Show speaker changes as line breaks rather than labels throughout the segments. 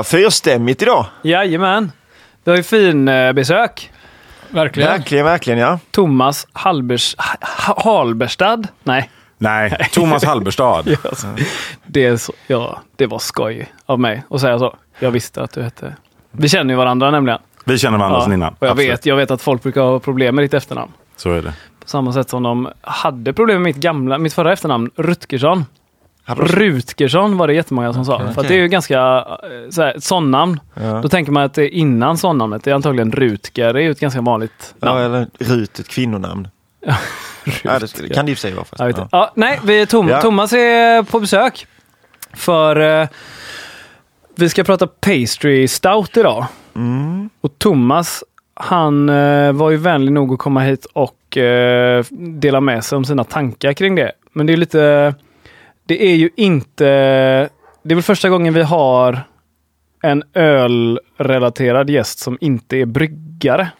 Var fyrstämmigt idag.
Jajamän. Vi har ju fin eh, besök.
Verkligen.
Verkligen, verkligen ja.
Thomas Halbers, ha, Halberstad. Nej,
Nej, Thomas Halberstad.
det, är så, ja, det var skoj av mig att säga så. Jag visste att du hette... Vi känner ju varandra nämligen.
Vi känner varandra sedan innan.
Och jag
Absolut.
vet, jag vet att folk brukar ha problem med ditt efternamn.
Så är det.
På samma sätt som de hade problem med mitt gamla, mitt förra efternamn, Rutgersson. Rutgersson var det jättemånga som sa. För att det är ju ganska eh, så här, ett sånnamn.
Ja.
Då tänker man att det är innan sånnamnet. Det är antagligen Rutger. Det är ju ett ganska vanligt namn.
Ja, eller Rut, ett kvinnonamn. Ja, det kan det i och för sig vara. Förresten.
inte. Ja, nej, vi är Tom
Ja.
Thomas är på besök. För eh, vi ska prata pastry stout idag.
Mm.
Och Thomas, han eh, var ju vänlig nog att komma hit och eh, dela med sig om sina tankar kring det. Men det är lite, det är ju inte, det är väl första gången vi har en ölrelaterad gäst som inte är bryggare.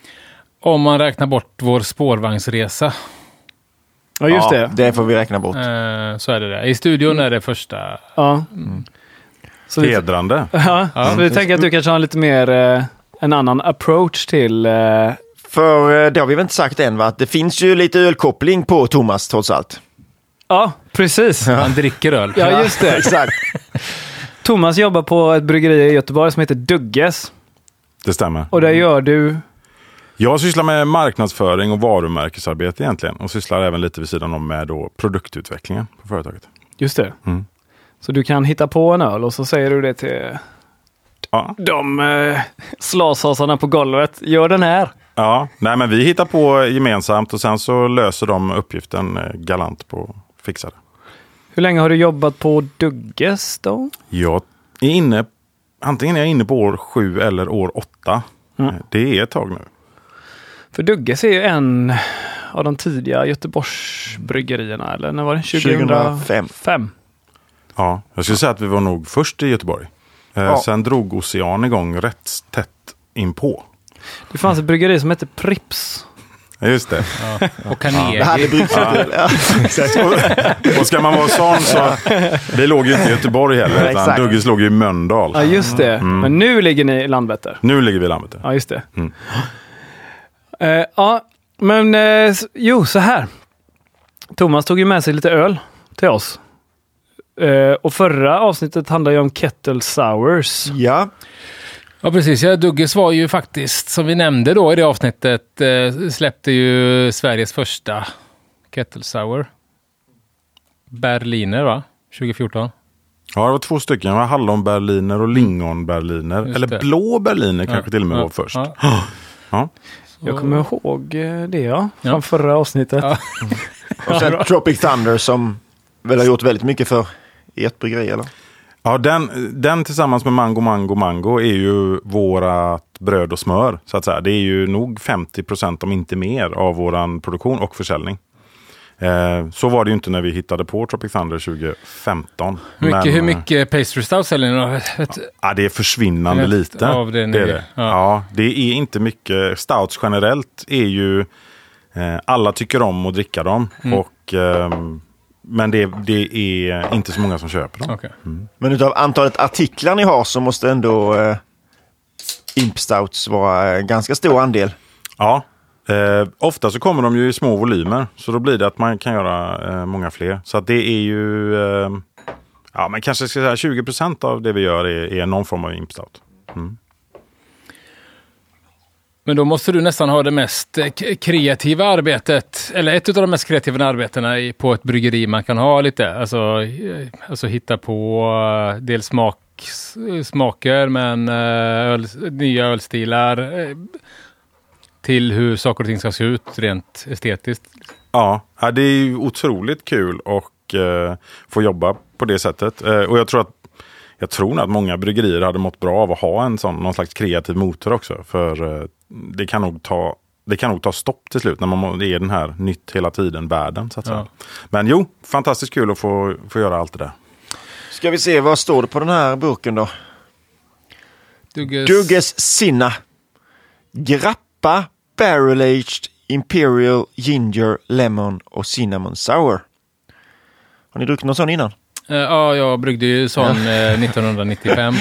Om man räknar bort vår spårvagnsresa.
Ja, just det.
Det får vi räkna bort.
Eh, så är det där. I studion är det första.
Ja. Så vi,
Hedrande.
ja, så vi tänker att du kanske har lite mer, eh, en annan approach till eh,
För det har vi väl inte sagt än va? Det finns ju lite ölkoppling på Thomas trots allt.
Ja, precis.
Man dricker öl.
Ja, just det.
Exakt.
Thomas jobbar på ett bryggeri i Göteborg som heter Dugges.
Det stämmer.
Och där gör du...
Jag sysslar med marknadsföring och varumärkesarbete egentligen. Och sysslar även lite vid sidan om med då produktutvecklingen på företaget.
Just det.
Mm.
Så du kan hitta på en öl och så säger du det till
Ja,
de eh, slashasarna på golvet. Gör den här.
ja. Nej, men vi hittar på gemensamt och sen så löser de uppgiften eh, galant på fixa det.
Hur länge har du jobbat på Dugges då?
Jag är inne, antingen är jag inne på år sju eller år åtta.
Mm.
Det är ett tag nu.
För Dugges är ju en av de tidiga Göteborgsbryggerierna, eller när var det?
2005.
Fem.
Ja, jag skulle säga att vi var nog först i Göteborg. Eh,
Ja.
Sen drog Ocean igång rätt tätt inpå.
Det fanns ett bryggeri som hette Prips.
Ja, Just det.
Och Carnegie.
Det ja. ja.
Och ska man vara sån så, vi låg ju inte i Göteborg heller, utan. Duggis låg ju i Mölndal.
Ja, just det.
Mm.
Men nu ligger ni i Landvetter.
Nu ligger vi i Landvetter.
Ja, just det.
Mm.
Eh, ja, men s- jo, så här. Thomas tog ju med sig lite öl till oss. Eh, och förra avsnittet handlade ju om Kettle Sours.
ja,
Ja, precis. Ja, Dugges var ju faktiskt, som vi nämnde då i det avsnittet, eh, släppte ju Sveriges första Kettle Sour. Berliner, va? 2014.
Ja, det var två stycken. Det var hallonberliner och lingonberliner.
Just
Eller
det.
blå berliner kanske till och med
Ja,
var först.
ja.
Ja.
Jag kommer ihåg eh, det, ja. Från
Ja.
förra avsnittet.
Ja.
och sen Tropic Thunder som väl har gjort väldigt mycket för ert bryggeri eller?
Ja, den, den tillsammans med Mango Mango Mango är ju vårat bröd och smör. Så att säga. Det är ju nog 50 procent om inte mer av våran produktion och försäljning. Eh, så var det ju inte när vi hittade på Tropic Thunder 2015.
Hur mycket,
Men,
hur
eh,
mycket pastry stout säljer ni då?
Ja, det är försvinnande
Rätt
lite.
av det ni-
är det.
ja.
Ja. det är inte mycket. Stouts generellt är ju... Eh, alla tycker om att dricka dem.
Mm.
Och, ehm, men det, det är inte så många som köper dem.
Okej.
Men utav antalet artiklar ni har så måste ändå eh, Imp Stouts vara en ganska stor andel.
Ja, eh, ofta så kommer de ju i små volymer. Så då blir det att man kan göra eh, många fler. Så att det är ju... Eh, ja, men kanske ska säga 20 procent av det vi gör är, är någon form av imp stout.
Men då måste du nästan ha det mest eh, kreativa arbetet, eller ett av de mest kreativa arbetena på ett bryggeri man kan ha lite. Alltså, eh, alltså hitta på eh, dels smak, smaker, men öl, nya ölstilar. till hur saker och ting ska se ut rent estetiskt.
Ja, det är ju otroligt kul att eh, få jobba på det sättet. Eh, och jag tror att jag tror nog att många bryggerier hade mått bra av att ha en sån, någon slags kreativ motor också. För eh, det kan nog ta det kan nog ta stopp till slut när man det är den här nytt hela tiden världen. Så att säga.
Ja.
Men jo, fantastiskt kul att få, få göra allt det där.
Ska vi se, vad står det på den här burken då?
Dugges,
Dugges Sinna. Grappa Barrel Aged Imperial Ginger Lemon och Cinnamon Sour. Har ni druckit någon sån innan?
Eh, ja, jag bryggde ju sån eh, 1995.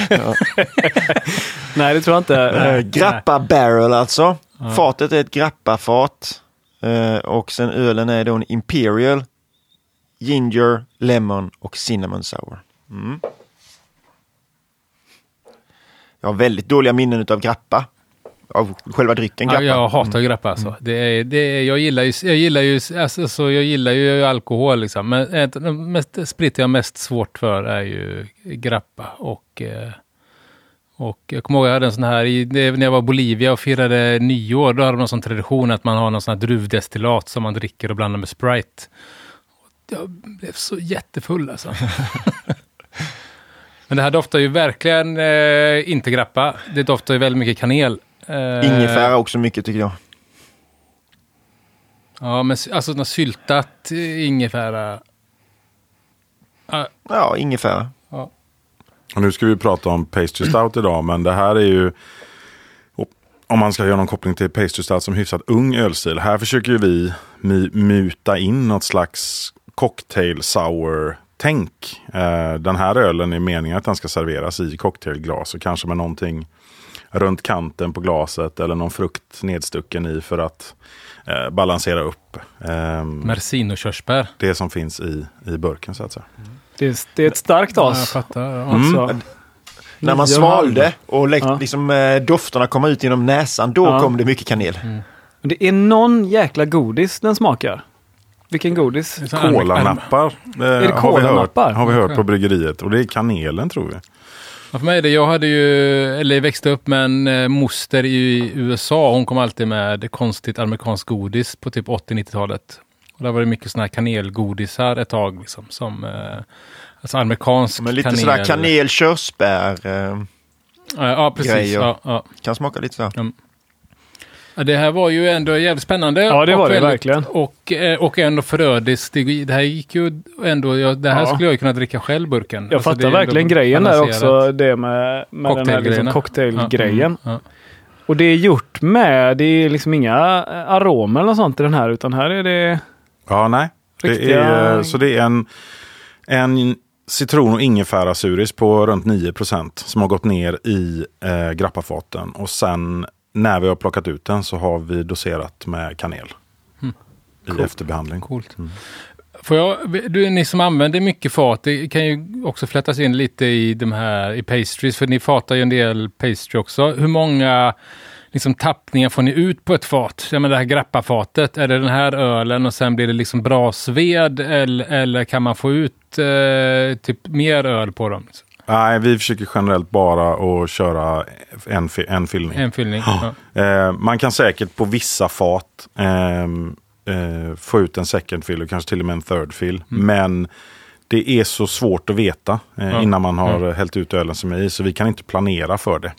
Nej, det tror jag inte.
Grappa barrel alltså. Fatet är ett grappa-fat. Eh, och sen ölen är då en Imperial, Ginger, Lemon och Cinnamon Sour. Mm. Jag har väldigt dåliga minnen av grappa. Av själva drycken
Ja,
grappa.
jag hatar grappa alltså. Det är, det är, jag, gillar ju, jag, gillar ju, alltså, så jag gillar ju alkohol liksom. Men ett, av de mest, sprit jag mest svårt för är ju grappa. Och, eh, och jag kommer ihåg jag hade en sån här, i, det, när jag var i Bolivia och firade nyår, då hade de någon sån tradition att man har någon sån här druvdestillat som man dricker och blandar med Sprite. Jag blev så jättefull alltså. Men det här doftar ju verkligen eh, inte grappa. Det doftar ju väldigt mycket kanel. Eh,
Ingefära också mycket tycker jag.
Ja, men alltså något syltat ingefära. Ah,
Ja, ingefära.
Och nu ska vi prata om pastry stout idag, men det här är ju om man ska göra någon koppling till pastry stout som hyfsat ung ölstil. Här försöker ju vi muta in något slags cocktail sour tänk. Eh, den här ölen är meningen att den ska serveras i cocktailglas och kanske med någonting runt kanten på glaset eller någon frukt nedstucken i för att eh, balansera upp eh,
Mercino-körsbär.
det som finns i, i burken så att säga.
Det är, det är ett starkt
Ja, jag
as.
fattar. Ja.
Alltså.
När man svalde och läck,
Ja.
liksom, eh, dofterna kom ut genom näsan, då
Ja.
kom det mycket kanel.
Det är någon jäkla godis den smakar. Vilken godis?
Kolanappar eh,
det
har, vi hört, har vi hört på bryggeriet och det är kanelen tror vi.
Ja, för mig är det, jag hade ju, eller växte upp med en eh, moster i USA. Hon kom alltid med konstigt amerikanskt godis på typ 80-90-talet. Och där var det mycket sådana här kanelgodisar ett tag. Liksom, som, eh, alltså amerikansk
Men lite
kanel.
sådär kanel, körsbär. Eh,
Ja, ja, precis. Ja, ja.
kan smaka lite så.
Ja, det här var ju ändå jävligt spännande.
Ja, det var
och
det verkligen.
Och, eh, och ändå förödiskt. Det, det här gick ju ändå, ja, det här
Ja.
skulle jag ju kunna dricka själv burken.
Jag
Alltså,
fattar verkligen grejen där också. Det med, med den här liksom cocktailgrejen.
Ja, mm,
Och det är gjort med, det är liksom inga aromer eller sånt i den här utan här är det...
Ja, nej. Det
Riktiga-
är, så det är en, en citron och ingefärasuris på runt 9% som har gått ner i eh, grappafaten. Och sen när vi har plockat ut den så har vi doserat med kanel. I efterbehandling.
Coolt. Får jag, du, ni som använder mycket fat, det kan ju också flätas in lite i de här i pastries, för ni fatar ju en del pastry också. Hur många liksom, tappningar får ni ut på ett fat? Jag menar det här grappafatet, är det den här ölen och sen blir det liksom brasved eller, eller kan man få ut eh, typ mer öl på dem?
Nej, vi försöker generellt bara att köra en, en fyllning.
En fyllning? Ja.
Eh, man kan säkert på vissa fat ehm, eh, få ut en second fill och kanske till och med en third fill. Men det är så svårt att veta eh,
Ja.
innan man har hällt ut ölen som är i. Så vi kan inte planera för det.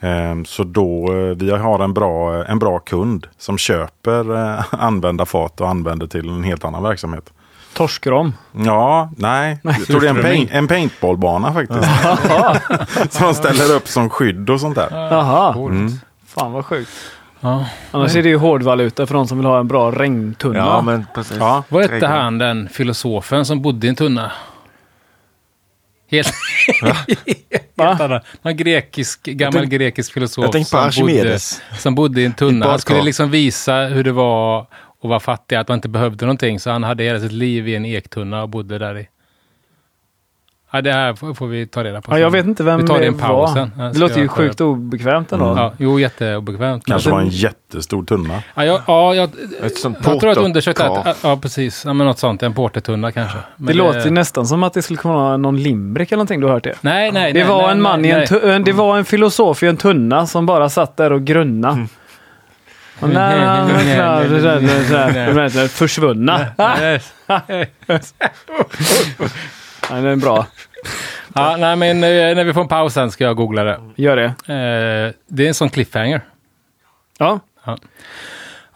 Ehm, så då, eh, vi har en bra, en bra kund som köper eh, använda fat och använder till en helt annan verksamhet.
Torskrom.
Ja, nej. Jag tror det är en, paint, en paintballbana faktiskt. som man ställer upp som skydd och sånt där.
Jaha.
Coolt.
Fan vad sjukt.
Ja.
Annars är det ju hårdvaluta för de som vill ha en bra regntunna.
Ja, men precis.
Ja.
Vad hette han, den filosofen som bodde i en tunna? Helt... Helt annan. Någon grekisk, gammal
tänk-
grekisk filosof som, bodde, som bodde i en tunna. Han skulle liksom visa hur det var att vara fattig, att man inte behövde någonting. Så han hade hela sitt liv i en ektunna och bodde där i. Ja, det här får, vi ta reda på.
Ja, jag vet inte vem
vi tar det
det var.
sen. Ja,
Det låter ju sjukt
reda
obekvämt ändå.
på. Ja, jo, jätteobekvämt.
Kanske var en jättestor tunna.
Ja, jag, ja, jag,
Ett sånt
jag tror att
porterkar.
undersökte att, ja precis, ja, men något sånt, en portertunna kanske. Men
Det låter ju nästan som att det skulle kunna vara någon limbrick eller någonting. Du har hört det?
Nej, nej,
Det
nej,
var
nej,
en man
nej,
i en,
nej.
en, det var en filosof i en tunna som bara satt där och grunna.
Mm.
Och när han klar, så försvunna.
Nej.
Ja, det är bra.
Ja, nej, men eh, när vi får en paus sen ska jag googla det.
Gör det.
Eh, det är en sån cliffhanger.
Ja,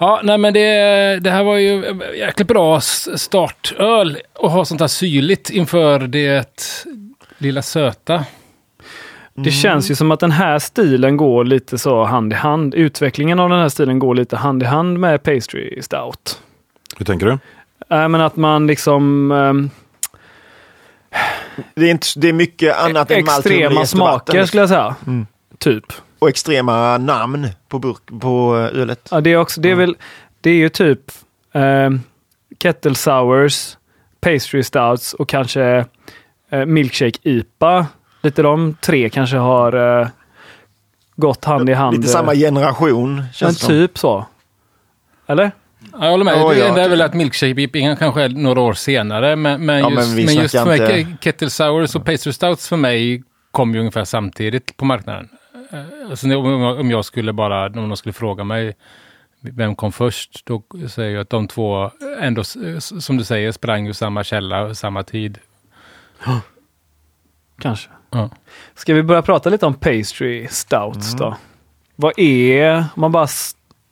Ja, nej men det, det här var ju jäkligt bra startöl att ha sånt här syrligt inför det lilla söta.
Det känns ju som att den här stilen går lite så hand i hand. Utvecklingen av den här stilen går lite hand i hand med pastry stout.
Hur tänker du?
Äh, men att man liksom... ehm,
Det är, inte, det är mycket annat än malt
extrema smaker skulle jag säga.
Mm.
Typ.
Och extrema namn på, burk, på eh, ölet.
Ja, det är också, det är väl, det är ju typ eh, kettle sours, pastry stouts och kanske eh, milkshake IPA. Lite de tre kanske har eh, gått hand i hand.
Lite samma generation
Men typ så. Eller?
Ja, Jag håller med.
Ja,
det
ja,
enda är
typ.
väl att milkshake kanske är några år senare. Men, men
Ja,
just,
men
just för mig,
inte-
Kettle Sours och Pastry Stouts för mig kom ju ungefär samtidigt på marknaden. Eh, Alltså, om jag- om jag skulle bara, om de skulle fråga mig vem kom först, då säger jag att de två ändå, som du säger, sprang ur samma källa, samma tid.
Kanske.
Ja.
Ska vi börja prata lite om pastry stouts då? Vad är, om man bara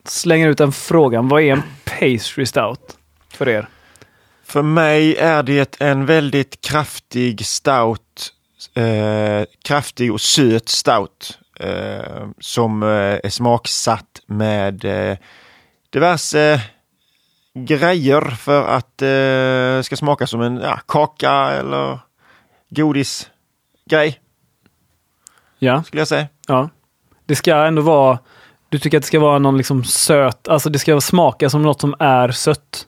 slänger ut den frågan, vad är en pastry stout för er?
För mig är det en väldigt kraftig stout, eh, kraftig och söt stout eh, som eh, är smaksatt med eh, diverse grejer för att eh, ska smaka som en ja, kaka eller godisgrej
Ja,
skulle jag säga.
ja. Det ska ändå vara, du tycker att det ska vara någon liksom söt, alltså det ska smaka som något som är sött?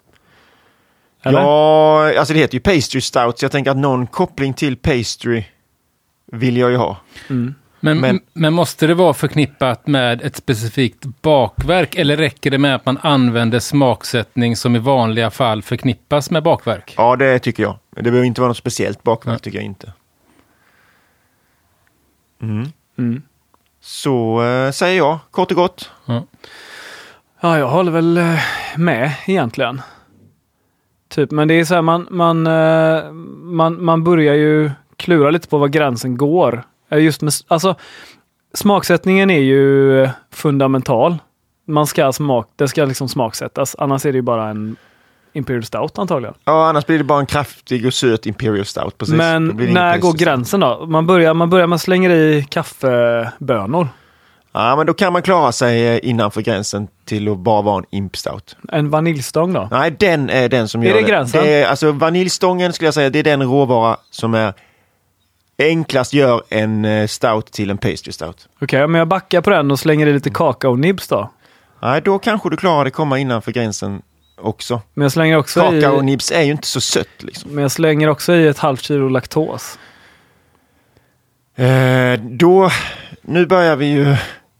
Eller?
Ja, alltså det heter ju pastry stout så jag tänker att någon koppling till pastry vill jag ju ha.
Mm.
Men,
Men-
men, måste det vara förknippat med ett specifikt bakverk eller räcker det med att man använder smaksättning som i vanliga fall förknippas med bakverk?
Ja, det tycker jag. Det behöver inte vara något speciellt bakverk,
Nej.
tycker jag inte. Mm.
Mm.
Så eh, säger jag, kort och gott.
Ja, jag håller väl eh, med egentligen. Typ, men det är så här, man, man, eh, man, man börjar ju klura lite på var gränsen går. Eh, Just med, alltså, smaksättningen är ju fundamental. Man ska smak, det ska liksom smaksättas, annars är det ju bara en Imperial Stout antagligen.
Ja, annars blir det bara en kraftig och söt Imperial Stout. Precis.
men
det
när går gränsen då? Man börjar, man börjar man slänger i kaffebönor.
Ja, men då kan man klara sig eh, innanför gränsen till att bara vara en Imp Stout.
En vaniljstång då?
Nej, den är den som
Är
gör
det gränsen?
Det är, alltså vaniljstången skulle jag säga, det är den råvara som är enklast gör en eh, stout till en pastry stout.
Okej, men jag backar på den och slänger i lite kakaonibs då.
Nej, då kanske du klarar det komma innanför gränsen också.
Men jag slänger också i...
Kakaonibs är ju inte så sött liksom.
Men jag slänger också i ett halvt kilo laktos.
Eh, då, nu börjar vi ju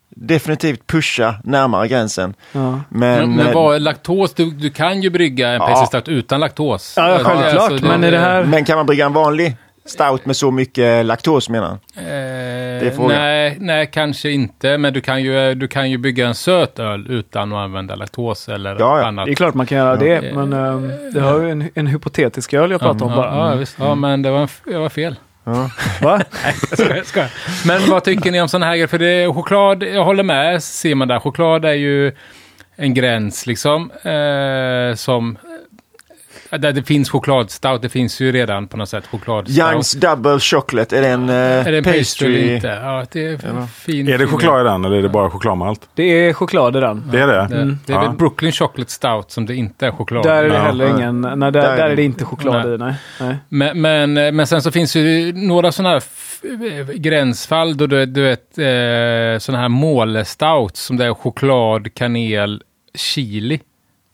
definitivt pusha närmare gränsen.
Ja.
Men,
Men, men
eh,
vad är laktos? Du, du kan ju brygga en
Ja.
utan laktos.
Ja, ja, självklart,
Alltså,
men är det här-
men kan man brygga en vanlig stout med så mycket laktos menar han?
Eh, nej, nej, kanske inte. Men du kan, ju, du kan ju bygga en söt öl utan att använda laktos eller
Ja, ja.
annat.
Det är klart man kan göra
Ja.
det, men ehm, det har ju en, en hypotetisk öl jag pratar om
ja,
bara.
Ja, visst. ja, men det var, jag var fel.
Ja.
Va?
Jag skojar, jag skojar. Men vad tycker ni om sådana här grejer? För det är choklad, jag håller med, ser man där. Choklad är ju en gräns liksom. Eh, som... eh, Där det finns chokladstout, det finns ju redan på något sätt chokladstout.
Youngs Double Chocolate, är det en, eh,
Är det en pastry
pastry?
eller inte? Ja, det är fin.
Är det choklad i den eller är det bara chokladmalt?
Det är choklad i den.
Det är det?
Det, det är
Ja.
väl Brooklyn Chocolate Stout som det inte är choklad
Där är det
Ja,
heller
ja.
ingen, nej, där,
Där-
där är det inte choklad
Nej.
i, nej. nej.
Men, men, men sen så finns ju några sådana här f- gränsfall då du, du vet eh, sådana här målestouts som det är choklad, kanel, chili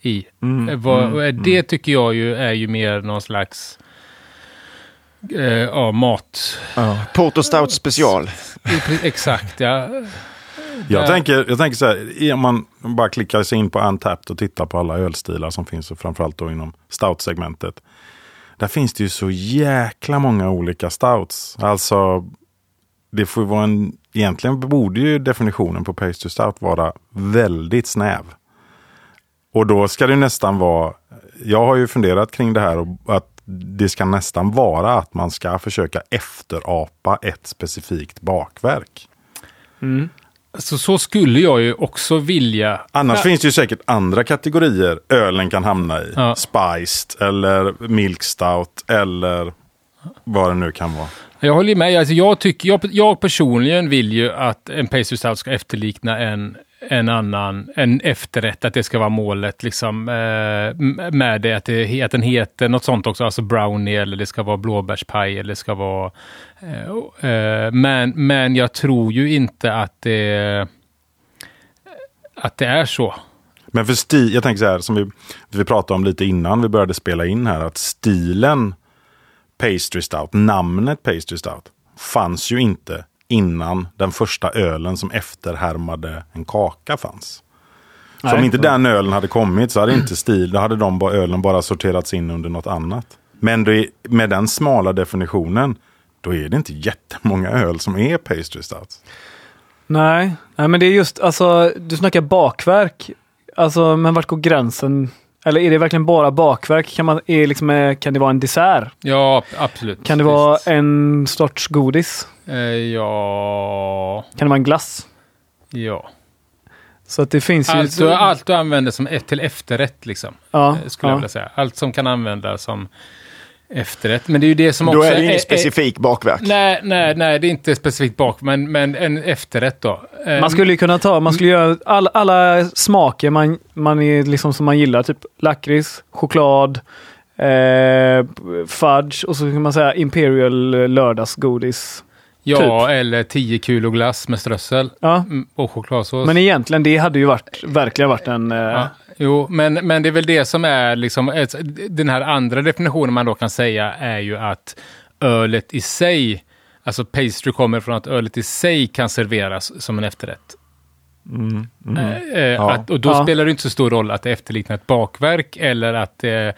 i.
Mm,
Eh, vad,
mm,
eh, det tycker jag ju är ju mer någon slags eh, ja, mat.
Ja. Porter Stout special.
Exakt, ja.
Jag,
Ja.
tänker, jag tänker så här, om man bara klickar sig in på Untapped och tittar på alla ölstilar som finns, och framförallt då inom stout-segmentet. Där finns det ju så jäkla många olika stouts. Alltså, det får vara en, egentligen borde ju definitionen på pastry stout vara väldigt snäv. Och då ska det nästan vara, jag har ju funderat kring det här och att det ska nästan vara att man ska försöka efterapa ett specifikt bakverk.
Mm.
Så, så skulle jag ju också vilja.
Annars
Ja.
finns det ju säkert andra kategorier ölen kan hamna i.
Ja.
Spiced eller milk stout eller vad det nu kan vara.
Jag håller med. Alltså jag, tycker, jag, jag personligen vill ju att en pastry stout ska efterlikna en, en annan, en efterrätt, att det ska vara målet liksom eh, med det att, det, att den heter något sånt också, alltså brownie eller det ska vara blåbärspaj eller det ska vara... Eh, eh, men, men jag tror ju inte att det, att det är så.
Men för stil, jag tänker så här, som vi, vi pratade om lite innan vi började spela in här, att stilen Pastry Stout, namnet Pastry Stout, fanns ju inte innan den första ölen som efterhärmade en kaka fanns. Så om
Nej.
inte den ölen hade kommit så hade inte stil, då hade de bara, ölen bara sorterats in under något annat. Men det, med den smala definitionen, då är det inte jättemånga öl som är Pastry Stout.
Nej, nej men det är just, alltså du snackar bakverk. Alltså, men vart går gränsen? Eller är det verkligen bara bakverk? Kan, man, är liksom, eh, kan det vara en dessert?
Ja, absolut.
Kan det vara
Visst.
en sorts godis?
Eh, ja,
Kan det vara en glass?
ja.
Så att det finns ju...
Alltså, allt du använder som ett till efterrätt, liksom,
ja,
eh, skulle jag
ja.
vilja säga. Allt som kan användas som efterrätt. Men det är ju det som
Då
också...
är det ingen specifik bakverk.
Nej, nej, nej, det är inte specifikt bak, men, men en efterrätt då. Eh,
Man skulle ju kunna ta, man skulle göra all, alla smaker man, man är liksom som man gillar, typ lakrits, choklad, eh, fudge och så kan man säga imperial lördagsgodis.
Ja, eller 10 kilo glass med strössel
Ja,
mm, och chokladsås.
men egentligen det hade ju varit, verkligen varit en... Eh,
Ja, jo, men, men det är väl det som är liksom, ett- den här andra definitionen man då kan säga är ju att ölet i sig, alltså pastry kommer från att ölet i sig kan serveras som en efterrätt.
Mm, mm.
Eh, eh,
Ja.
att, och då
Ja.
spelar det inte så stor roll att det efterliknar ett bakverk eller att det,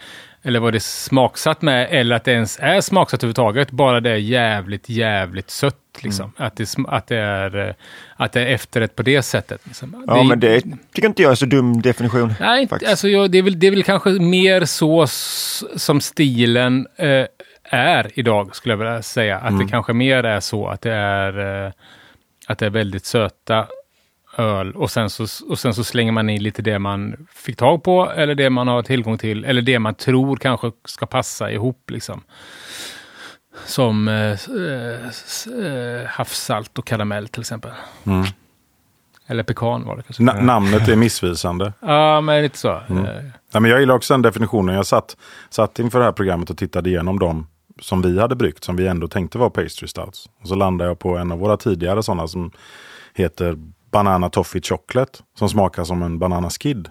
eller vad det är smaksatt med, eller att det ens är smaksatt överhuvudtaget, bara det är jävligt, jävligt sött. Liksom. Att, det, att, det är, eh, att det är efterrätt på det sättet. Liksom.
Ja,
är-
men det tycker inte jag är så dum definition.
Nej, inte, alltså jag, det, är väl, det är väl kanske mer så som stilen eh, är idag, skulle jag vilja säga. Att
Mm.
det kanske mer är så att det är, eh, att det är väldigt söta öl och sen, så, och sen så slänger man i lite det man fick tag på eller det man har tillgång till eller det man tror kanske ska passa ihop. Liksom. Som eh, eh, eh, havssalt och karamell till exempel.
Mm.
Eller pekan var det kanske.
Na- namnet är missvisande.
Ja, men lite så.
Mm.
Eh,
Ja, men jag gillar också den definitionen. Jag satt, satt inför det här programmet och tittade igenom dem som vi hade bryggt, som vi ändå tänkte var pastry stouts. Och så landade jag på en av våra tidigare sådana som heter Banana Toffee Chocolate, som smakar som en banana skid.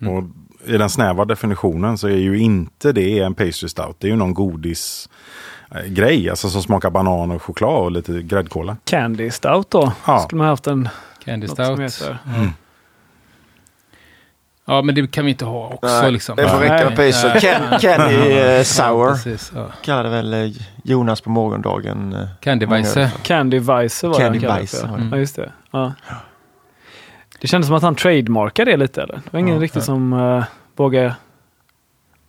Och i den snäva definitionen så är ju inte det en pastry stout. Det är ju någon godis eh, grej, alltså som smakar banan och choklad och lite gräddkola.
Candy stout då.
Ja.
Skulle man haft en...
Candy Stout.
heter.
Ja, men det kan vi inte ha också.
Nej,
liksom.
det får räcka med. Pacer. Ken, Kenny eh,
Ja,
Sour
precis, ja.
kallade väl eh, Jonas på morgondagen.
Candy
många
Weisse.
Candy Weisse var
Candy
den kallad
Weisse
för.
var det.
Ja, just det. Ja. Det kändes som att han trademarkade det lite eller? Det var ingen
Ja,
riktigt
ja.
som uh, vågade,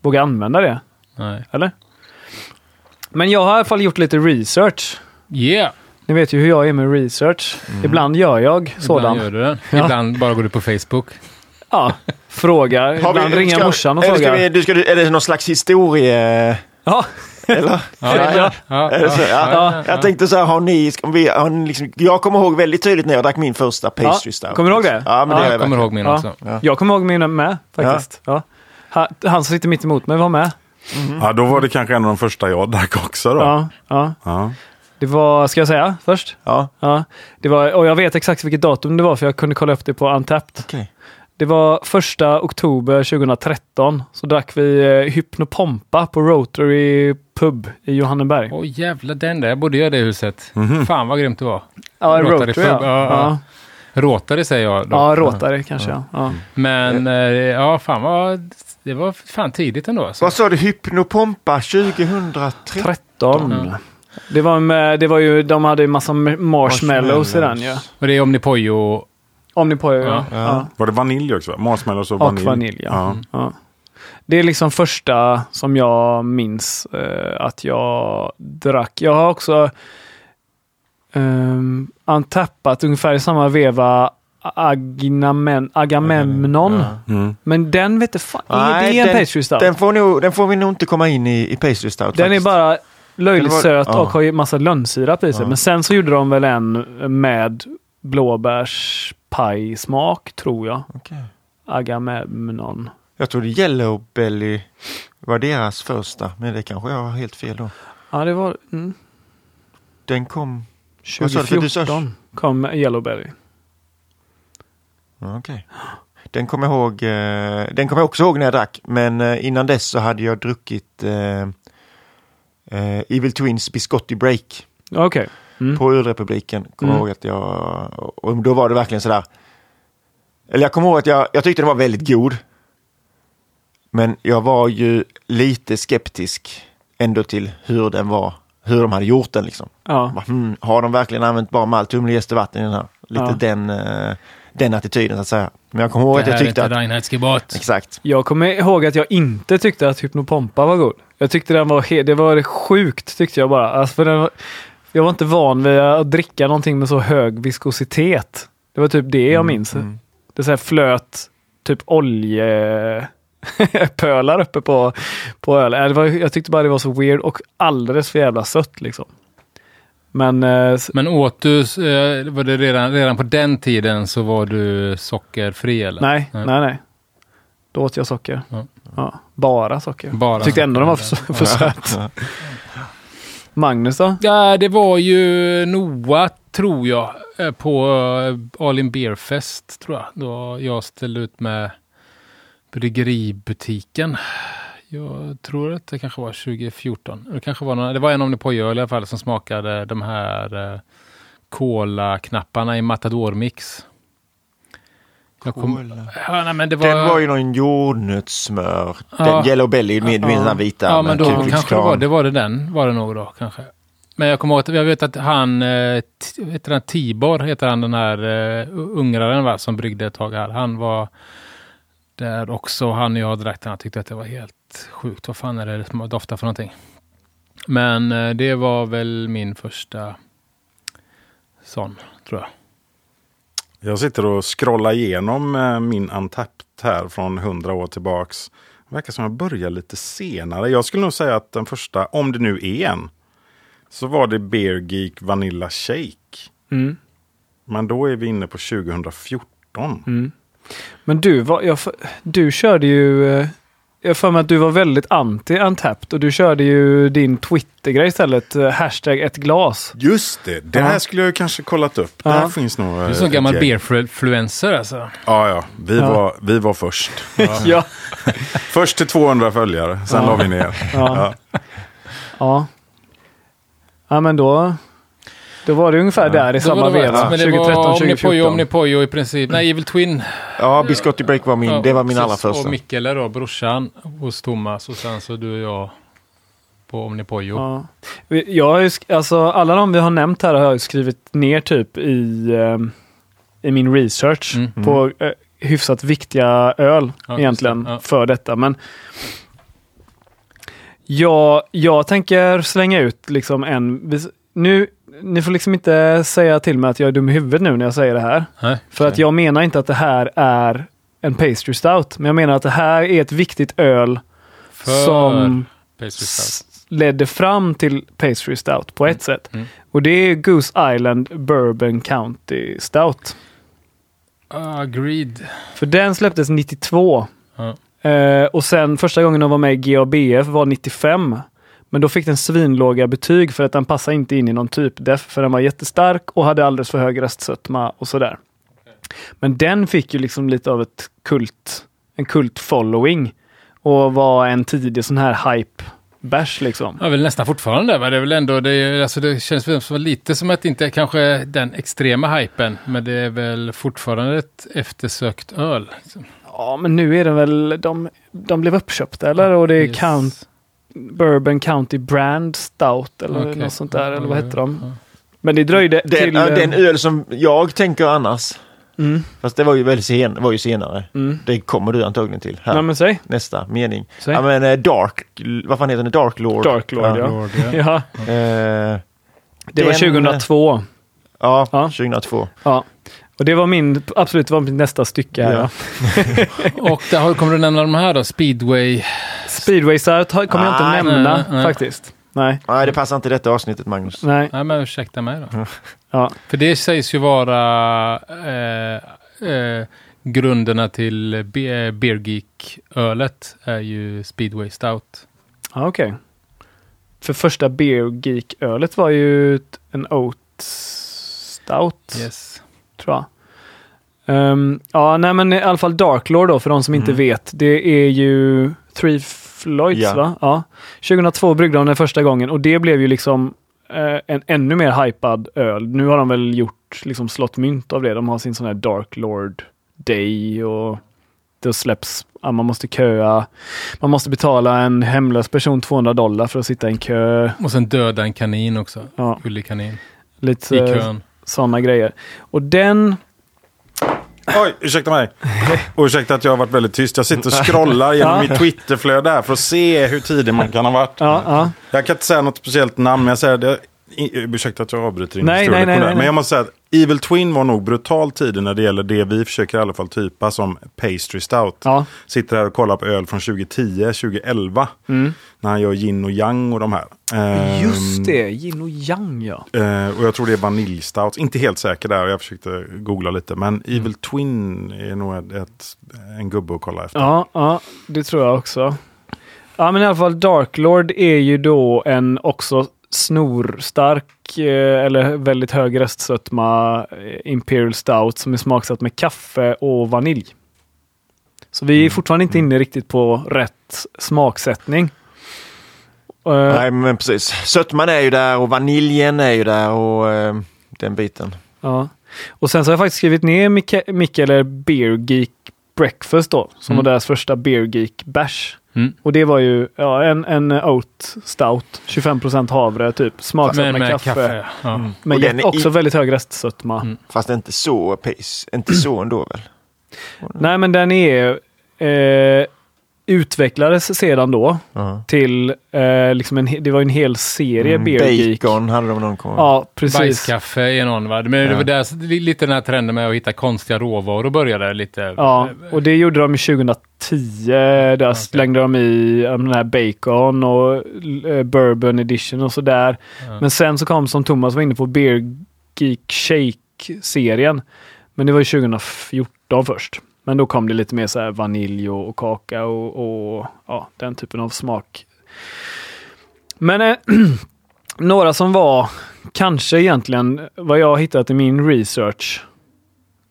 vågade använda det.
Nej.
Eller? Men jag har i alla fall gjort lite research.
Yeah!
Ni vet ju hur jag är med research. Ibland gör jag sådan.
Ibland gör du den.
Ja.
Ibland bara går du på Facebook.
Ja, frågar.
Har vi-
Ibland ringer
ska-
morsan och
eller ska
frågar.
vi, du ska, är det någon slags historie...
Ja,
Eller?
Ja,
Ja.
ja,
Är det så? Ja.
Ja.
Jag tänkte så här, har ni, vi, har ni liksom, jag kommer ihåg väldigt tydligt när jag drack min första pastry stout.
kommer du ihåg det?
Ja, men det
Jag
jag
kommer ihåg min också.
Ja.
jag kommer ihåg mina med faktiskt. Ja. Han, han som sitter mitt emot mig var med.
Ja, då var det kanske en av de första jag drack också då.
Ja, ja.
Ja.
Det var, ska jag säga först?
Ja,
Ja, det var, och jag vet exakt vilket datum det var för jag kunde kolla upp det på Untapped.
okej.
Det var första oktober 2013 så drack vi eh, Hypnopompa på Rotary Pub i Johanneberg.
Åh jävlar, den där. Jag borde göra det huset. Fan vad grymt det var.
Ja,
Rotary
Rotary, ja.
ja,
Ja,
ja. Råtare säger jag då.
ja Rotary kanske ja. ja.
Men eh, ja, fan vad... Det var fan tidigt ändå. Alltså.
Vad sa du, Hypnopompa 2013?
13. Det var, med, det var ju, de hade ju massa marshmallows i den ju. Ja.
Och det är Omnipojo.
Omnipojo, ja.
Ja.
ja.
Var det vanilj också? Marshmallows och
Och
vanilj?
vanilj, ja.
ja.
Ja. Det är liksom första som jag minns eh, att jag drack. Jag har också um, antappat ungefär i samma veva Agnamen, Agamemnon.
Ja.
Mm.
Men den vet du fan,
Nej,
det är en
den-
pastry stout.
Den
Den,
får, nog, den får vi nog inte komma in i, i pastry stout
är
faktiskt.
bara löjligt
Den var-
söt
ja.
och har ju massa lönnsirap i sig.
Ja.
Men sen så gjorde de väl en med paj-smak tror jag.
Okej.
Agamemnon.
Jag trodde Yellow Belly var deras första, men det kanske jag har helt fel då.
Ja, det var mm,
Den kom... Vad sa du för du sa-
2014 kom Yellowberry.
Ja, Okej. Den kommer jag ihåg, eh, den kommer jag också ihåg när jag drack, men eh, innan dess så hade jag druckit eh, eh, Evil Twins Biscotti Break
Okej. Mm.
på Ölrepubliken. Kommer
Mm.
ihåg att jag, och då var det verkligen sådär. Eller jag kommer ihåg att jag, jag tyckte den var väldigt god. Men jag var ju lite skeptisk ändå till hur den var, hur de hade gjort den liksom.
Ja.
Bara, Hmm, har de verkligen använt bara malt, humle, jäst och vatten i den här? Lite
Ja.
den, eh, den attityden så att säga. Men jag kommer ihåg
Det
att jag
här är
tyckte
inte
att...
Reinheitsgebot.
Exakt.
Jag kommer ihåg att jag inte tyckte att Hypnopompa var god. Jag tyckte den var, he- det var sjukt tyckte jag bara. Alltså för den var, jag var inte van vid att dricka någonting med så hög viskositet. Det var typ det jag minns.
mm.
Det så här flöt typ oljepölar uppe på, på öl. Äh, Det var, jag tyckte bara det var så weird och alldeles för jävla sött liksom. Men eh,
Men åt du, eh, var det redan, redan på den tiden så var du sockerfri eller?
nej,
Nej.
nej, nej. Då åt jag socker.
Ja.
Ja, bara socker.
Bara
jag tyckte ändå den var för,
socker.
för söt. Magnus då?
Ja, det var ju Noah, tror jag, eh, på eh, Alin All In Beer Fest, tror jag. Då jag ställde ut med bryggeributiken. Jag tror att det kanske var 2014. Det, kanske var, någon, det var en Omnipojo i alla fall som smakade de här eh, Cola-knapparna i Matador-mix. Jag kom, ja, nej, men det var,
Den var ju någon jordnötssmör.
Ja.
Den Yellow Belly med, med
Ja.
den vita.
Ja, men då kanske det var det, var det den, var det nog då kanske. Men jag kommer ihåg att jag vet att han, eh, heter han Tibor, heter han den här uh, ungraren va, som bryggde ett tag här. Han var där också, han och jag drack den, han tyckte att det var helt sjukt. Vad fan är det som doftar för någonting? Men eh, det var väl min första sån, tror jag.
Jag sitter och scrollar igenom eh, min Antapt här från 100 år tillbaks. Det verkar som jag börjar lite senare. Jag skulle nog säga att den första, om det nu är en, så var det Beer Geek Vanilla Shake.
Mm.
Men då är vi inne på 2014.
Mm. Men du, var, jag, du körde ju... Jag för mig att du var väldigt anti Untapped och du körde ju din Twitter-grej istället. eh, Hashtag ett glas.
Just det, det här
Ja.
skulle jag kanske kollat upp.
Ja.
Där finns nog...
Du är
eh,
som gammal beerfluencer alltså.
Ja, ja. Vi,
Ja.
Var, vi var först.
Ja.
Först till 200 följare, sen
Ja.
la vi ner.
Ja.
Ja.
ja. Ja, men då... Då var det ungefär där i samma veva.
väl- Men det
2013,
var Omnipojo,
2014.
Omnipojo i princip. Nej, Evil Twin.
Ja, Biscotti Break var min,
Ja,
det var min allra första.
Och Mikkele då, brorsan hos Thomas och sen så du och jag på Omnipojo.
Ja. Jag har ju, alltså, alla de vi har nämnt här har jag skrivit ner typ i, eh, i min research
Mm.
på eh, hyfsat viktiga öl
Ja,
egentligen
det. Ja.
för detta. Men jag, jag tänker slänga ut liksom en... Nu, ni får liksom inte säga till mig att jag är dum i huvudet nu när jag säger det här.
Nej,
För att jag menar inte att det här är en pastry stout. Men jag menar att det här är ett viktigt öl
för
som ledde fram till pastry stout på ett sätt.
Mm.
Och det är Goose Island Bourbon County Stout.
Agreed.
För den släpptes 92.
Ja.
Eh, och sen första gången de var med i GABF var 95. Men då fick den svinlåga betyg för att den passade inte in i någon typ def för den var jättestark och hade alldeles för hög restsötma och sådär. Men den fick ju liksom lite av ett kult, en kult following och var en tidig sån här hype bärs liksom.
Ja, väl nästan fortfarande. Va? Det är väl ändå, det, alltså det känns som lite som att det inte är kanske den extrema hypen, men det är väl fortfarande ett eftersökt öl. Liksom.
Ja, men nu är den väl, de, de blev uppköpta eller? Och det är
Yes.
Count, Bourbon County Brand Stout eller
Okej.
något sånt där, eller vad
Ja,
hette de?
ja.
Men det dröjde
Den,
till...
ja,
eh,
den öl som jag tänker annars,
mm,
fast det var ju väldigt sen, var ju senare.
mm.
Det kommer du antagligen till här.
Nej, men säg.
Nästa mening.
säg.
Ja men eh, Dark, vad fan heter den? Dark Lord?
Dark Lord, ja.
Lord, ja.
Ja,
Eh,
det var
Den-
2002.
ja,
Ja.
2002.
Ja. Och det var min, absolut, det var mitt nästa stycke här.
Ja.
Och där har, kommer du nämna de här då? Speedway.
Speedway Stout har- kommer jag inte
Nej,
nämna
nej, nej.
faktiskt. Nej,
Nej, det passar inte i detta avsnittet Magnus.
nej.
Nej, men ursäkta mig då.
Ja.
För det sägs ju vara eh, eh, grunderna till Be- Beer Geek-ölet är ju Speedway Stout.
Ja, okej. För första Beer Geek-ölet var ju en Oat Stout,
Yes.
Tror jag. Ehm, ja, nej men i alla fall Dark Lord då, för de som inte
Mm.
vet. Det är ju Three Floyds,
Ja.
va? Ja. 2002 bryggde de den första gången och det blev ju liksom eh, en ännu mer hypad öl. Nu har de väl gjort, liksom slått mynt av det. De har sin sån här Dark Lord Day och det släpps, ja, man måste köa. Man måste betala en hemlös person 200 dollar för att sitta i en kö.
Och sen döda en kanin också.
Ja,
Gullig kanin.
lite
I kön.
Sådana grejer. Och den,
Oj, ursäkta mig. Och ursäkta att jag har varit väldigt tyst. Jag sitter och scrollar genom mitt Twitterflöde här för att se hur tidig man kan ha varit.
ja, ja.
Jag kan inte säga något speciellt namn, men jag säger det. Ursäkta att jag avbryter din
Nej,
historia
nej, nej,
Men jag måste säga att Evil Twin var nog brutalt tidig när det gäller det vi försöker i alla fall typa som pastry stout.
ja.
Sitter här och kollar på öl från 2010, 2011.
Mm.
När han gör in och yang och de här. Ehm,
Just det, yin och yang ja.
Eh, och jag tror det är vaniljstout. Inte helt säker där. Jag försökte googla lite. Men Evil Twin är nog ett, ett, en gubbe att kolla efter.
Ja, ja, det tror jag också. Ja, men i alla fall Dark Lord är ju då en också snorstark eh, eller väldigt hög restsötma eh, Imperial Stout som är smaksatt med kaffe och vanilj. Så vi är fortfarande inte inne riktigt på rätt smaksättning. Eh,
Nej, men precis. Sötman är ju där och vaniljen är ju där och den biten.
Ja. Och sen så har jag faktiskt skrivit ner eller Beer Geek Breakfast då, som
Mm.
var deras första Beer Geek Bash.
Mm.
Och det var ju ja, en, en Oat Stout, 25% havre typ, smaksatt
Men
med,
med
kaffe.
kaffe. Ja.
Men
Och den är
också
i-
väldigt hög restsötma.
Mm.
Fast inte så pace. Inte så ändå väl?
Nej men den är eh, utvecklades sedan då
Ja.
till, eh, liksom en, det var en hel serie
Mm,
Beer Geek.
bacon hade de någon gång.
Ja, precis.
Bajskaffe är någon va? Men det
Ja.
var där, lite den här trenden med att hitta konstiga råvaror började lite.
Ja, och det gjorde de i 2010. Där
Okej.
slängde de i den här bacon och eh, bourbon edition och sådär.
Ja.
Men sen så kom, som Thomas var inne på, Beer Geek Shake-serien. Men det var ju 2014 först. Men då kom det lite mer så här vanilj och, och kaka och, och ja, den typen av smak. Men eh, några som var kanske egentligen vad jag har hittat i min research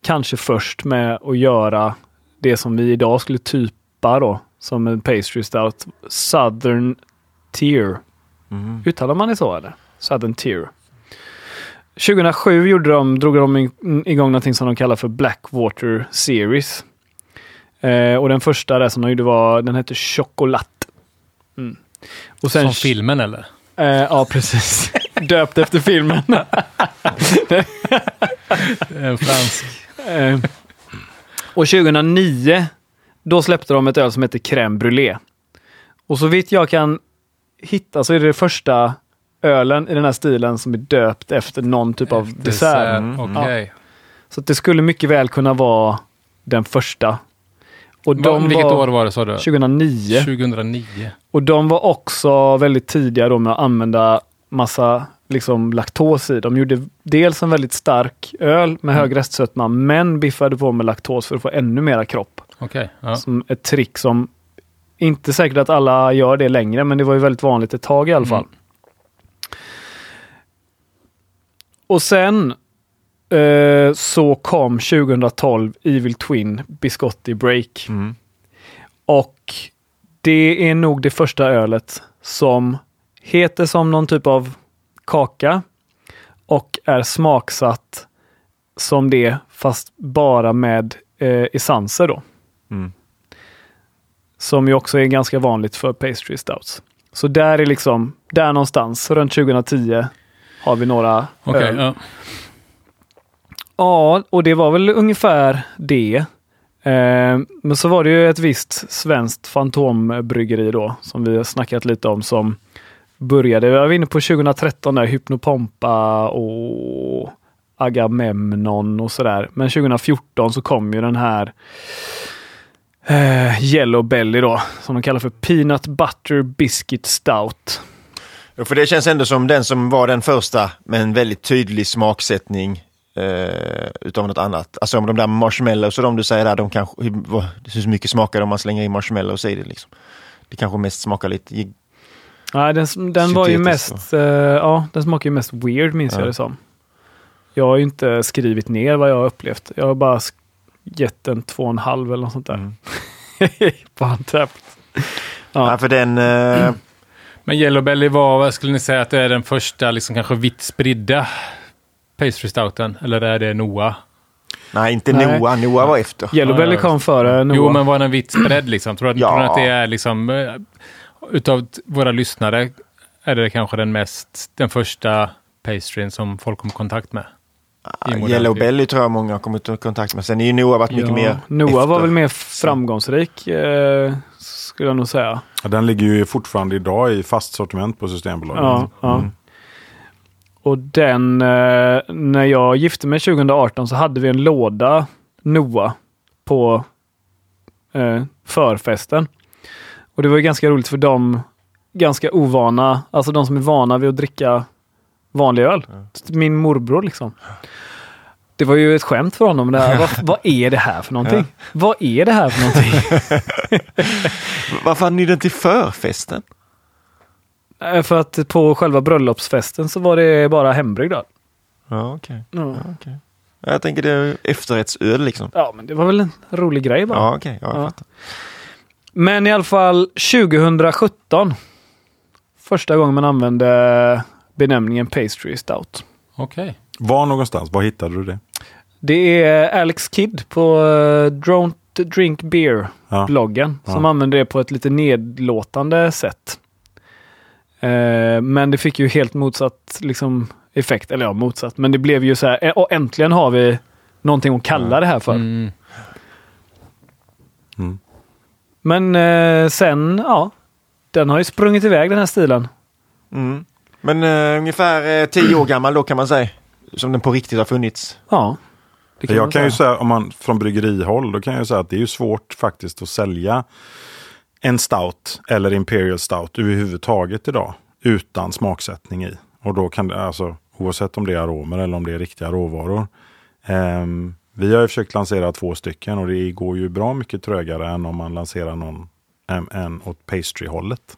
kanske först med att göra det som vi idag skulle typa då som en pastry stout. Southern Tier.
Mm.
Uttalar man det så eller? Southern Tier. 2007 gjorde de, drog de igång någonting som de kallar för Blackwater Series. Eh, och den första där som de gjorde var, den hette Chocolat. Mm. Och sen,
Som filmen eller?
Eh, ja, precis. Döpt efter filmen.
En fransk.
Eh, och 2009, då släppte de ett öl som heter Crème Brûlée. Och så vitt jag kan hitta så är det det första ölen i den här stilen som är döpt efter någon typ av dessert.
Mm.
Okej.
Så att det skulle mycket väl kunna vara den första. Och
Va-
de
Vilket
var
år var det sa du?
2009.
2009.
Och de var också väldigt tidiga då med att använda massa liksom laktos i. De gjorde dels en väldigt stark öl med hög restsötma, men biffade på med laktos för att få ännu mera kropp.
Okej. Ja.
Som ett trick som inte säkert att alla gör det längre, men det var ju väldigt vanligt ett tag i alla fall.
Mm.
Och sen eh, så kom 2012 Evil Twin Biscotti Break.
Mm.
Och det är nog det första ölet som heter som någon typ av kaka och är smaksatt som det fast bara med eh, essenser då.
Mm.
Som ju också är ganska vanligt för pastry stouts. Så där är liksom, där någonstans, runt 2010 har vi några
Okej,
öl.
ja.
Ja, och det var väl ungefär det. Eh, men så var det ju ett visst svenskt fantombryggeri då, som vi har snackat lite om, som började, vi var inne på 2013 där, Hypnopompa och Agamemnon och sådär. Men 2014 så kom ju den här eh, Yellow Belly då, som de kallar för Peanut Butter Biscuit Stout.
För det känns ändå som den som var den första med en väldigt tydlig smaksättning eh, utav något annat. Alltså om de där marshmallows och de du säger där, de kanske, det ser så mycket smakar om man slänger i marshmallows i det liksom. Det kanske mest smakar lite,
Nej, den, den var ju mest, eh, ja, den smakar ju mest weird minns
Ja.
jag det som. Jag har ju inte skrivit ner vad jag har upplevt. Jag har bara gett en två och en halv eller något sånt där.
Mm.
på Untapped. Ja.
ja. för den, eh,
Men Yellow Belly var, vad skulle ni säga att det är den första liksom kanske vitt spridda pastry stouten? Eller är det Noah?
nej inte
Nej.
Noah, Noah var efter.
Yellow Belly
ja,
kom före Noah.
Jo, men var den vitt spridd liksom? Tror du
Ja.
att det är liksom, eh, utav våra lyssnare, är det kanske den mest, den första pastryn som folk kom i kontakt med? i modern
Yellow
tid.
Belly tror jag många har kommit i kontakt med. Sen är ju Noah varit mycket
Ja,
mer
Noah var
efter.
väl mer framgångsrik, eh, skulle jag nog säga.
Ja, Den ligger ju fortfarande idag i fast sortiment på Systembolaget.
Ja, ja.
Mm.
Och den, eh, när jag gifte mig 2018 så hade vi en låda Noah på eh, förfesten. Och det var ju ganska roligt för de ganska ovana, alltså de som är vana vid att dricka vanlig öl. Min morbror liksom. Det var ju ett skämt för honom. Det här. Vad, vad är det här för någonting? Vad är det här för någonting?
Varför hade ni den till förfesten?
För att på själva bröllopsfesten så var det bara hembryggd öl.
Ja, okej.
Ja.
okej. Jag tänker det är efterrättsöl liksom.
ja, men det var väl en rolig grej bara.
Ja, okej. Ja, jag
Ja.
fattar.
Men i alla fall 2017. Första gången man använde benämningen pastry stout.
Okej.
Var någonstans? Var hittade du det?
Det är Alex Kidd på uh, Don't Drink Beer-bloggen
Ja.
som
Ja.
använder det på ett lite nedlåtande sätt. Eh, men det fick ju helt motsatt liksom, effekt. Eller ja, motsatt. Men det blev ju så här, eh, och äntligen har vi någonting att kalla det här för.
Mm.
Mm.
Men eh, sen, ja. Den har ju sprungit iväg den här stilen.
Mm. Men eh, ungefär eh, tio år gammal då kan man säga. Som den på riktigt har funnits.
Ja.
Jag kan ju
säga.
säga, om man från bryggerihåll, då kan jag ju säga att det är ju svårt faktiskt att sälja en stout eller imperial stout överhuvudtaget idag utan smaksättning i. Och då kan det, alltså oavsett om det är aromer eller om det är riktiga råvaror. Ehm, vi har ju försökt lansera två stycken och det går ju bra mycket trögare än om man lanserar någon en, en åt pastry-hållet.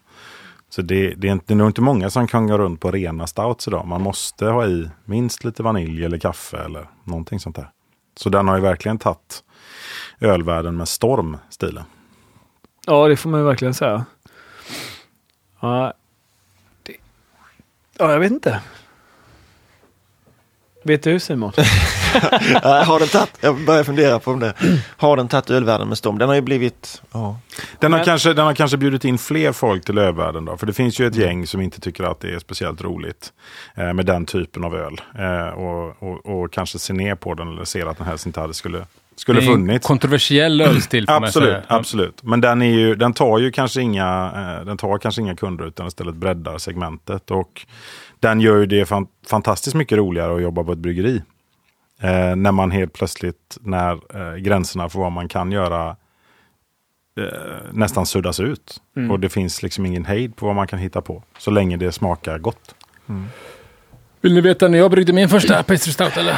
Så det, det, är inte, det är nog inte många som kan gå runt på rena stouts idag. Man måste ha i minst lite vanilj eller kaffe eller någonting sånt där. Så den har ju verkligen tagit ölvärlden med storm, stilen.
Ja, det får man ju verkligen säga. Ja, det... ja jag vet inte. Vet du Simon?
Har den tagit, jag börjar fundera på om det. Har den tagit ölvärlden med storm? Den har ju blivit, ja.
Den har,
Men-
kanske, den har kanske bjudit in fler folk till ölvärlden då. För det finns ju ett gäng som inte tycker att det är speciellt roligt eh, med den typen av öl. Eh, och, och, och kanske ser ner på den eller ser att den helst inte hade skulle, skulle funnits.
kontroversiell ölstil får
Absolut,
säga.
absolut. Men den, är ju, den tar ju kanske inga, eh, den tar kanske inga kunder utan istället breddar segmentet. Och den gör ju det fan, fantastiskt mycket roligare att jobba på ett bryggeri. Eh, när man helt plötsligt, när eh, gränserna för vad man kan göra eh, nästan suddas ut.
Mm.
Och det finns liksom ingen hejd på vad man kan hitta på. Så länge det smakar gott.
Vill ni veta när jag bryggde min första pastry stout eller?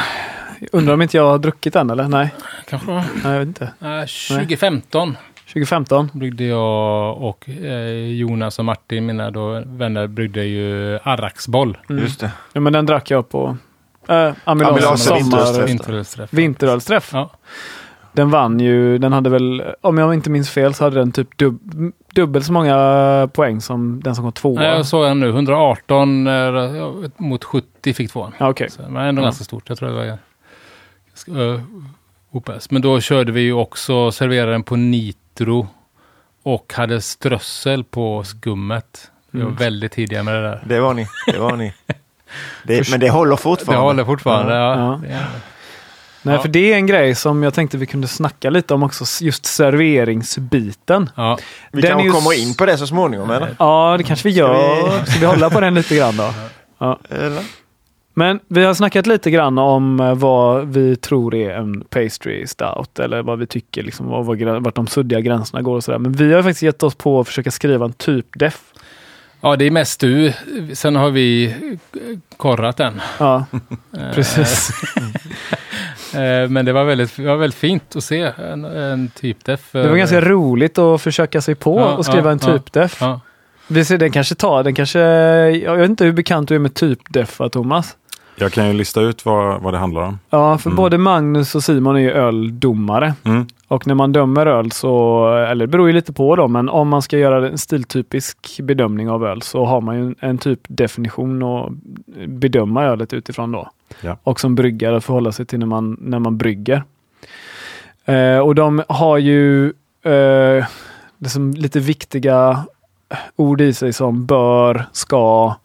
Undrar om inte jag har druckit den eller? Nej,
Kanske.
Nej jag vet inte.
Eh, 2015
2015.
bryggde jag och eh, Jonas och Martin, mina då vänner, bryggde ju Arraksboll.
Mm.
just det.
Ja, men den drack jag på äh,
Amylase
Amylase
vinterölsträff.
Vinterölsträff. Ja.
Den vann ju, den hade väl, om jag inte minns fel, så hade den typ dub, dubbelt så många poäng som den som kom tvåa.
Nej, jag såg den nu. 118 eh, mot 70 fick tvåan.
Ja, okej.
Så, men ändå
Ja.
ganska stort. Jag tror det var ganska uh, OPS. Men då körde vi ju också, serverade den på nitro och hade strössel på skummet. Vi var
Mm.
väldigt tidiga med det där.
Det var ni. Det var ni. Det, men det håller
Det
fortfarande.
håller fortfarande. Ja.
Ja.
Det är-
Nej,
Ja.
för det är en grej som jag tänkte vi kunde snacka lite om också, just serveringsbiten.
ja.
Vi
Den är ju
kommer
s-
in på det så småningom eller?
Ja, det kanske vi gör. Ska vi hålla på den lite grann då?
eller?
Men vi har snackat lite grann om eh, vad vi tror är en pastry stout eller vad vi tycker, liksom, vad, vart de suddiga gränserna går och sådär. Men vi har faktiskt gett oss på att försöka skriva en typ def.
Ja, det är mest du. Sen har vi eh, korrat den.
Ja, precis.
Eh, Men det var väldigt, det var väldigt fint att se en, en typdef.
Det var ganska roligt att försöka sig på
Ja,
och skriva
ja,
en
ja.
typdef.
Ja.
Vi ser, den kanske tar, den kanske, jag vet inte hur bekant du är med typdeffa Thomas?
Jag kan ju lista ut vad, vad det handlar om.
Ja, för
Mm.
både Magnus och Simon är ju öldomare.
Mm.
Och när man dömer öl så, eller det beror ju lite på då, men om man ska göra en stiltypisk bedömning av öl så har man ju en, en typ definition att bedöma ölet utifrån då.
Ja.
Och som bryggare förhålla sig till när man, när man brygger. Eh, och de har ju eh, liksom lite viktiga ord i sig som bör, ska,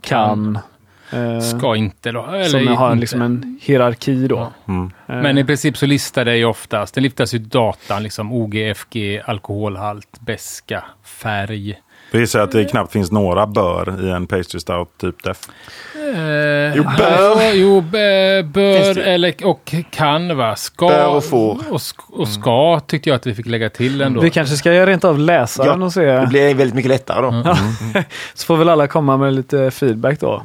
kan. Eh,
Ska inte då. Eller
som har
inte.
liksom en hierarki då.
Ja.
Mm.
Eh,
Men i princip så listar det ju oftast, det listas ju datan liksom OGFG, alkoholhalt, beska, färg.
Jag gissar att det knappt finns några bör i en pastry stout typ def.
Eh,
Jo, bör.
ja, Jo, bör eller, och kan va? Ska,
Bör och får.
Och, och ska tyckte jag att vi fick lägga till ändå.
Vi kanske ska rent av läsa
Ja,
den och se.
Det blir väldigt mycket lättare då.
Ja. Så får väl alla komma med lite feedback då.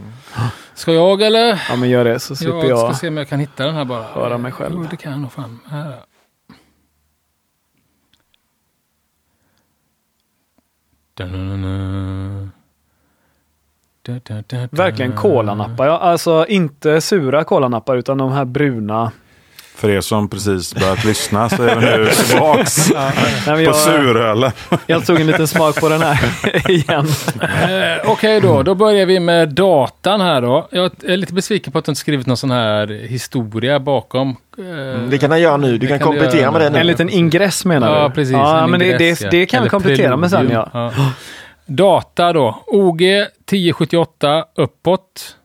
Ska jag eller?
Ja men gör det så slipper
Jag
jag.
ska se om jag kan hitta den här bara.
höra mig själv.
Jo, det kan jag nog fan. Här.
Verkligen kolanappar. Ja, alltså inte sura kolanappar utan de här bruna.
För er som precis börjat lyssna så är vi nu tillbaks
Nej, men
på
jag,
surölen.
jag tog en liten smak på den här igen.
Eh, Okej då, då börjar vi med datan här då. Jag är lite besviken på att du inte skrivit någon sån här historia bakom. Eh,
Mm, Det kan han göra nu. Du
Det
kan
kan
komplettera med det nu.
En liten ingress menar du?
Ja, precis.
Ja,
en
men det,
ingress,
det,
ja.
det kan vi komplettera med sen ja.
ja. Data då. OG 1078 uppåt.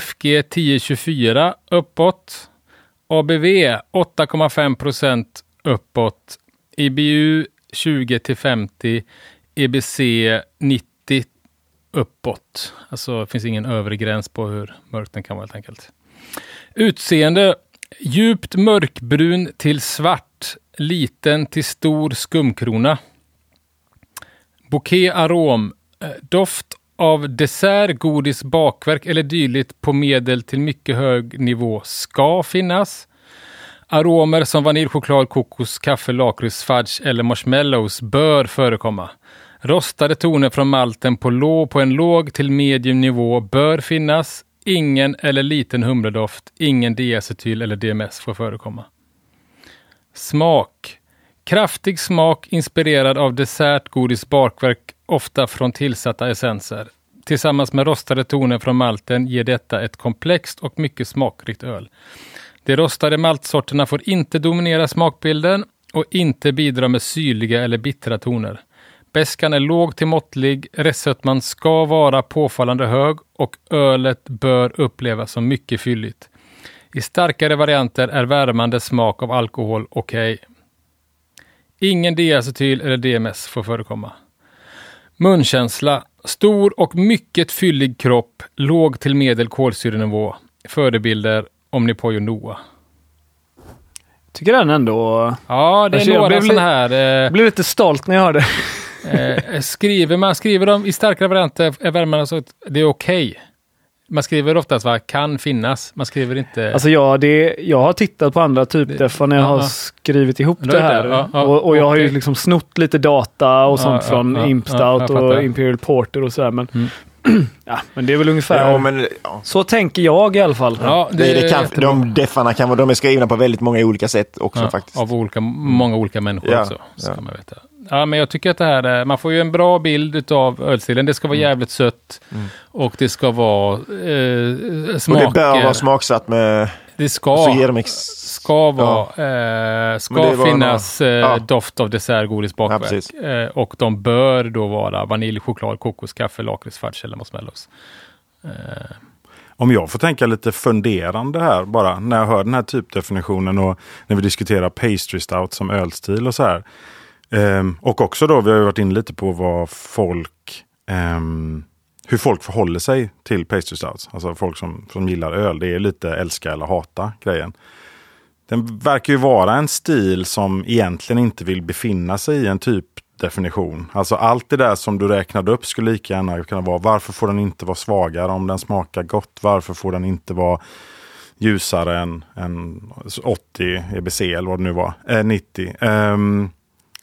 FG 1024 uppåt. ABV 8,5 procent uppåt. IBU 20 till 50. EBC 90 uppåt. Alltså det finns ingen övre gräns på hur mörk den kan vara helt enkelt. Utseende. Djupt mörkbrun till svart. Liten till stor skumkrona. Bouquet arom. Eh, doft av dessert, godis, bakverk eller dylikt på medel till mycket hög nivå ska finnas. Aromer som vaniljchoklad, kokos, kaffe, lakrits, fudge eller marshmallows bör förekomma. Rostade toner från malten på, lå, på en låg till medium nivå bör finnas. Ingen eller liten humledoft, ingen diacetyl eller DMS får förekomma. Smak. Kraftig smak inspirerad av dessert, godis, bakverk, ofta från tillsatta essenser. Tillsammans med rostade toner från malten ger detta ett komplext och mycket smakrikt öl. De rostade maltsorterna får inte dominera smakbilden och inte bidra med syrliga eller bittra toner. Bäskan är låg till måttlig, restsötman ska vara påfallande hög och ölet bör upplevas som mycket fylligt. I starkare varianter är värmande smak av alkohol okej. Ingen diacetyl eller DMS får förekomma. Munkänsla. Stor och mycket fyllig kropp, låg till medel kolsyrenivå. Förebilder Omnipojo Noa.
Tycker den ändå...
Ja, det är
Alltså, jag
några
blev
sådana här...
Jag
Eh,
blev lite stolt när jag hörde.
eh, skriver man skriver dem i starkare varianter är värmarna så att det är okej. Man skriver oftast vad kan finnas. Man skriver inte...
Alltså jag, det, jag har tittat på andra typdeffar när jag
Ja,
har
ja.
skrivit ihop det här.
det? Ja, ja,
och, och jag har ju liksom snott lite data och
Ja,
sånt
ja,
från
ja,
Imp
ja,
Stout
jag fattar.
och Imperial Porter och sådär. Men,
Mm.
ja, men det är väl ungefär...
Ja, men, ja.
Så tänker jag i alla fall.
ja,
Det, det kan,
jättebra.
de deffarna kan vara, de är skrivna på väldigt många olika sätt också
Ja,
faktiskt.
Av olika, många olika människor
Ja,
också. Ska
ja.
man veta. Ja, men jag tycker att det här, är- man får ju en bra bild av ölstilen. Det ska vara
Mm.
jävligt sött och det ska vara eh,
Och
smaker.
det bör vara smaksatt med...
Det ska,
ex...
ska vara, eh,
Men
ska finnas
några-
eh,
ja.
doft av dessert, godis,
Ja,
bakverk.
precis.
eh, och de bör då vara vanilj, choklad, kokos, kaffe, lakrits, fudge eller marshmallows. Eh,
Om jag får tänka lite funderande här bara när jag hör den här typdefinitionen och när vi diskuterar pastry stout som ölstil och så här. Ehm, och också då, vi har ju varit inne lite på vad folk, um, hur folk förhåller sig till pastry stouts. Alltså folk som, som gillar öl, det är lite älska eller hata grejen. Den verkar ju vara en stil som egentligen inte vill befinna sig i en typ definition. Alltså allt det där som du räknade upp skulle lika gärna kunna vara varför får den inte vara svagare om den smakar gott? Varför får den inte vara ljusare än, än 80 EBC eller vad det nu var, eh, 90. Um, ehm,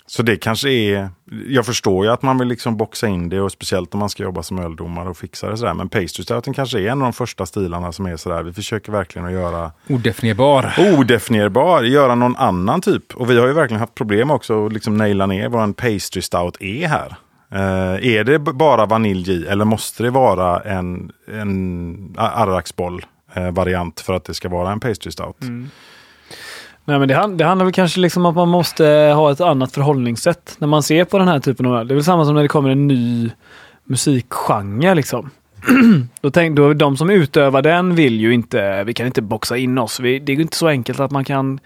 så det kanske är, jag förstår ju att man vill liksom boxa in det och speciellt om man ska jobba som öldomare och fixa det sådär. Men pastry stouten kanske är en av de första stilarna som är sådär, vi försöker verkligen att göra
Odefinierbar.
Odefinierbar, göra någon annan typ. Och vi har ju verkligen haft problem också att liksom naila ner vad en pastry stout är här. Uh, är det bara vanilj i eller måste det vara en, en arraksboll uh, variant för att det ska vara en pastry stout? Mm.
Nej, men det, det handlar väl kanske liksom om att man måste ha ett annat förhållningssätt när man ser på den här typen av Det är väl samma som när det kommer en ny musikgenre. Liksom. då tänk, då, de som utövar den vill ju inte, vi kan inte boxa in oss. Vi, det är ju inte så enkelt att man kan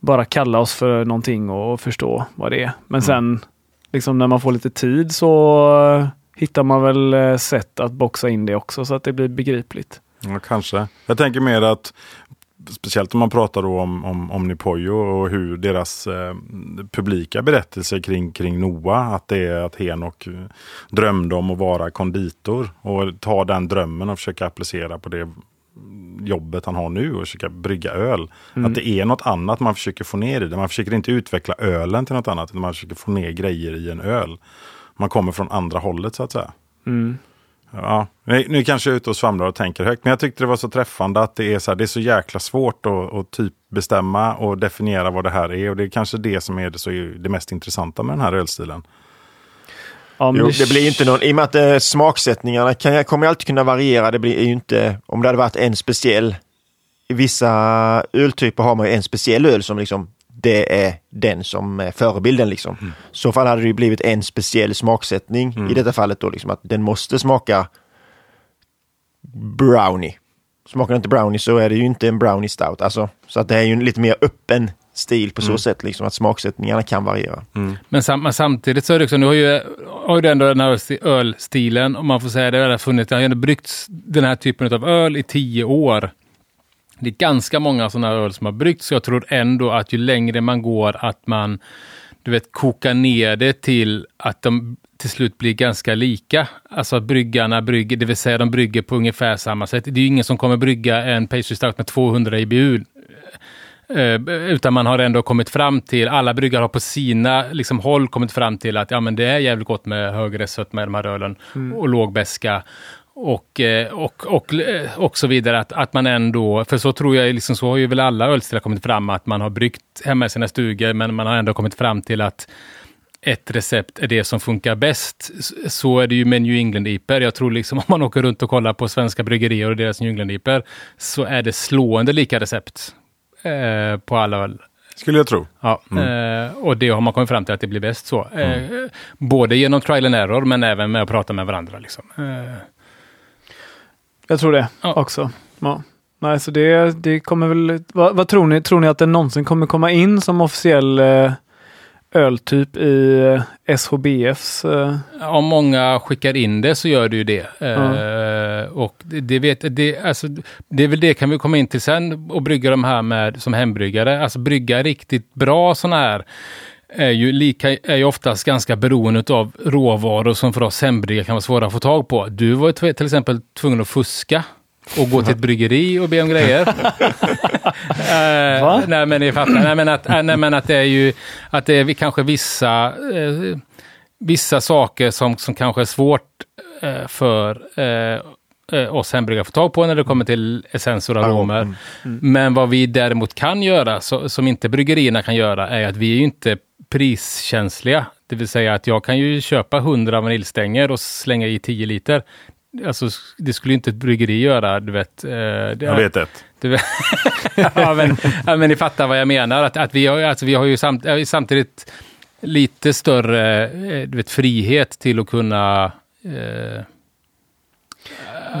bara kalla oss för någonting och förstå vad det är. Men mm. sen liksom när man får lite tid så hittar man väl eh, sätt att boxa in det också så att det blir begripligt.
Ja, kanske. Jag tänker mer att speciellt om man pratar då om, om Omnipojo och hur deras eh, publika berättelse kring, kring Noah, att det är att Henok drömde om att vara konditor och ta den drömmen och försöka applicera på det jobbet han har nu och försöka brygga öl. Mm. Att det är något annat man försöker få ner i det. Man försöker inte utveckla ölen till något annat, utan man försöker få ner grejer i en öl. Man kommer från andra hållet så att säga. Mm. Ja, nu kanske jag är ute och svamlar och tänker högt, men jag tyckte det var så träffande att det är så, här, det är så jäkla svårt att, att typ bestämma och definiera vad det här är. Och det är kanske det som är det, så är det mest intressanta med den här ölstilen.
Ja, jo, det blir inte någon, i och med att eh, smaksättningarna kan, kommer alltid kunna variera. Det blir ju inte, om det hade varit en speciell, i vissa öltyper har man ju en speciell öl som liksom det är den som är förebilden. Liksom. Mm. Så fall hade det blivit en speciell smaksättning mm. i detta fallet då, liksom, att den måste smaka brownie. Smakar inte brownie så är det ju inte en brownie stout. Alltså, så att det är ju en lite mer öppen stil på så mm. sätt, liksom, att smaksättningarna kan variera.
Mm. Men, sam men, samtidigt så är det också, nu har ju, har ju ändå den här ölstilen, om man får säga det, funnits, det har ändå bryggts den här typen av öl i tio år. Det är ganska många sådana här öl som har bryggts. Jag tror ändå att ju längre man går att man du vet, kokar ner det till att de till slut blir ganska lika. Alltså att bryggarna brygger, det vill säga de brygger på ungefär samma sätt. Det är ju ingen som kommer brygga en pastry stout med 200 IBU. Eh, utan man har ändå kommit fram till, alla bryggare har på sina liksom, håll kommit fram till att ja, men det är jävligt gott med högre sött med de här ölen mm. och låg beska och, eh, och, och, eh, och så vidare. Att, att man ändå, för så tror jag, liksom, så har ju väl alla ölstilar kommit fram, att man har bryggt hemma i sina stugor, men man har ändå kommit fram till att ett recept är det som funkar bäst. Så är det ju med New England-IPer. Jag tror liksom om man åker runt och kollar på svenska bryggerier och deras New England-IPer, så är det slående lika recept eh, på alla öl.
Skulle jag tro.
Ja, mm. eh, och det har man kommit fram till att det blir bäst så. Eh, mm. både genom trial and error, men även med att prata med varandra. Liksom. Eh,
jag tror det ja. också. Ja. Nej, så det, det kommer väl... Vad, vad, tror ni? Tror ni att det någonsin kommer komma in som officiell eh, öltyp i eh, SHBFs... Eh...
Om många skickar in det så gör det ju det. Mm. och det, det, vet, det, alltså, det är väl det kan vi komma in till sen och brygga de här med som hembryggare. Alltså brygga riktigt bra sådana här är ju, lika, är ju oftast ganska beroende av råvaror som för oss hembryggare kan vara svåra att få tag på. Du var ju till exempel tvungen att fuska och gå till ett bryggeri och be om grejer. uh, nej men ni fattar. Nej men att, nej, men att det är ju att det är kanske vissa, uh, vissa saker som, som kanske är svårt för oss hembryggare få tag på när det kommer till essenser och aromer. Mm. Mm. Men vad vi däremot kan göra, så, som inte bryggerierna kan göra, är att vi är ju inte priskänsliga. Det vill säga att jag kan ju köpa 100 vaniljstänger och slänga i 10 liter. Alltså, det skulle inte ett bryggeri göra, du vet. Eh, det,
jag vet ett.
Du ja, men, ja, men ni fattar vad jag menar. Att, att vi, har, alltså, vi har ju samt, samtidigt lite större eh, du vet, frihet till att kunna eh,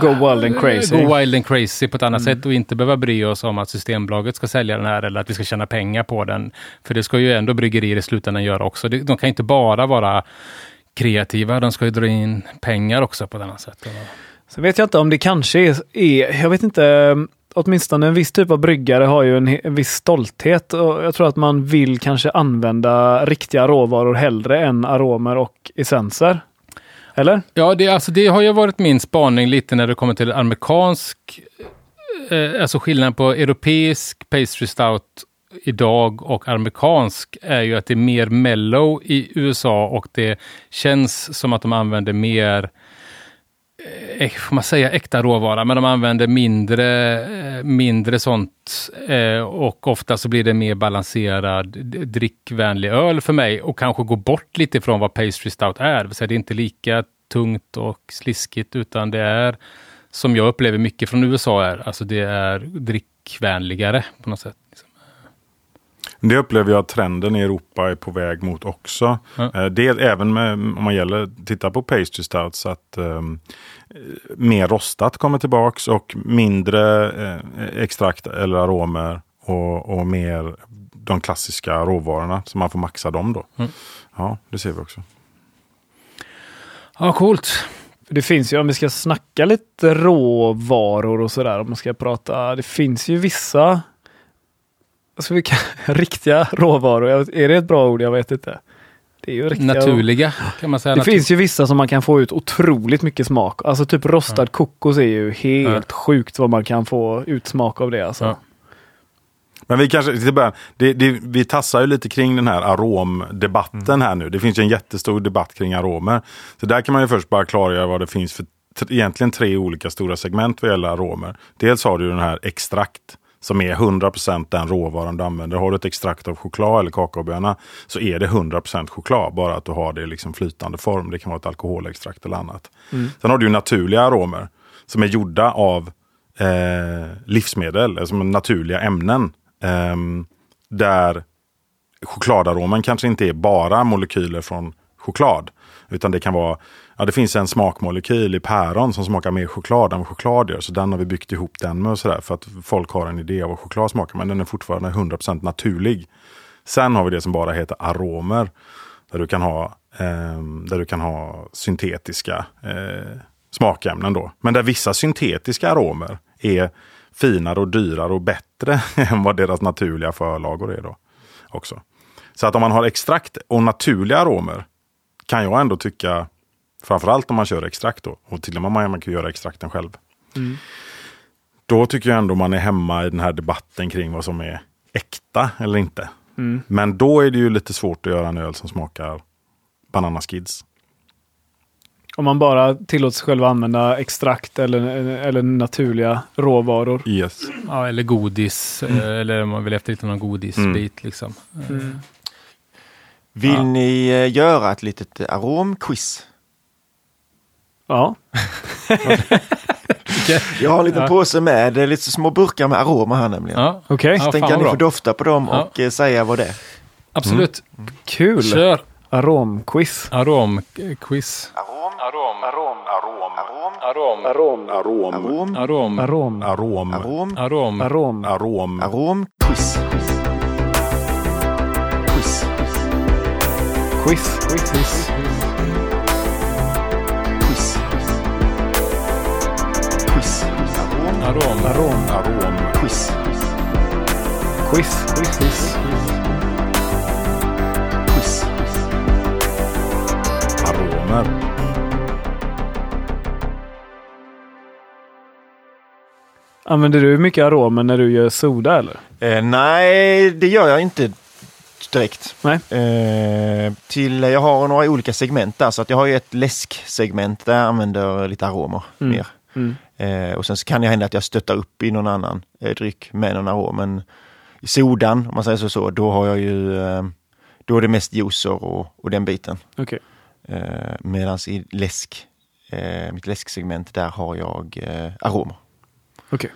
Go wild and crazy.
Go wild and crazy på ett annat mm. sätt och inte behöva bry oss om att Systembolaget ska sälja den här eller att vi ska tjäna pengar på den. För det ska ju ändå bryggerier i slutändan göra också. De kan inte bara vara kreativa, de ska ju dra in pengar också på ett annat sätt.
Så vet jag inte om det kanske är, är jag vet inte åtminstone en viss typ av bryggare har ju en, en viss stolthet och jag tror att man vill kanske använda riktiga råvaror hellre än aromer och essenser. Eller?
Ja, det, alltså, det har ju varit min spaning lite när det kommer till amerikansk, eh, alltså skillnaden på europeisk pastry stout idag och amerikansk är ju att det är mer mellow i USA och det känns som att de använder mer eh, Eh, eh, får man säga äkta råvara, men de använder mindre, eh, mindre sånt och ofta så blir det mer balanserad drickvänlig öl för mig och kanske gå bort lite från vad pastry stout är. Så det är inte lika tungt och sliskigt utan det är som jag upplever mycket från USA är, alltså det är drickvänligare på något sätt.
Det upplever jag att trenden i Europa är på väg mot också. Eh, Det även med, om man gäller, tittar på pastry stouts, att eh, mer rostat kommer tillbaks och mindre eh, extrakt eller aromer och, och mer de klassiska råvarorna så man får maxa dem då.
Mm.
Ja, det ser vi också.
Ja, coolt.
Det finns ju, om vi ska snacka lite råvaror och sådär, om man ska prata, det finns ju vissa alltså vilka, riktiga råvaror, är det ett bra ord? Jag vet inte. Det är ju riktiga
Naturliga kan man säga.
Det
Natur-
finns ju vissa som man kan få ut otroligt mycket smak. Alltså typ rostad kokos är ju helt sjukt vad man kan få ut smak av det. Alltså.
Ja.
Men vi kanske, till början, det, det, vi tassar ju lite kring den här aromdebatten här nu. Det finns ju en jättestor debatt kring aromer. Så där kan man ju först bara klargöra vad det finns för t- egentligen tre olika stora segment vad gäller aromer. Dels har du den här extrakt som är 100% den råvaran du använder. Har du ett extrakt av choklad eller kakaoböna så är det 100% choklad, bara att du har det i liksom flytande form. Det kan vara ett alkoholextrakt eller annat. Sen har du naturliga aromer som är gjorda av eh, livsmedel, alltså naturliga ämnen. ehm, där chokladaromen kanske inte är bara molekyler från choklad. Utan det kan vara, ja det finns en smakmolekyl i päron som smakar mer choklad än vad choklad gör. Så den har vi byggt ihop den med och sådär för att folk har en idé av vad choklad smakar. Men den är fortfarande 100% naturlig. Sen har vi det som bara heter aromer. Där du kan ha, eh, där du kan ha syntetiska eh, smakämnen då. Men där vissa syntetiska aromer är finare och dyrare och bättre än vad deras naturliga förlagor är då. Också. Så att om man har extrakt och naturliga aromer kan jag ändå tycka, framförallt om man kör extrakt då, och till och med man kan göra extrakten själv. Då tycker jag ändå man är hemma i den här debatten kring vad som är äkta eller inte. Men då är det ju lite svårt att göra en öl som smakar bananaskids.
Om man bara tillåter sig själv använda extrakt eller, eller naturliga råvaror.
Yes.
Ja, eller godis, eh, eller om man vill efter lite någon godisbit liksom.
Vill
Ja.
ni eh, göra ett litet aromquiz?
Ja,
Jag har en liten
Ja.
påse med eh, lite små burkar med aromer här nämligen.
Ja,
okej.
Ja,
Så tänker
fan
jag ni får dofta på dem
Ja.
och eh, säga vad det är.
absolut.
Kul!
Kör
Aromquiz.
aromquiz.
Arom,
Arom.
arom, arom,
Arom.
Arom.
Arom.
Arom.
Arom.
Arom.
arom,
Arom.
Arom.
Arom.
aromquiz. Quiz.
Quiz. Quiz.
Quiz. Arom,
Arom.
Arom.
Quiz.
Quiz. Quiz. Quiz.
Quiz.
Aromer.
Använder du mycket aromer när du gör soda eller?
Eh, nej, det gör jag inte direkt.
Nej.
Eh, till, jag har några olika segment där, så att jag har ju ett läsksegment där jag använder lite aromer
Mm.
mer.
Mm.
Eh, och sen så kan det hända att jag stöttar upp i någon annan eh, dryck med någon arom. Men i sodan, om man säger så, så då har jag ju, eh, då är det mest juicer och, och den biten.
Okej.
Eh, Medan i läsk, eh, mitt läsksegment, där har jag eh, aromer.
Okej.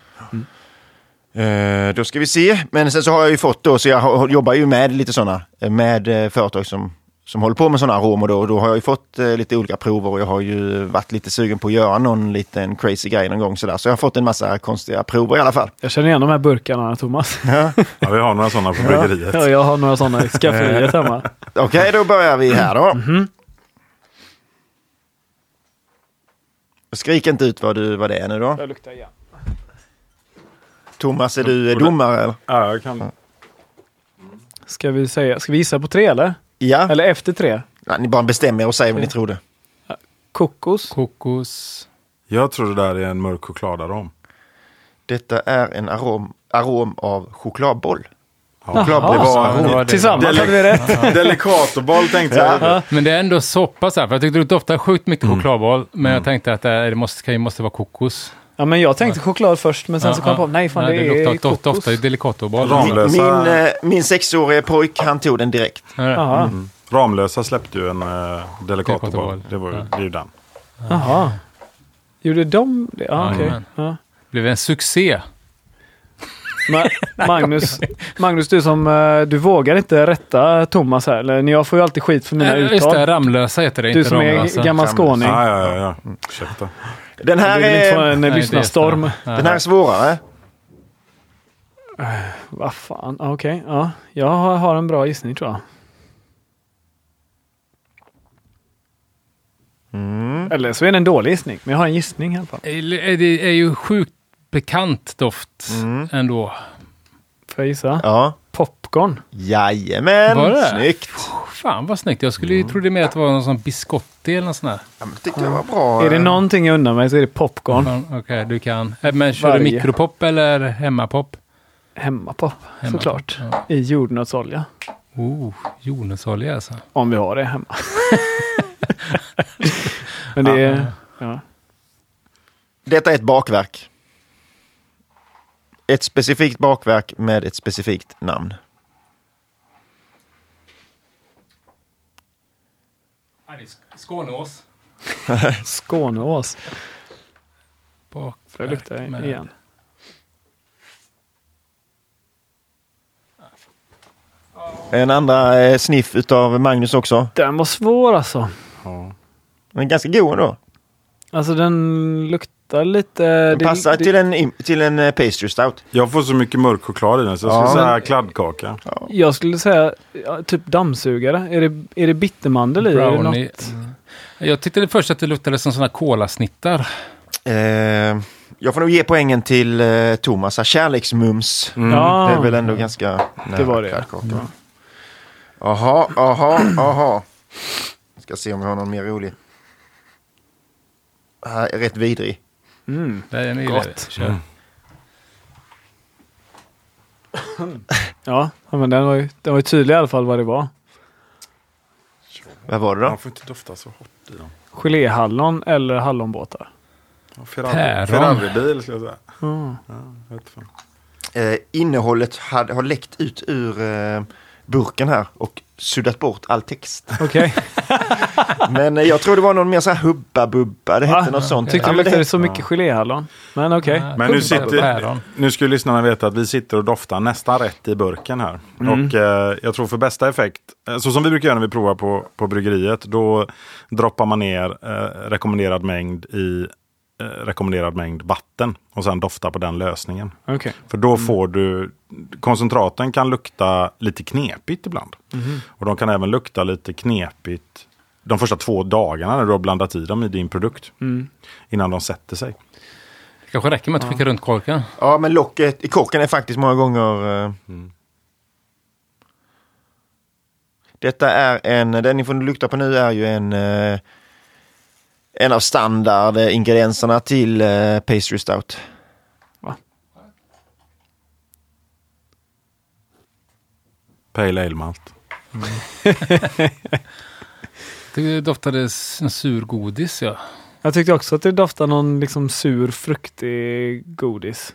Eh, då ska vi se. Men sen så har jag ju fått då, så jag jobbar ju med lite sådana, med företag som, som håller på med sådana aromer då. Och då har jag ju fått eh, lite olika prover och jag har ju varit lite sugen på att göra någon liten crazy grej någon gång sådär. Så jag har fått en massa konstiga prover i alla fall.
Jag känner igen de här burkarna Thomas.
Ja.
Ja, vi har några sådana på bryggeriet.
Ja, jag har några sådana i skafferiet hemma.
Okej, då börjar vi här då. Skrik inte ut vad, du, vad det är nu då.
Jag luktar igen.
Thomas, är du eh, domare? Eller?
Ja, jag kan.
Ska vi säga, ska vi gissa på tre eller?
Ja.
Eller efter tre?
Nej, ni bara bestämmer er och säger vad ni trodde.
Kokos.
Kokos.
Jag tror det där är en mörk chokladarom.
Detta är en arom, arom av chokladboll.
Ja.
Chokladboll var
Ja, det var det.
Tillsammans
Deli-
hade vi rätt.
Delicatoboll tänkte jag.
Ja.
Men det är ändå så pass här, för jag tyckte det doftade sjukt mycket
Mm.
chokladboll. Men jag tänkte att det, det måste, kan ju- måste vara kokos.
Ja, men jag tänkte choklad först, men sen så kom jag på, nej fan det, är
doftar,
kokos.
doftar ju delicatoboll.
Ramlösa-
min, eh, min sexårige pojk, han tog den direkt.
Jaha.
Ramlösa släppte ju en uh, Delicatoboll. Det var ju
Ja.
det är ju den.
Jaha. Gjorde de det? Ja, okej.
Jajamän.
Ja.
blev en succé.
Ma- Magnus, Magnus, du som eh, du vågar inte rätta Thomas här. Eller, jag får ju alltid skit för mina
Äh, Just det,
uttal.
Ramlösa heter det,
Du
inte
som
Ramlösa.
är gammal skåning.
Ja, ja, ja. ja. Ursäkta.
Den här
vill inte få
är,
en
Nej,
lyssnarstorm.
den här är svårare.
Vad fan, Ja, okej. Ja, jag har, en bra gissning tror jag.
Mm.
Eller så är det en dålig gissning, men jag har en gissning i alla fall.
Eh, Det är ju sjukt bekant doft
Mm.
ändå.
Får jag gissa?
Ja.
Popcorn.
Jajamän,
Var det?
snyggt.
Fan vad snyggt. Jag skulle ju tro det mer att det var någon sån biscotti eller något sånt där.
Ja, men det tyckte jag var bra.
Är det någonting jag undrar mig så är det popcorn.
Fan, Okej, du kan. Eh, Men kör
Varje.
du mikropop eller hemmapop?
Hemmapop,
Hemmapop,
såklart.
ja.
I jordnötsolja.
Oh, jordnötsolja alltså.
Om vi har det hemma. men det är... Ja.
Detta är ett bakverk. Ett specifikt bakverk med ett specifikt namn.
Skåneås.
Skåneås.
Bakverk
Får jag lukta
med-
igen?
En andra eh, sniff utav Magnus också.
Den var svår alltså.
Ja.
Den är ganska god ändå.
Alltså den luktar lite...
Den
det-
passar
det-
till en, till en eh, pastry stout.
Jag får så mycket mörk choklad i den så jag skulle
Ja.
säga
Men-
kladdkaka.
Jag skulle säga ja, typ dammsugare. Är det, är det bittermandel i? Är det?
Mm. Jag tyckte först att det luktade som sådana kolasnittar.
Eh, jag får nog ge poängen till eh, Thomas. Kärleksmums.
Mm.
Ja,
Det är väl ändå ganska nära
det var det.
kladdkaka. Jaha, jaha, jaha. Ska se om vi har någon mer rolig. Är rätt vidrig.
Mm.
Det är en
Gott.
Kör.
Mm.
Ja, men den var, ju, den var ju tydlig i alla fall vad det var.
Vad var det då?
Man får inte dofta så hårt i dem.
Geléhallon eller hallonbåtar.
Ja, Ferrari. Ferrari-bil skulle jag säga.
Mm.
Ja, jag.
Eh, innehållet hade, har läckt ut ur eh, burken här och suddat bort all text.
Okej.
Men eh, jag tror det var någon mer så här Hubba Bubba. Det hette
Ah,
något sånt.
Tyckte
Ja,
det
men
luktade så mycket geléhallon. Men okej.
Men nu sitter-. Nu ska ju lyssnarna veta att vi sitter och doftar nästan rätt i burken här.
Mm.
Och eh, jag tror för bästa effekt, eh, så som vi brukar göra när vi provar på, på bryggeriet, då droppar man ner eh, rekommenderad mängd i rekommenderad mängd vatten och sen doftar på den lösningen.
Okej.
För då får du, koncentraten kan lukta lite knepigt ibland. Och de kan även lukta lite knepigt de första två dagarna när du har blandat i dem i din produkt.
Mm.
Innan de sätter sig.
Det kanske räcker med att skicka runt korken.
ja, men locket i korken är faktiskt många gånger... Eh, Detta är en, den ni får lukta på nu är ju en eh, en av standardingredienserna till eh, pastry stout.
Pale ale malt.
Det doftade en sur godis ja.
Jag tyckte också att det doftade någon liksom sur fruktig godis.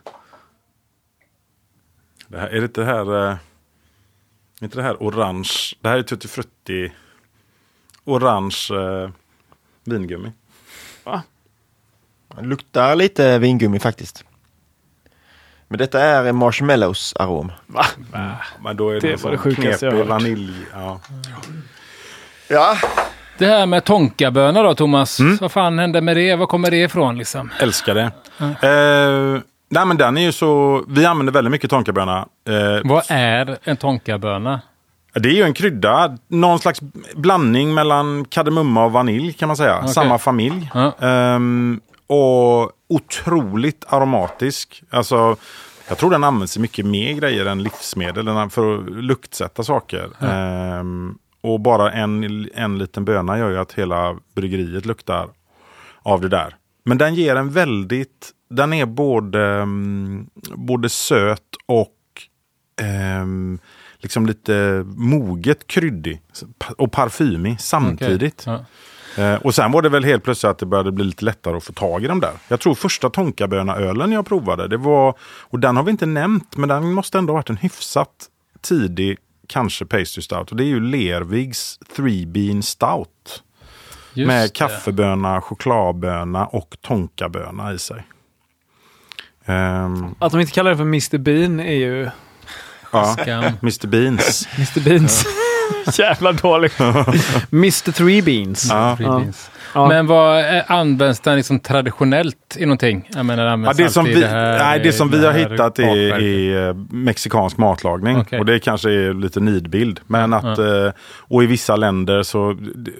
Det här, är det inte det här... Eh, inte det här orange? Det här är tutti frutti. Orange eh, vingummi.
Det luktar lite vingummi faktiskt. Men detta är en marshmallows arom.
Va?
Men då är
Det
det,
var det sjukaste jag hört.
vanilj. Ja.
Ja,
Det här med tonkabönor då Thomas. Vad fan hände med det? Var kommer det ifrån liksom?
Älskar det. Eh, nej men den är ju så... Vi använder väldigt mycket tonkaböna. Eh,
Vad är en tonkaböna?
Det är ju en krydda, någon slags blandning mellan kardemumma och vanilj kan man säga.
Okej.
Samma familj.
Ja.
Ehm, och otroligt aromatisk. Alltså Jag tror den används i mycket mer grejer än livsmedel för att luktsätta saker. Ehm, och bara en, en liten böna gör ju att hela bryggeriet luktar av det där. Men den ger en väldigt, den är både, mm, både söt och ehm, liksom lite moget kryddig och parfymig samtidigt.
Okej. Ja.
Eh, och sen var det väl helt plötsligt att det började bli lite lättare att få tag i dem där. Jag tror första tonkaböna-ölen jag provade, det var, och den har vi inte nämnt, men den måste ändå ha varit en hyfsat tidig, kanske pastry stout. Och det är ju Lervigs Three Bean Stout.
Just
med
det.
kaffeböna, chokladböna och tonkaböna i sig. Ehm,
Att de inte kallar det för Mr Bean är ju
ja. Mr Beans.
Mr Beans. Jävla dåligt. Mr Three Beans.
Ja.
Ja.
beans.
Ja.
Men vad eh, används den liksom traditionellt i någonting? Jag menar,
Ja,
används
det, som vi,
det här,
nej, det som vi
det
har
här
hittat är, är eh, mexikansk matlagning.
Okej.
Och det kanske är lite nidbild. Men att, eh, och i vissa länder så, det-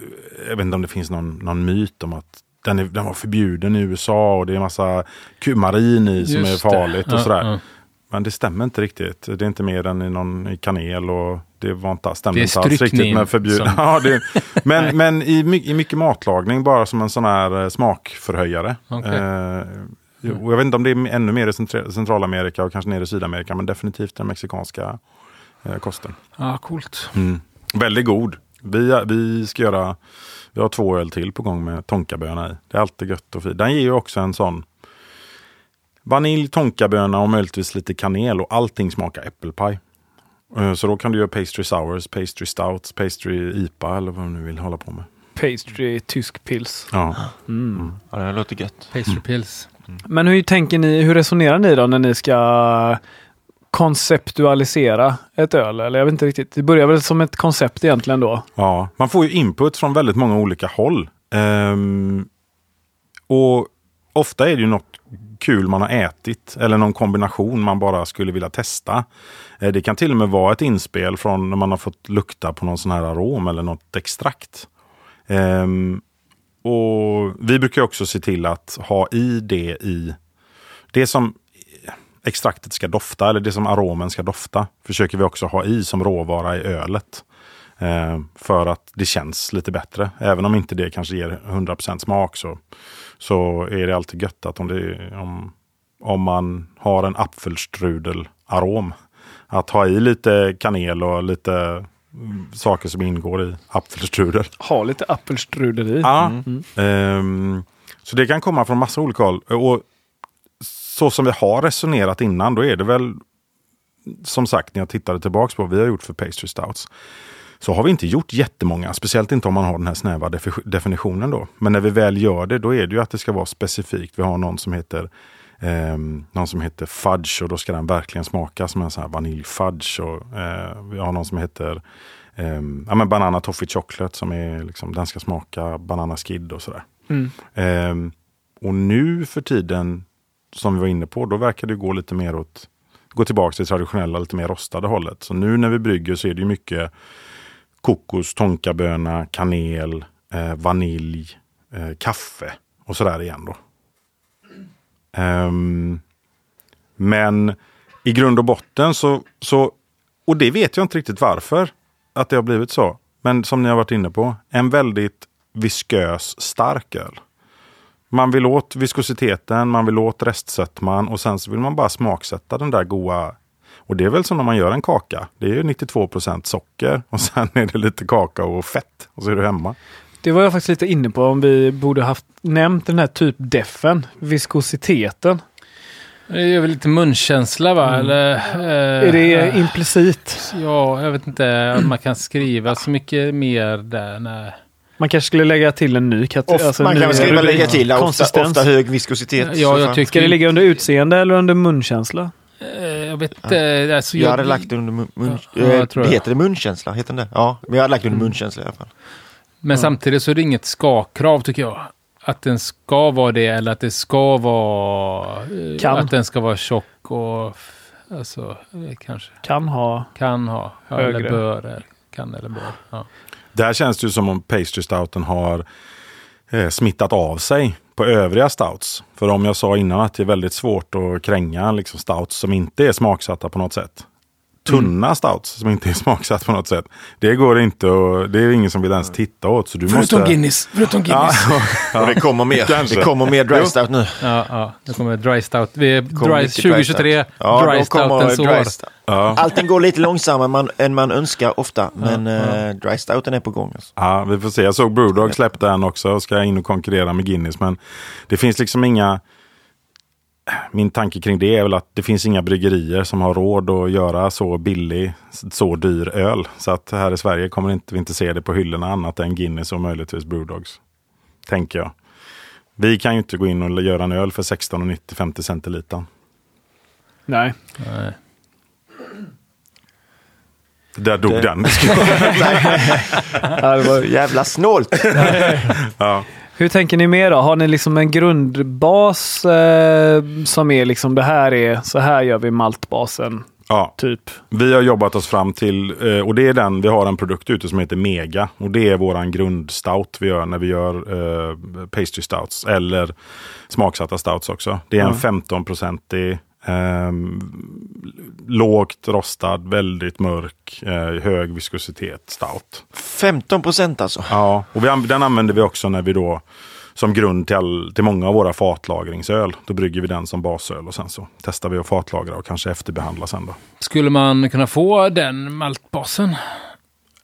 jag vet inte om det finns någon, någon myt om att den, är, den var förbjuden i USA och det är massa kumarin i som
Just
är
det.
farligt och
Ja,
sådär. Men det stämmer inte riktigt. Det är inte mer än i någon i kanel och det var inte, stämde inte alls riktigt med förbjuden.
som-
Ja, det, men men i, i mycket matlagning bara som en sån här eh, smakförhöjare.
Okej.
Eh, och jag vet inte om det är ännu mer i Centra- Centralamerika och kanske nere i Sydamerika, men definitivt den mexikanska eh, kosten.
Ja, coolt.
Mm. Väldigt god. Vi, vi ska göra, vi har två öl till på gång med tonkaböna i. Det är alltid gött och fint. Den ger ju också en sån vanilj, tonkaböna och möjligtvis lite kanel och allting smakar äppelpaj. Eh, Så då kan du göra pastry sours, pastry stouts, pastry IPA eller vad du nu vill hålla på med.
Pastry, tysk pils.
Ja.
Mm.
Ja, det låter gött.
Pastry pills.
Men hur tänker ni, hur resonerar ni då när ni ska konceptualisera ett öl? Eller jag vet inte riktigt. Det börjar väl som ett koncept egentligen då.
Ja, man får ju input från väldigt många olika håll. Ehm, och ofta är det ju något kul man har ätit eller någon kombination man bara skulle vilja testa. Eh, det kan till och med vara ett inspel från när man har fått lukta på någon sån här arom eller något extrakt. Ehm, och Vi brukar också se till att ha i det i det som extraktet ska dofta eller det som aromen ska dofta försöker vi också ha i som råvara i ölet. Eh, för att det känns lite bättre. Även om inte det kanske ger 100% smak så, så är det alltid gött att om, det, om, om man har en apfelstrudel-arom. Att ha i lite kanel och lite mm, saker som ingår i apfelstrudel.
Ha lite apelstrudel i.
Ja. Ehm, så det kan komma från massa olika håll. Och så som vi har resonerat innan, då är det väl som sagt när jag tittade tillbaks på vad vi har gjort för pastry stouts. Så har vi inte gjort jättemånga, speciellt inte om man har den här snäva defi- definitionen då. Men när vi väl gör det, då är det ju att det ska vara specifikt. Vi har någon som heter ehm, någon som heter fudge och då ska den verkligen smaka som en sån här vaniljfudge. Och, eh, vi har någon som heter ehm, ja, men banana toffee chocolate som är liksom, den ska smaka banana skid och sådär.
Mm.
Ehm, och nu för tiden, som vi var inne på, då verkar det gå lite mer åt, gå tillbaka till det traditionella, lite mer rostade hållet. Så nu när vi brygger så är det ju mycket kokos, tonkaböna, kanel, eh, vanilj, eh, kaffe och sådär igen då. Um, men i grund och botten så, så, och det vet jag inte riktigt varför, att det har blivit så. Men som ni har varit inne på, en väldigt viskös stark öl. Man vill åt viskositeten, man vill åt restsötman och sen så vill man bara smaksätta den där goa. Och det är väl som när man gör en kaka. Det är ju 92% socker och sen är det lite kakao och fett och så är du hemma.
Det var jag faktiskt lite inne på om vi borde haft nämnt den här typ defen, viskositeten.
Det är väl lite munkänsla va? Eller, eh,
Är det implicit?
Ja, jag vet inte om man kan skriva så mycket mer där. Nej.
Man kanske skulle lägga till en ny kategori.
Of, man kan väl skriva lägga till ofta, ofta hög viskositet.
Ja, jag tycker-
Ska det ligga under utseende eller under munkänsla?
Eh, Jag vet inte. Alltså,
Jag hade lagt under mun, mun,
Ja,
eh,
jag tror det.
Heter det munkänsla? Heter det? Ja, men jag hade lagt under
Mm.
munkänsla i alla fall.
Men samtidigt så är det inget ska-krav tycker jag. Att den ska vara det eller att det ska vara... eh,
Kan.
Att den ska vara tjock och... Alltså, eh, kanske.
Kan ha.
Kan ha. Ja,
Högre.
eller bör. Kan eller bör. Ja.
Där känns det ju som om pastry stouten har eh, smittat av sig på övriga stouts. För om jag sa innan att det är väldigt svårt att kränga liksom stouts som inte är smaksatta på något sätt. Tunna stouts som inte är smaksatt på något sätt. Det går inte och det är ingen som vill ens titta åt. Så du
Förutom
måste...
Guinness. Förutom
Ja,
Guinness.
Och det kommer mer.
Kanske.
Det kommer mer dry stout nu.
Ja, ja. Det kommer dry stout. Vi är dry,
mycket
2023.
Ja,
dry
då kommer
stoutens
dry
år.
stout.
ja.
Allting går lite långsammare man, än man önskar ofta. Men eh, dry stouten är på gång. Alltså.
Ja, vi får se. Jag såg Brewdog släppte en också och ska in och konkurrera med Guinness. Men det finns liksom inga... Min tanke kring det är väl att det finns inga bryggerier som har råd att göra så billig, så dyr öl. Så att här i Sverige kommer inte, vi inte se det på hyllorna annat än Guinness och möjligtvis Brewdogs. Tänker jag. Vi kan ju inte gå in och göra en öl för 16,90-50 centiliter.
Nej.
Nej.
Där dog
Det-
den.
Ja, det var...
Jävla snålt!
ja.
Hur tänker ni mer då? Har ni liksom en grundbas eh, som är liksom det här är, så här gör vi maltbasen,
ja.
typ?
Vi har jobbat oss fram till, eh, och det är den, vi har en produkt ute som heter Mega. Och det är våran grundstout vi gör när vi gör eh, pastry stouts. Eller smaksatta stouts också. Det är en
Ja.
15-procentig, eh, lågt rostad, väldigt mörk, eh, hög viskositet stout.
15 procent alltså.
Ja, och vi, den använder vi också när vi då som grund till, all, till många av våra fatlagringsöl. Då brygger vi den som basöl och sen så testar vi att fatlagra och kanske efterbehandla sen då.
Skulle man kunna få den maltbasen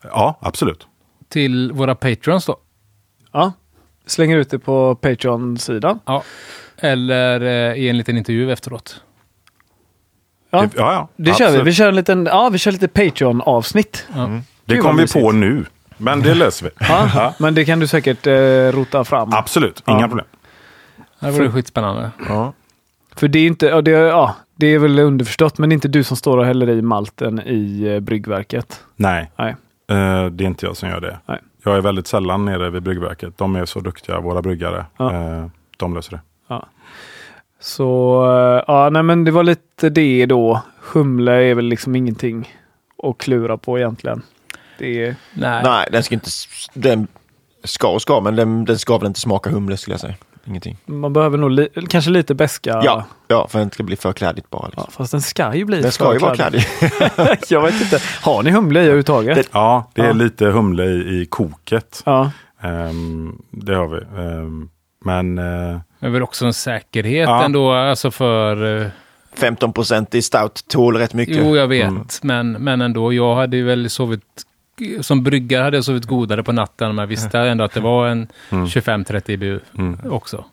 Ja, absolut.
till våra patrons då?
Ja. Slänger ut det på Patreon-sidan.
Ja. Eller eh, i en liten intervju efteråt.
Ja,
Det, ja, ja,
det kör vi. Vi kör en liten, ja, vi kör lite Patreon-avsnitt.
Ja.
Det kom vi
mysigt.
på nu. Men det löser vi.
Ja, men det kan du säkert eh, rota fram.
Absolut, inga
Ja.
problem.
Det vore skitspännande.
Ja.
För det är inte, ja det, ja, det är väl underförstått, men det är inte du som står och häller i malten i eh, bryggverket.
Nej,
Nej.
eh, det är inte jag som gör det.
Nej.
Jag är väldigt sällan nere vid bryggverket. De är så duktiga, våra bryggare.
Ja.
Eh, de löser det.
Så eh, ja, nej men det var lite det då. Humle är väl liksom ingenting att klura på egentligen. Det är,
Nej.
Nej, den ska inte... Den ska och ska, men den, den ska väl inte smaka humle skulle jag säga. Ingenting.
man behöver nog li, kanske lite beska.
Ja, ja, för att den ska bli för kladdigt bara.
Ja,
Liksom.
fast den ska ju bli
Den ska ju vara kladdig.
Jag vet inte. Har ni humle i överhuvudtaget?
Ja, det är
Ja.
lite humle i, i koket.
Ja.
Ehm, det har vi. Ehm, men eh,
Men väl också en säkerhet
Ja.
ändå, alltså för... eh,
15 procent i stout tål rätt mycket.
Jo, jag vet.
Mm.
Men, men ändå, jag hade ju väl sovit... Som bryggare hade jag sovit godare på natten, men jag visste ändå att det var en
Mm.
25-30 IBU
mm.
också.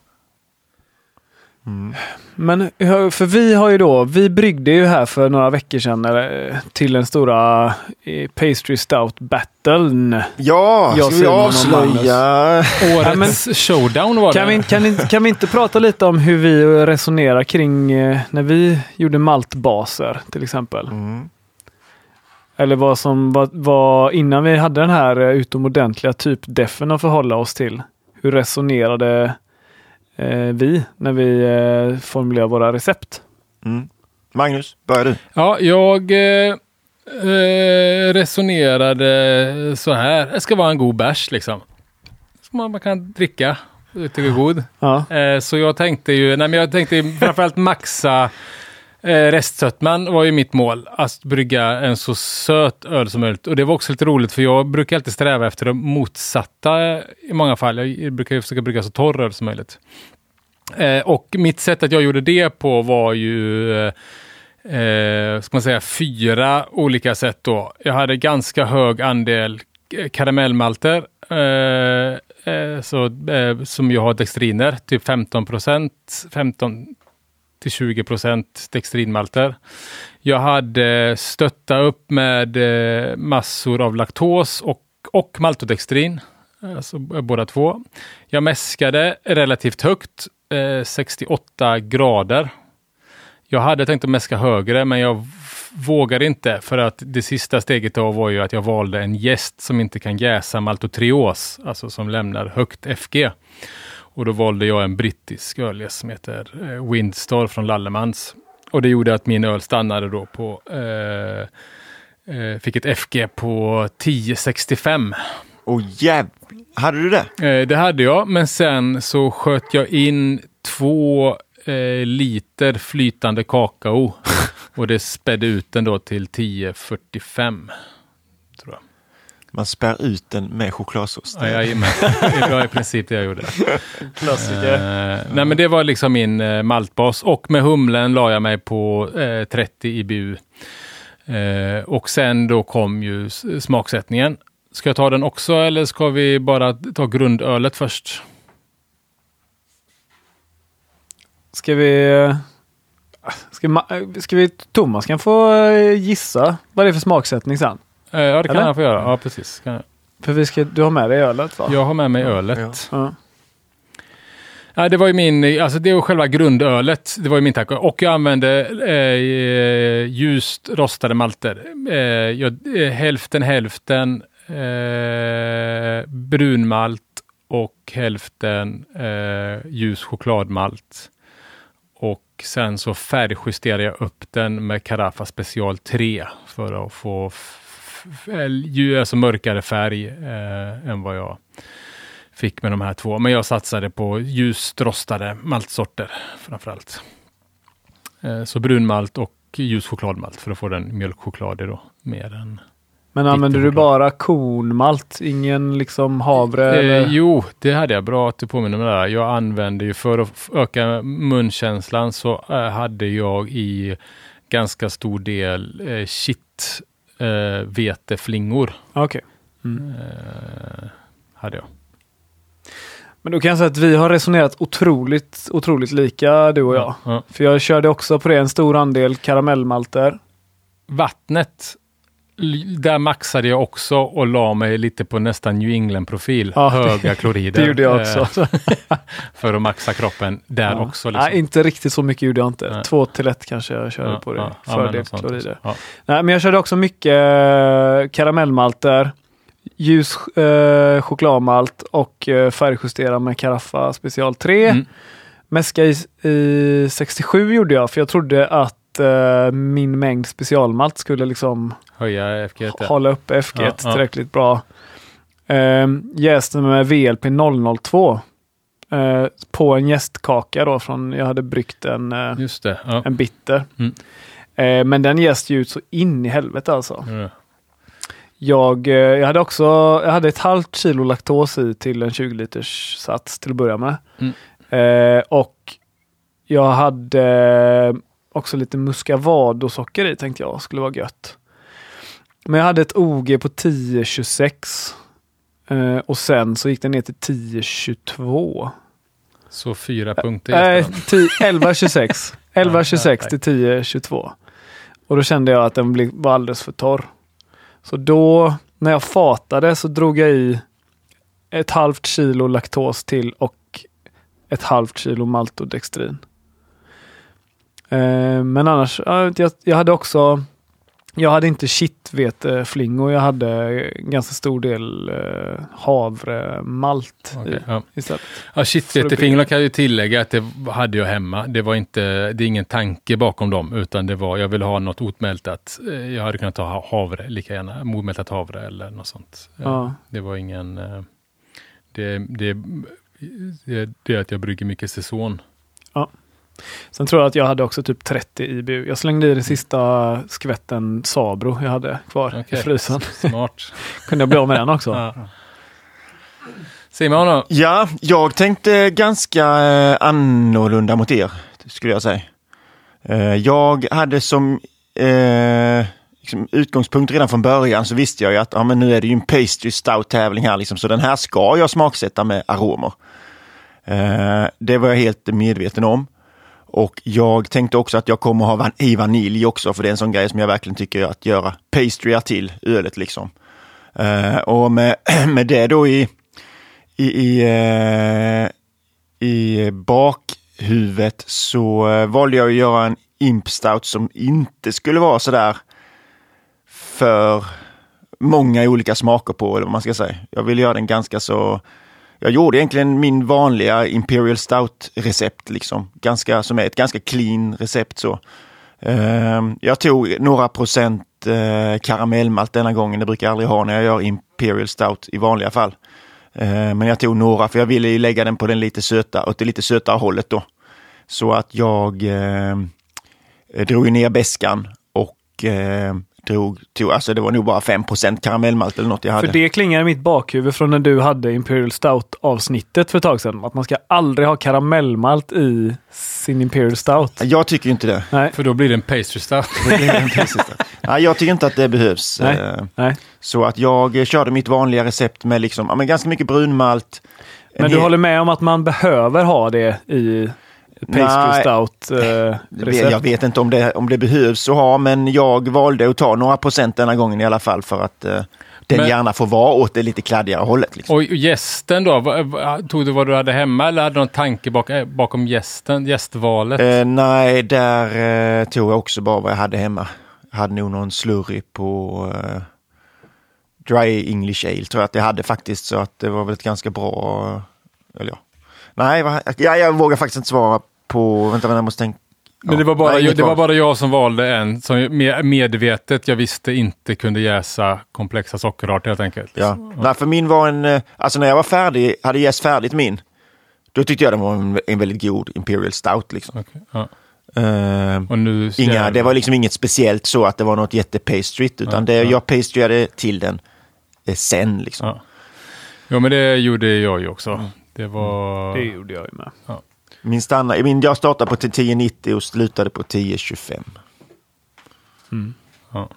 Men för vi har ju då, vi bryggde ju här för några veckor sedan till den stora eh, Pastry Stout Battlen.
Ja,
Jag
ska vi avslöja?
Årets showdown var
Kan
det.
vi, kan, ni, kan vi inte prata lite om hur vi resonerar kring eh, när vi gjorde maltbaser till exempel?
Mm.
Eller vad som var, var innan vi hade den här eh, utomordentliga typdefen att förhålla oss till. Hur resonerade eh, vi när vi eh, formulerade våra recept?
Mm. Magnus, börjar du.
Ja, jag eh, eh, resonerade så här. Det ska vara en god bärs liksom. Som man, man kan dricka. Jag tycker god.
Ja,
Eh, så jag tänkte ju, nej men jag tänkte framförallt maxa eh, restsötman var ju mitt mål. Att brygga en så söt öl som möjligt. Och det var också lite roligt för jag brukar alltid sträva efter det motsatta i många fall. Jag brukar ju försöka brygga så torr öl som möjligt. Eh, och mitt sätt att jag gjorde det på var ju eh, eh, ska man säga, fyra olika sätt då. Jag hade ganska hög andel karamellmalter eh, eh, så, eh, som jag har dextriner, typ 15 procent, 15 till 20 procent dextrinmalter. Jag hade stötta upp med eh, massor av laktos och, och maltodextrin, alltså båda två. Jag mäskade relativt högt, eh, 68 grader. Jag hade tänkt att mäska högre, men jag vågade inte för att det sista steget då var ju att jag valde en gäst som inte kan jäsa maltotrios, alltså som lämnar högt FG. Och då valde jag en brittisk ölgäst som heter eh, Windstar från Lallemans. Och det gjorde att min öl stannade då på, eh, eh, fick ett FG på 1065.
Och jäv... Hade du det?
Eh, det hade jag, men sen så sköt jag in två liter flytande kakao och det spädde ut den då till 10,45.
Man spär ut den med chokladsås.
Ja, jajamän. det var i princip det jag gjorde.
Klassiker.
Eh, nej, men det var liksom min eh, maltbas och med humlen la jag mig på eh, 30 IBU. Eh, och sen då kom ju smaksättningen. Ska jag ta den också eller ska vi bara ta grundölet först?
Ska vi... Ska, ma- ska vi... Thomas kan få eh, gissa vad det är för smaksättning sen.
Eh, ja, det kan
Eller?
jag få göra. Ja, precis. Kan jag.
För vi ska, du har med dig ölet va?
jag har med mig ölet.
Ja.
Ja.
Ja, det var ju min, alltså det var själva grundölet. Det var ju min tack. Och jag använde eh, ljust rostade malter. Eh, jag, eh, hälften hälften eh, brunmalt och hälften eh, ljus chokladmalt. Och sen så färgjusterade jag upp den med Carafa Special 3 för att få ju- alltså mörkare färg eh, än vad jag fick med de här två. Men jag satsade på ljust rostade maltsorter framförallt. Eh, så brunmalt och ljus chokladmalt för att få den mjölkchokladig då. Mer än...
Men använder du bara kornmalt? Ingen liksom havre?
Eh, jo, det hade jag. Bra att du påminner mig där. Jag använde ju för att öka munkänslan så eh, hade jag i ganska stor del eh, shit eh, veteflingor.
Okej. Mm.
Eh, hade jag.
Men då kan jag säga att vi har resonerat otroligt, otroligt lika du och jag.
Ja.
För jag körde också på det en stor andel karamellmalter.
Vattnet, där maxade jag också och la mig lite på nästan New England-profil.
Ja,
Höga klorider.
Det gjorde jag
eh,
också.
för att maxa kroppen där
Ja.
också. Liksom.
Nej, inte riktigt så mycket gjorde jag inte.
Nej.
Två till ett kanske jag körde
Ja,
på det.
något sånt
klorider. Nej, men jag körde också mycket eh, karamellmalter, ljus eh, chokladmalt och eh, färgjusterad med Carafa Special 3.
Mm.
Mäska i, i 67 gjorde jag för jag trodde att eh, min mängd specialmalt skulle liksom
Höja FG. där.
hålla uppe FG
Ja, ja.
tillräckligt bra. Eh, jäste med VLP 002 eh, på en jästkaka då från, jag hade bryggt en, eh,
det. Ja.
en bitter.
Mm.
Eh, men den jäste ju ut så in i helvete alltså.
Ja.
Jag, jag hade också jag hade ett halvt kilo laktos i till en 20 liters sats till att börja med.
Mm.
Eh, och jag hade också lite muscavadosocker i tänkte jag skulle vara gött. Men jag hade ett OG på 10,26 eh, och sen så gick den ner till 10,22.
Så fyra punkter.
Nej,
just
10 11,26. 11,26
tack.
till 10,22. Och då kände jag att den var alldeles för torr. Så då, när jag fatade så drog jag i ett halvt kilo laktos till och ett halvt kilo maltodextrin. Eh, men annars, ja, jag, jag hade också, jag hade inte kittveteflingor, jag hade ganska stor del eh, havremalt i
ja.
istället.
Ja, shitvetefingrar kan jag ju tillägga att det hade jag hemma. Det var inte, det är ingen tanke bakom dem, utan det var, jag ville ha något otmältat. Eh, Jag hade kunnat ta ha- havre lika gärna, omältat havre eller något sånt. Eh,
Ja.
Det var ingen, eh, det, det, det, det är att jag brygger mycket säsong.
Sen tror jag att jag hade också typ 30 IBU. Jag slängde i den sista skvätten Sabro jag hade kvar i
Okej.
frysen.
Smart.
Kunde jag bli av med den också.
ja. Simon då?
Ja, jag tänkte ganska eh, annorlunda mot er, skulle jag säga. Eh, jag hade som eh, liksom utgångspunkt redan från början så visste jag ju att ja, men nu är det ju en pastry stout tävling här, liksom, så den här ska jag smaksätta med aromer. Eh, det var jag helt medveten om. Och jag tänkte också att jag kommer ha van i vanilj också, för det är en sån grej som jag verkligen tycker att göra pastryar till ölet liksom. Uh, och med, med det då i, i, i, uh, i bakhuvudet så uh, valde jag att göra en imp stout som inte skulle vara sådär för många olika smaker på, eller vad man ska säga. Jag ville göra den ganska så jag gjorde egentligen min vanliga Imperial Stout-recept, liksom. ganska, som är ett ganska clean recept. så. Ehm, jag tog några procent eh, karamellmalt denna gången. Det brukar jag aldrig ha när jag gör Imperial Stout i vanliga fall. Ehm, men jag tog några för jag ville ju lägga den på den lite söta, åt det lite sötare hållet då. Så att jag eh, drog ner beskan och eh, drog, tog, alltså det var nog bara 5 karamellmalt eller något jag hade.
För det klingar i mitt bakhuvud från när du hade Imperial Stout avsnittet för ett tag sedan. Att man ska aldrig ha karamellmalt i sin Imperial Stout.
Jag tycker inte det.
Nej.
För då blir det en pastry stout.
Nej, jag tycker inte att det behövs.
Nej.
Eh,
Nej.
Så att jag körde mitt vanliga recept med liksom, ja, men ganska mycket brunmalt. En
Men du
hel-
håller med om att man behöver ha det i Pastry
Nej.
Stout eh,
vet- Jag
recept?
vet inte om det, om det behövs att ha, men jag valde att ta några procent denna gången i alla fall för att eh, den
Men-
gärna får vara åt det lite kladdigare hållet. Liksom.
Och gästen då? Tog du vad du hade hemma eller hade du någon tanke bak, eh, bakom gästen, gästvalet?
Eh, nej, där eh, tog jag också bara vad jag hade hemma. Jag hade nog någon slurry på eh, Dry English Ale tror jag att jag hade faktiskt, så att det var väl ett ganska bra... eh, Eller ja. Nej, vad- ja, jag vågar faktiskt inte svara på... Vänta, vänta jag måste tänka.
Men det var, bara,
Nej, inget
det var bara jag som valde en som med- medvetet jag visste inte kunde jäsa komplexa sockerarter helt enkelt.
Ja. Nej, för min var en... eh, Alltså när jag var färdig, hade jäst färdigt min, då tyckte jag den var en, en väldigt god Imperial Stout. Liksom.
Okej, ja.
Eh,
Och nu...
inga, det var liksom inget speciellt så att det var något jättepastryt, utan
Ja,
det,
ja.
jag pastryade till den eh, sen. Liksom.
Ja. ja, men det gjorde jag ju också. Det var...
Det gjorde jag ju med.
Min standard, min, jag startade på 1090 och slutade på 1025.
Ja.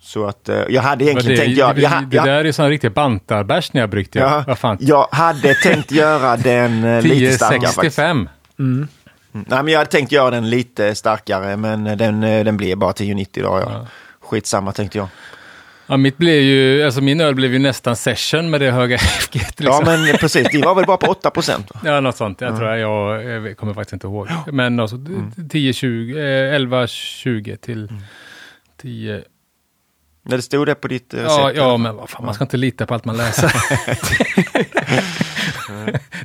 Så att eh, jag hade egentligen
det,
tänkt... Jag,
det,
jag,
det,
jag,
där är sån riktig bantarbärs ni har bryggt. Ja.
ja,
Vad fan?
jag hade tänkt göra den eh, lite starkare faktiskt.
1065.
Mm. Nej, men jag hade tänkt göra den lite starkare, men eh, den, den blev bara 1090 idag. Ja.
Ja.
Skitsamma tänkte jag.
Ja, mitt blev ju, alltså min öl blev ju nästan session med det höga FG. Liksom.
Ja, men eh, precis. Det var väl bara på 8 procent?
Ja, något sånt. Jag tror jag, jag, kommer faktiskt inte ihåg. Men alltså
Mm.
10, 20, eh, 11, 20 till 10.
När det stod det på ditt eh,
Ja,
sätt.
ja, men vad fan, man ska inte lita på allt man läser.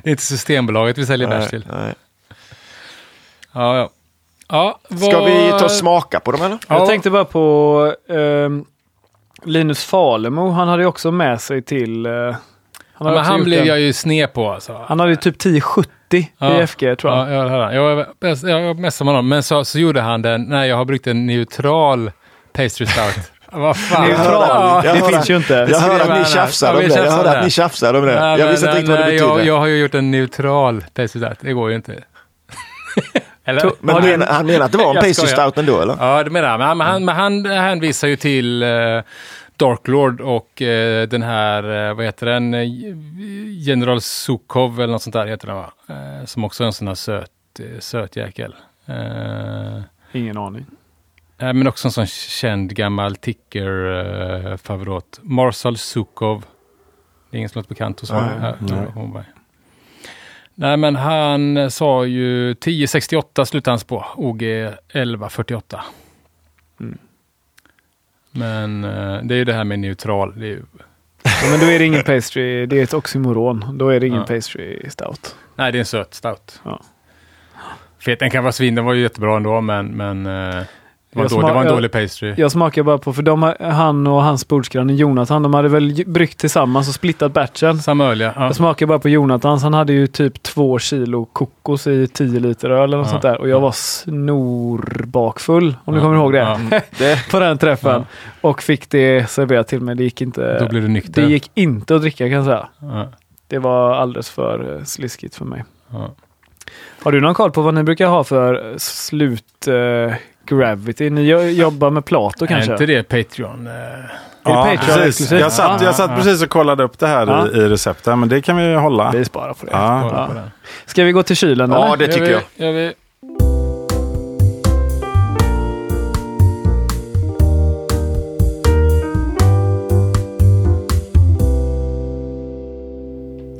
det är inte Systembolaget vi säljer bärs till.
Nej.
Ja, ja. ja
Ska vi ta och
vad-
smaka på dem eller?
Ja.
Jag tänkte bara på ehm, Linus Falemo. Han hade ju också med sig till... eh, han,
Ja, han blev
en-
jag ju sned på alltså.
han hade ju typ 1070
Ja.
i FG tror jag.
Ja, jag jag var mest som honom. Men så, så gjorde han den, nej jag har bryggt en neutral pastry stout. Vad fan.
Neutral?
Ja,
det
jag
finns ju inte.
Jag hörde att ni
Ja,
om det. Jag hörde att ni tjafsade om det. Jag visste inte riktigt vad det
nej,
betydde.
jag, jag har ju gjort en neutral pastry stout. Det går ju inte. Eller?
To-
Men
Har du-
men, han menar att det var en
skojar.
stout ändå eller?
Ja, det menar jag. Men, han, men han hänvisar ju till eh, Dark Lord och eh, den här, eh, vad heter den, General Sukov eller något sånt där heter den va? Som också är en sån här söt, söt jäkel.
Ingen aning.
eh, men också en sån känd gammal ticker-favorit. Marshall Sukov. Det är ingen som låter bekant hos honom.
Nej,
men han eh, sa ju 1068 slutade han på. OG 1148.
Mm.
Men eh, det är ju det här med neutral. Det är ju,
Ja, men då är det ingen pastry, det är ett oxymoron. Då är det ingen
Ja.
pastry stout.
nej, det är en söt stout.
Ja.
Fet, den kan vara svin, den var ju jättebra ändå, men, men eh, det, var
Jag
då, det var en
jag-
dålig pastry.
Jag smakar bara på, för de, han och hans bordsgranne Jonathan, de hade väl bryggt tillsammans och splittat batchen.
Samma öl, ja. ja.
Jag smakar bara på Jonathans, han hade ju typ två kilo kokos i 10 liter öl eller något
Ja.
sånt där. Och jag var snorbakfull, om du
Ja.
kommer ihåg det.
Ja.
Det,
på den träffen.
Ja.
Och fick det serverat till mig. Det gick inte,
Då blir du nykter.
det gick inte att dricka kan jag säga.
Ja,
Det var alldeles för eh, sliskigt för mig.
ja.
Har du någon koll på vad ni brukar ha för slut eh, gravity? Ni jo- jobbar med Plato kanske?
Är inte det Patreon? eh,
Ja,
Patreon
precis. Jag satt, jag satt
Ja.
precis och kollade upp det här
Ja.
i, i receptet, men det kan vi hålla.
Vi sparar på det.
Ja.
Ska vi gå till kylen
Ja,
eller?
det tycker
Gör
jag.
vi, gör vi.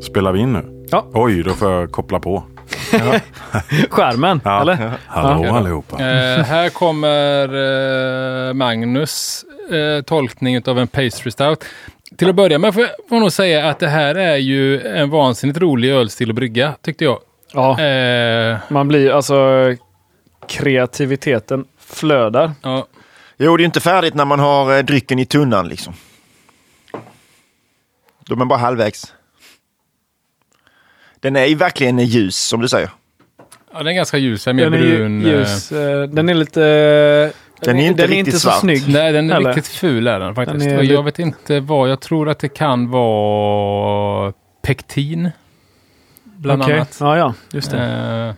Spelar vi in nu?
Ja.
Oj, då får jag koppla på.
Skärmen,
Ja.
eller?
Hallå
Ja.
allihopa.
Eh, här kommer eh, Magnus eh, tolkning av en pastry stout. Till att börja med får jag nog säga att det här är ju en vansinnigt rolig ölstil att brygga, tyckte jag.
Ja,
Eh,
man blir alltså kreativiteten flödar.
ja.
Jo, det är ju inte färdigt när man har eh, drycken i tunnan liksom. Då är man bara halvvägs. Den är ju verkligen ljus som du säger.
Ja, den är ganska ljus. Den är
Den är
brun. eh,
ljus. eh, Den är lite...
Den är inte
den är
riktigt
inte så
svart.
snygg.
Nej, den är
heller.
riktigt ful är den faktiskt.
Den är
jag vet inte vad. Jag tror att det kan vara pektin. Bland
Okej.
annat.
Ja, ja. Just det.
Eh,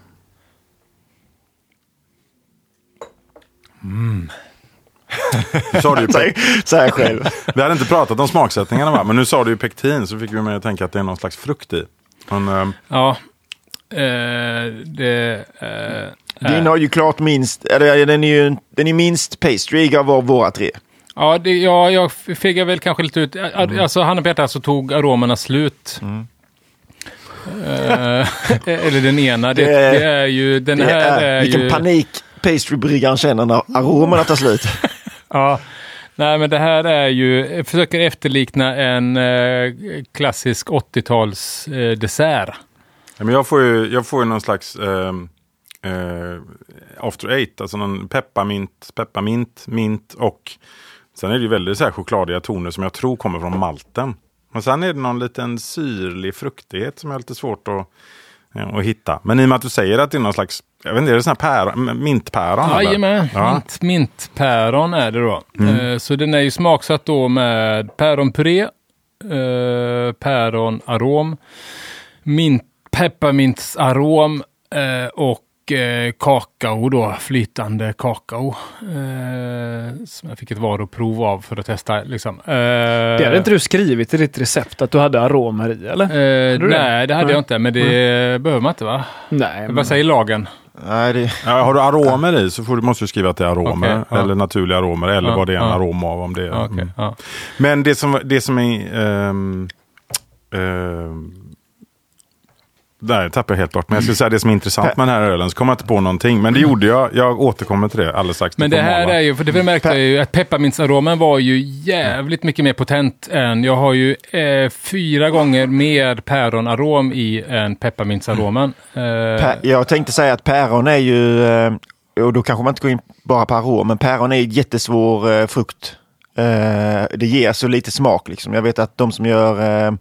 Du sa det ju
Säg, säg själv.
Vi hade inte pratat om smaksättningarna va? Men nu sa du ju pektin så fick vi mig att tänka att det är någon slags frukt i. Men, eh,
ja. Eh, det... eh,
Din har ju klart minst, eller den är ju den är minst pastry av våra tre.
Ja, det, ja, jag fegar väl kanske lite ut.
Mm.
Alltså, på hjärtat så tog aromerna slut. Eh, eller den ena. Det,
Det-
det är ju... Den
Det
här är,
vilken
ju...
panik pastrybryggaren känner när aromerna tar slut.
Ja. Nej, men det här är ju... Jag försöker efterlikna en eh, klassisk 80-tals eh, dessert.
ja, men jag får ju, jag får ju någon slags eh, eh, after eight, alltså någon pepparmint, pepparmint, mint och sen är det ju väldigt så här chokladiga toner som jag tror kommer från malten. Men sen är det någon liten syrlig fruktighet som är lite svårt att, eh, att hitta. Men i och med att du säger att det är någon slags, jag vet inte, är det sån här päron, mintpäron? eller?
Jajamän,
Ja.
mint, mintpäron är det då. Eh, så den är ju smaksatt då med päronpuré, eh, päronarom, mint, pepparmintsarom eh, och eh, kakao då, flytande kakao. Eh, som jag fick ett varuprov av för att testa. Liksom.
Det hade inte du skrivit i ditt recept att du hade aromer i, eller? Det?
nej, det hade
Nej.
jag inte, men det behöver man inte va?
Nej. men-
Vad säger lagen?
Nej, det,
Ja, har du aromer i så får du, måste du skriva att det är aromer.
Ja.
Eller naturliga aromer. Eller
Ja,
vad det är en
ja.
arom av. Om det är,
okej,
mm.
ja.
Men det som, det som är... ehm, ehm, där tappade jag helt bort. Men jag skulle säga det som är intressant med den här ölen. Så kommer jag inte på någonting. Men det gjorde jag. Jag återkommer till det alldeles strax.
Men det här är ju, för det märkte jag ju, att pepparmintsaromen var ju jävligt mycket mer potent än, jag har ju eh, fyra gånger mer päronarom i än pepparmintsaromen. Eh,
pä, jag tänkte säga att päron är ju, eh, och då kanske man inte går in bara på arom, men päron är ju jättesvår eh, frukt. Eh, det ger så lite smak liksom. Jag vet att de som gör eh,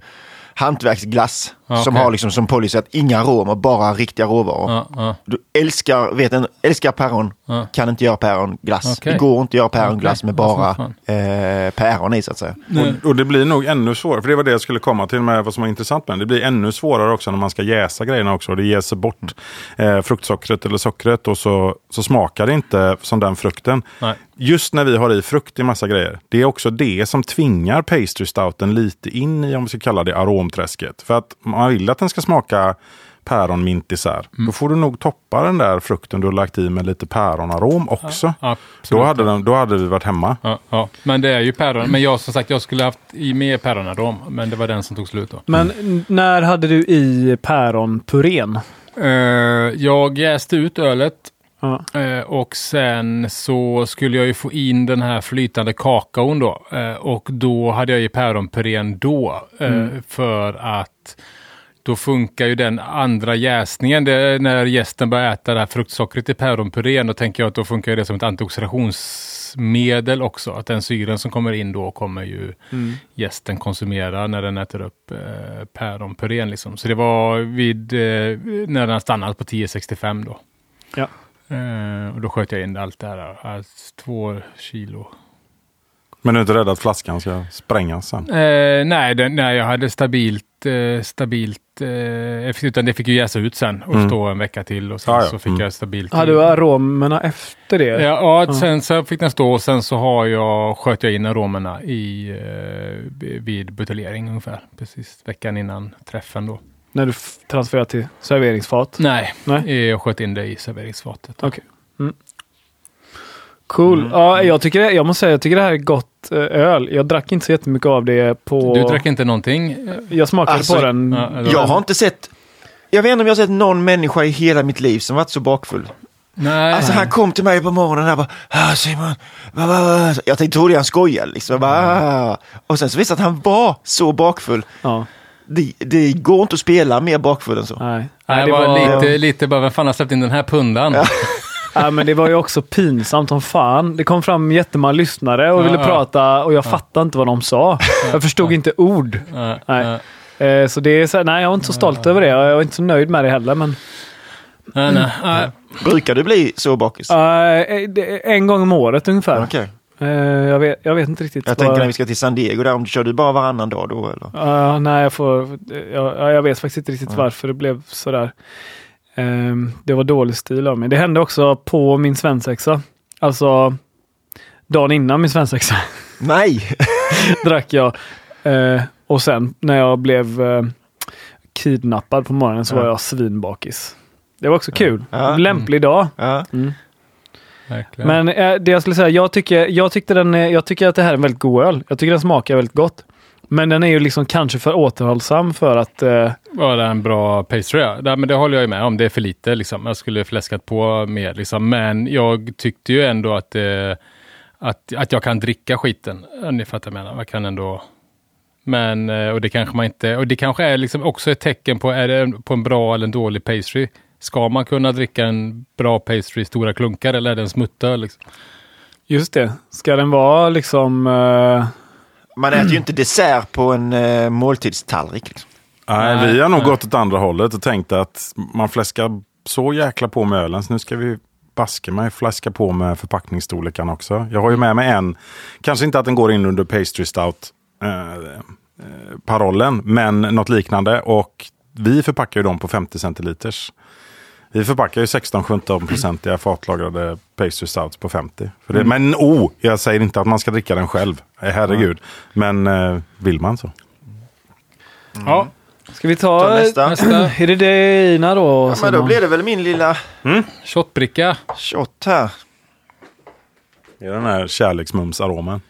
hantverksglass,
Ja,
som har liksom som policy att inga aromer, bara riktiga råvaror.
ja, ja.
Du älskar, vet en, älskar päron,
Ja.
kan inte göra päronglass.
Okej.
Det går inte att göra päronglass
Okej.
med bara eh, päron i så att säga.
Och, och det blir nog ännu svårare, för det var det jag skulle komma till med vad som var intressant med. Det blir ännu svårare också när man ska jäsa grejerna också. Det jäser bort eh, fruktsockret eller sockret och så, så smakar det inte som den frukten.
Nej.
Just när vi har i frukt i massa grejer. Det är också det som tvingar pastry stouten lite in i, om vi ska kalla det, aromträsket. För att man vill att den ska smaka päronmint isär. Då får du nog toppa den där frukten du har lagt i med lite päronarom också.
Absolut.
Då hade, den, då hade vi varit hemma.
Ja, ja, men det är ju päron. Men jag som sagt, jag skulle haft i mer päronarom, men det var den som tog slut då.
Men när hade du i päronpurén?
Eh, jag jäste ut ölet
Ja.
Eh, och sen så skulle jag ju få in den här flytande kakaon då. Eh, och då hade jag ju päronpurén då. Eh, För att då funkar ju den andra jäsningen. Det, när gästen börjar äta det här fruktsockret i päronpurén, då tänker jag att då funkar det som ett antioxidationsmedel också. Att den syren som kommer in då kommer ju gästen konsumera när den äter upp eh, päronpurén. Liksom. Så det var vid eh, när den stannat på 1065 då.
Ja.
Eh, och då sköt jag in allt det här. Alltså, två kilo.
Men du är inte rädd att flaskan ska sprängas sen?
Eh, nej, den, nej, jag hade stabilt, eh, stabilt, eh, utan det fick ju jäsa ut sen och
Mm.
stå en vecka till och sen
Ja, ja.
så fick
Mm.
jag stabilt.
Hade du aromerna efter det?
Ja, ja, sen så fick den stå och sen så har jag, sköt jag in aromerna i, eh, vid buteljering ungefär. Precis veckan innan träffen då.
När du transfererade till serveringsfat?
Nej,
Nej.
eh, jag sköt in det i serveringsfatet.
Okej. Mm. Cool. Ja, jag, tycker, det- jag måste säga jag tycker det här är gott eh, öl. Jag drack inte så jättemycket av det på...
Du drack inte någonting?
Jag smakade
Alltså,
på den.
Ja,
Jag har inte sett, jag vet inte om jag har sett någon människa i hela mitt liv som varit så bakfull.
Nej.
Alltså han kom till mig på morgonen och bara, ah, Simon, va, va, va. jag tänkte, trodde han skojade liksom. Jag bara, ah. Och sen så visste jag att han var så bakfull.
Ja,
Det, det går inte att spela mer bakfull än så.
nej.
Nej,
det var,
var
lite, lite bara, vem fan har släppt in den här pundan?
Nej, Ja, men det var ju också pinsamt som fan. Det kom fram jättemånga lyssnare och
Ja,
ville
ja.
prata och jag fattade inte vad de sa. Jag förstod inte ord.
Nej.
Eh, Så det är så, här- nej, jag var inte så stolt över det. Jag var inte så nöjd med det heller. Men,
Nej, nej, nej.
Brukar du bli så bakis?
Det- en gång om året ungefär.
Okej.
Eh, jag, vet, jag vet inte riktigt.
Jag
vad-
tänker när vi ska till San Diego där, om du kör du bara varannan dag då eller?
Ja, nej, jag, får, jag, ja, jag vet faktiskt inte riktigt varför det blev sådär. Ehm, det var dålig stil av mig. Det hände också på min svensexa. Alltså dagen innan min svensexa
Nej!
drack jag. Eh, och sen när jag blev eh, kidnappad på morgonen så
Ja.
var jag svinbakis. Det var också kul.
Ja.
Lämplig dag.
Ja.
Verkligen.
Men eh, det jag skulle säga, jag tycker, jag, tyckte den, är- jag tycker att det här är en väldigt god öl. Jag tycker den smakar väldigt gott. Men den är ju liksom kanske för återhållsam för att eh,
Var det en bra pastry? Ja. Men det håller jag med om. Det är för lite. Liksom. Jag skulle fläskat på mer. Liksom. Men jag tyckte ju ändå att, eh, att, att jag kan dricka skiten. Ja, Ni fattar vad jag menar. Jag kan ändå... Men, eh, och det kanske man inte... Och det kanske är liksom också ett tecken på, är det på en bra eller en dålig pastry. Ska man kunna dricka en bra pastry i stora klunkar eller är det en smuttöl? Liksom?
Just det. Ska den vara liksom... eh,
Man äter ju inte dessert på en uh, måltidstallrik. Liksom.
Nej,
Nej,
vi har nog
nej.
gått åt andra hållet och tänkt att man fläskar så jäkla på med ölen så nu ska vi baske mig fläska på med förpackningsstorlekarna också. Jag har ju med mig en, kanske inte att den går in under pastry stout eh, eh, parollen, men något liknande och vi förpackar ju dem på 50 centiliters. Vi förpackar ju 16-17-procentiga fatlagrade pastry stouts på 50. För det, Men oh, jag säger inte att man ska dricka den själv. Eh, Herregud. Men eh, vill man så.
Ja,
Ska vi ta...
Ta nästa.
nästa.
Är det dina då?
Ja, men då blir det väl min lilla
shotbricka.
shot här.
Det är den här kärleksmumsaromen.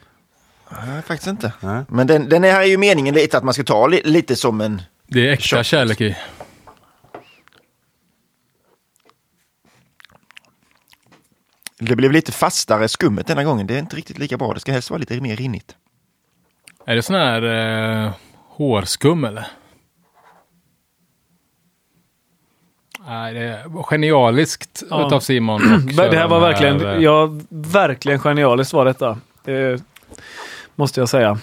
Nej, faktiskt inte.
Nej.
Men den, den här är ju meningen lite att man ska ta li, lite som en...
Det är äkta
Shot.
kärlek i.
Det blev lite fastare skummet denna gången. Det är inte riktigt lika bra. Det ska helst vara lite mer rinnigt.
Är det sån här eh, hårskum eller? Nej, det var genialiskt
Ja.
utav Simon.
Det här var
köra
verkligen,
här, eh,
ja, verkligen genialiskt var detta. Det måste jag säga.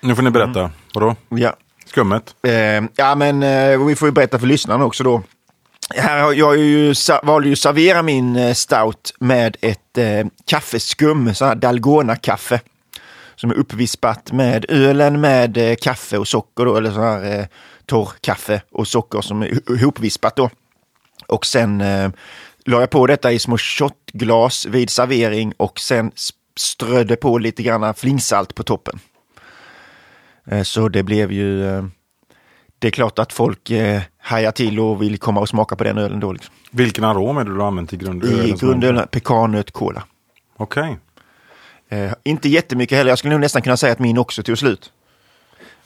Nu får ni berätta. Vadå?
Ja.
Skummet?
Eh, ja, men eh, vi får ju berätta för lyssnarna också då. Här jag ju, valde ju att servera min eh, stout med ett eh, kaffeskum, sån här Dalgona-kaffe. Som är uppvispat med ölen med eh, kaffe och socker då, eller sån här eh, torrkaffe och socker som är ihopvispat då. Och sen eh, la jag på detta i små shotglas vid servering och sen strödde på lite grann flingsalt på toppen. Eh, Så det blev ju... Eh, det är klart att folk eh, hajar till och vill komma och smaka på den ölen då. Liksom.
Vilken arom är det du har använt i grundölen?
I grundölen pekannöt cola.
Okej.
Eh, inte jättemycket heller. Jag skulle nog nästan kunna säga att min också tog slut.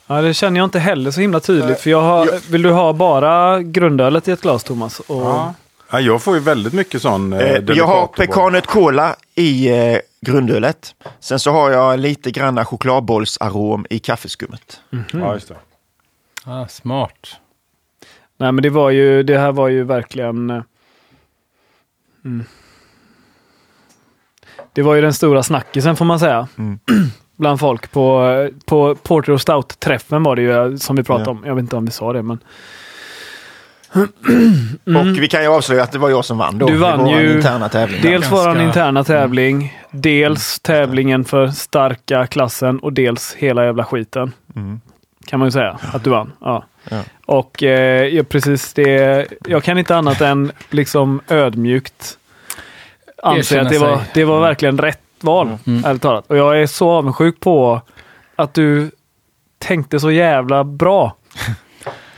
Ja, det känner jag inte heller så himla tydligt. För jag har, vill du ha bara grundölet i ett glas, Thomas? Och,
Ja. Ja, jag får ju väldigt mycket sån eh,
Eh, jag har
på.
pekannöt cola i eh, grundölet. Sen så har jag lite granna chokladbollsarom i kaffeskummet.
Ja, just det.
Ah, smart.
Nej, men det var ju, det här var ju verkligen... eh, Mm. Det var ju den stora snackisen får man säga.
Mm.
Bland folk på, eh, på Porter och Stout-träffen var det ju eh, som vi pratade
Ja.
om. Jag vet inte om vi sa det, men
Och vi kan ju avslöja att det var jag som vann då.
Mm. Du vann ju
interna tävling.
dels
ganska-
våran interna tävling, dels tävlingen för starka klassen och dels hela jävla skiten.
Mm.
Kan man ju säga att du vann. Ja.
Ja.
Och eh, ja, precis det. Jag kan inte annat än liksom ödmjukt anse att det var,
sig.
det var verkligen rätt val.
Mm.
Ärligt talat. Och jag är så avundsjuk på att du tänkte så jävla bra.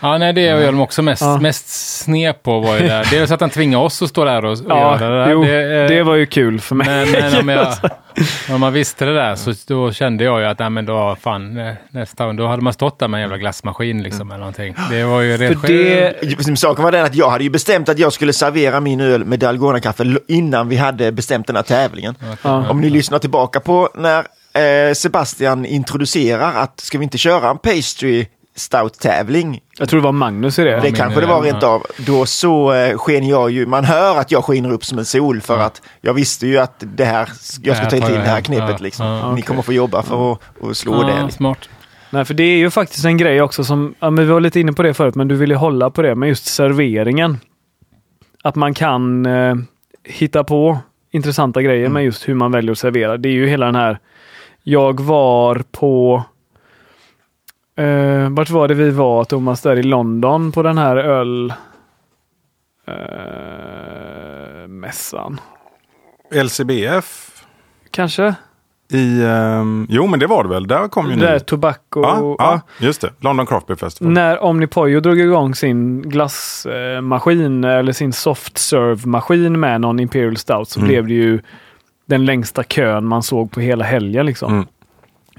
Ja, nej, det är jag också mest,
Ja.
mest sned på var ju där. Dels att han tvingar oss att stå där och, och
Ja,
göra det där.
jo,
det,
det,
eh,
var ju kul för mig.
Men, men om, jag, om man visste det där så då kände jag ju att nej, men då, fan, nästa gång då hade man stått där med en jävla glassmaskin liksom, eller någonting. Det var ju rent
för det,
Saken var den att jag hade ju bestämt att jag skulle servera min öl med Dalgona-kaffe innan vi hade bestämt den här tävlingen.
Ja.
Om ni lyssnar tillbaka på när eh, Sebastian introducerar att ska vi inte köra en pastry stout-tävling.
Jag tror det var Magnus i det.
Det kanske det var rent av. Då så eh, sken jag ju, man hör att jag skiner upp som en sol för att jag visste ju att det här, jag ska
här
ta till det här knepet liksom.
ja,
Ni kommer få jobba för att, att slå det. Liksom.
smart.
Nej, för det är ju faktiskt en grej också som, ja, men vi var lite inne på det förut, men du vill ju hålla på det, men just serveringen. Att man kan eh, hitta på intressanta grejer med just hur man väljer att servera. Det är ju hela den här, jag var på, eh, vart var det vi var Thomas, där i London på den här öl eh, mässan.
LCBF
Kanske?
i... ehm, jo, men det var det väl. Där kom ju
där
ni.
Tobacco.
Ja, ja, just det. London Craft Beer Festival.
När Omnipojo drog igång sin glassmaskin eller sin soft serve-maskin med någon Imperial Stout så
Mm.
blev det ju den längsta kön man såg på hela helgen. Liksom.
Mm.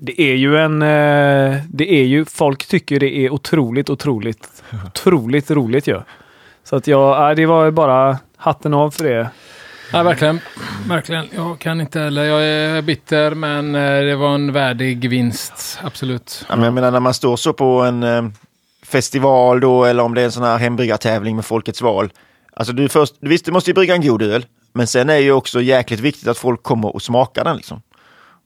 Det är ju en... eh, Det är ju... Folk tycker det är otroligt, otroligt, otroligt roligt ju. Så att jag... Det var ju bara hatten av för det.
Ja, verkligen. verkligen. Jag kan inte heller. Jag är bitter, men eh, det var en värdig vinst. Absolut.
Ja, men jag menar när man står så på en eh, festival då eller om det är en sån här hembryggartävling med Folkets val. Alltså du först, visst du måste ju brygga en god öl, men sen är ju också jäkligt viktigt att folk kommer och smakar den liksom.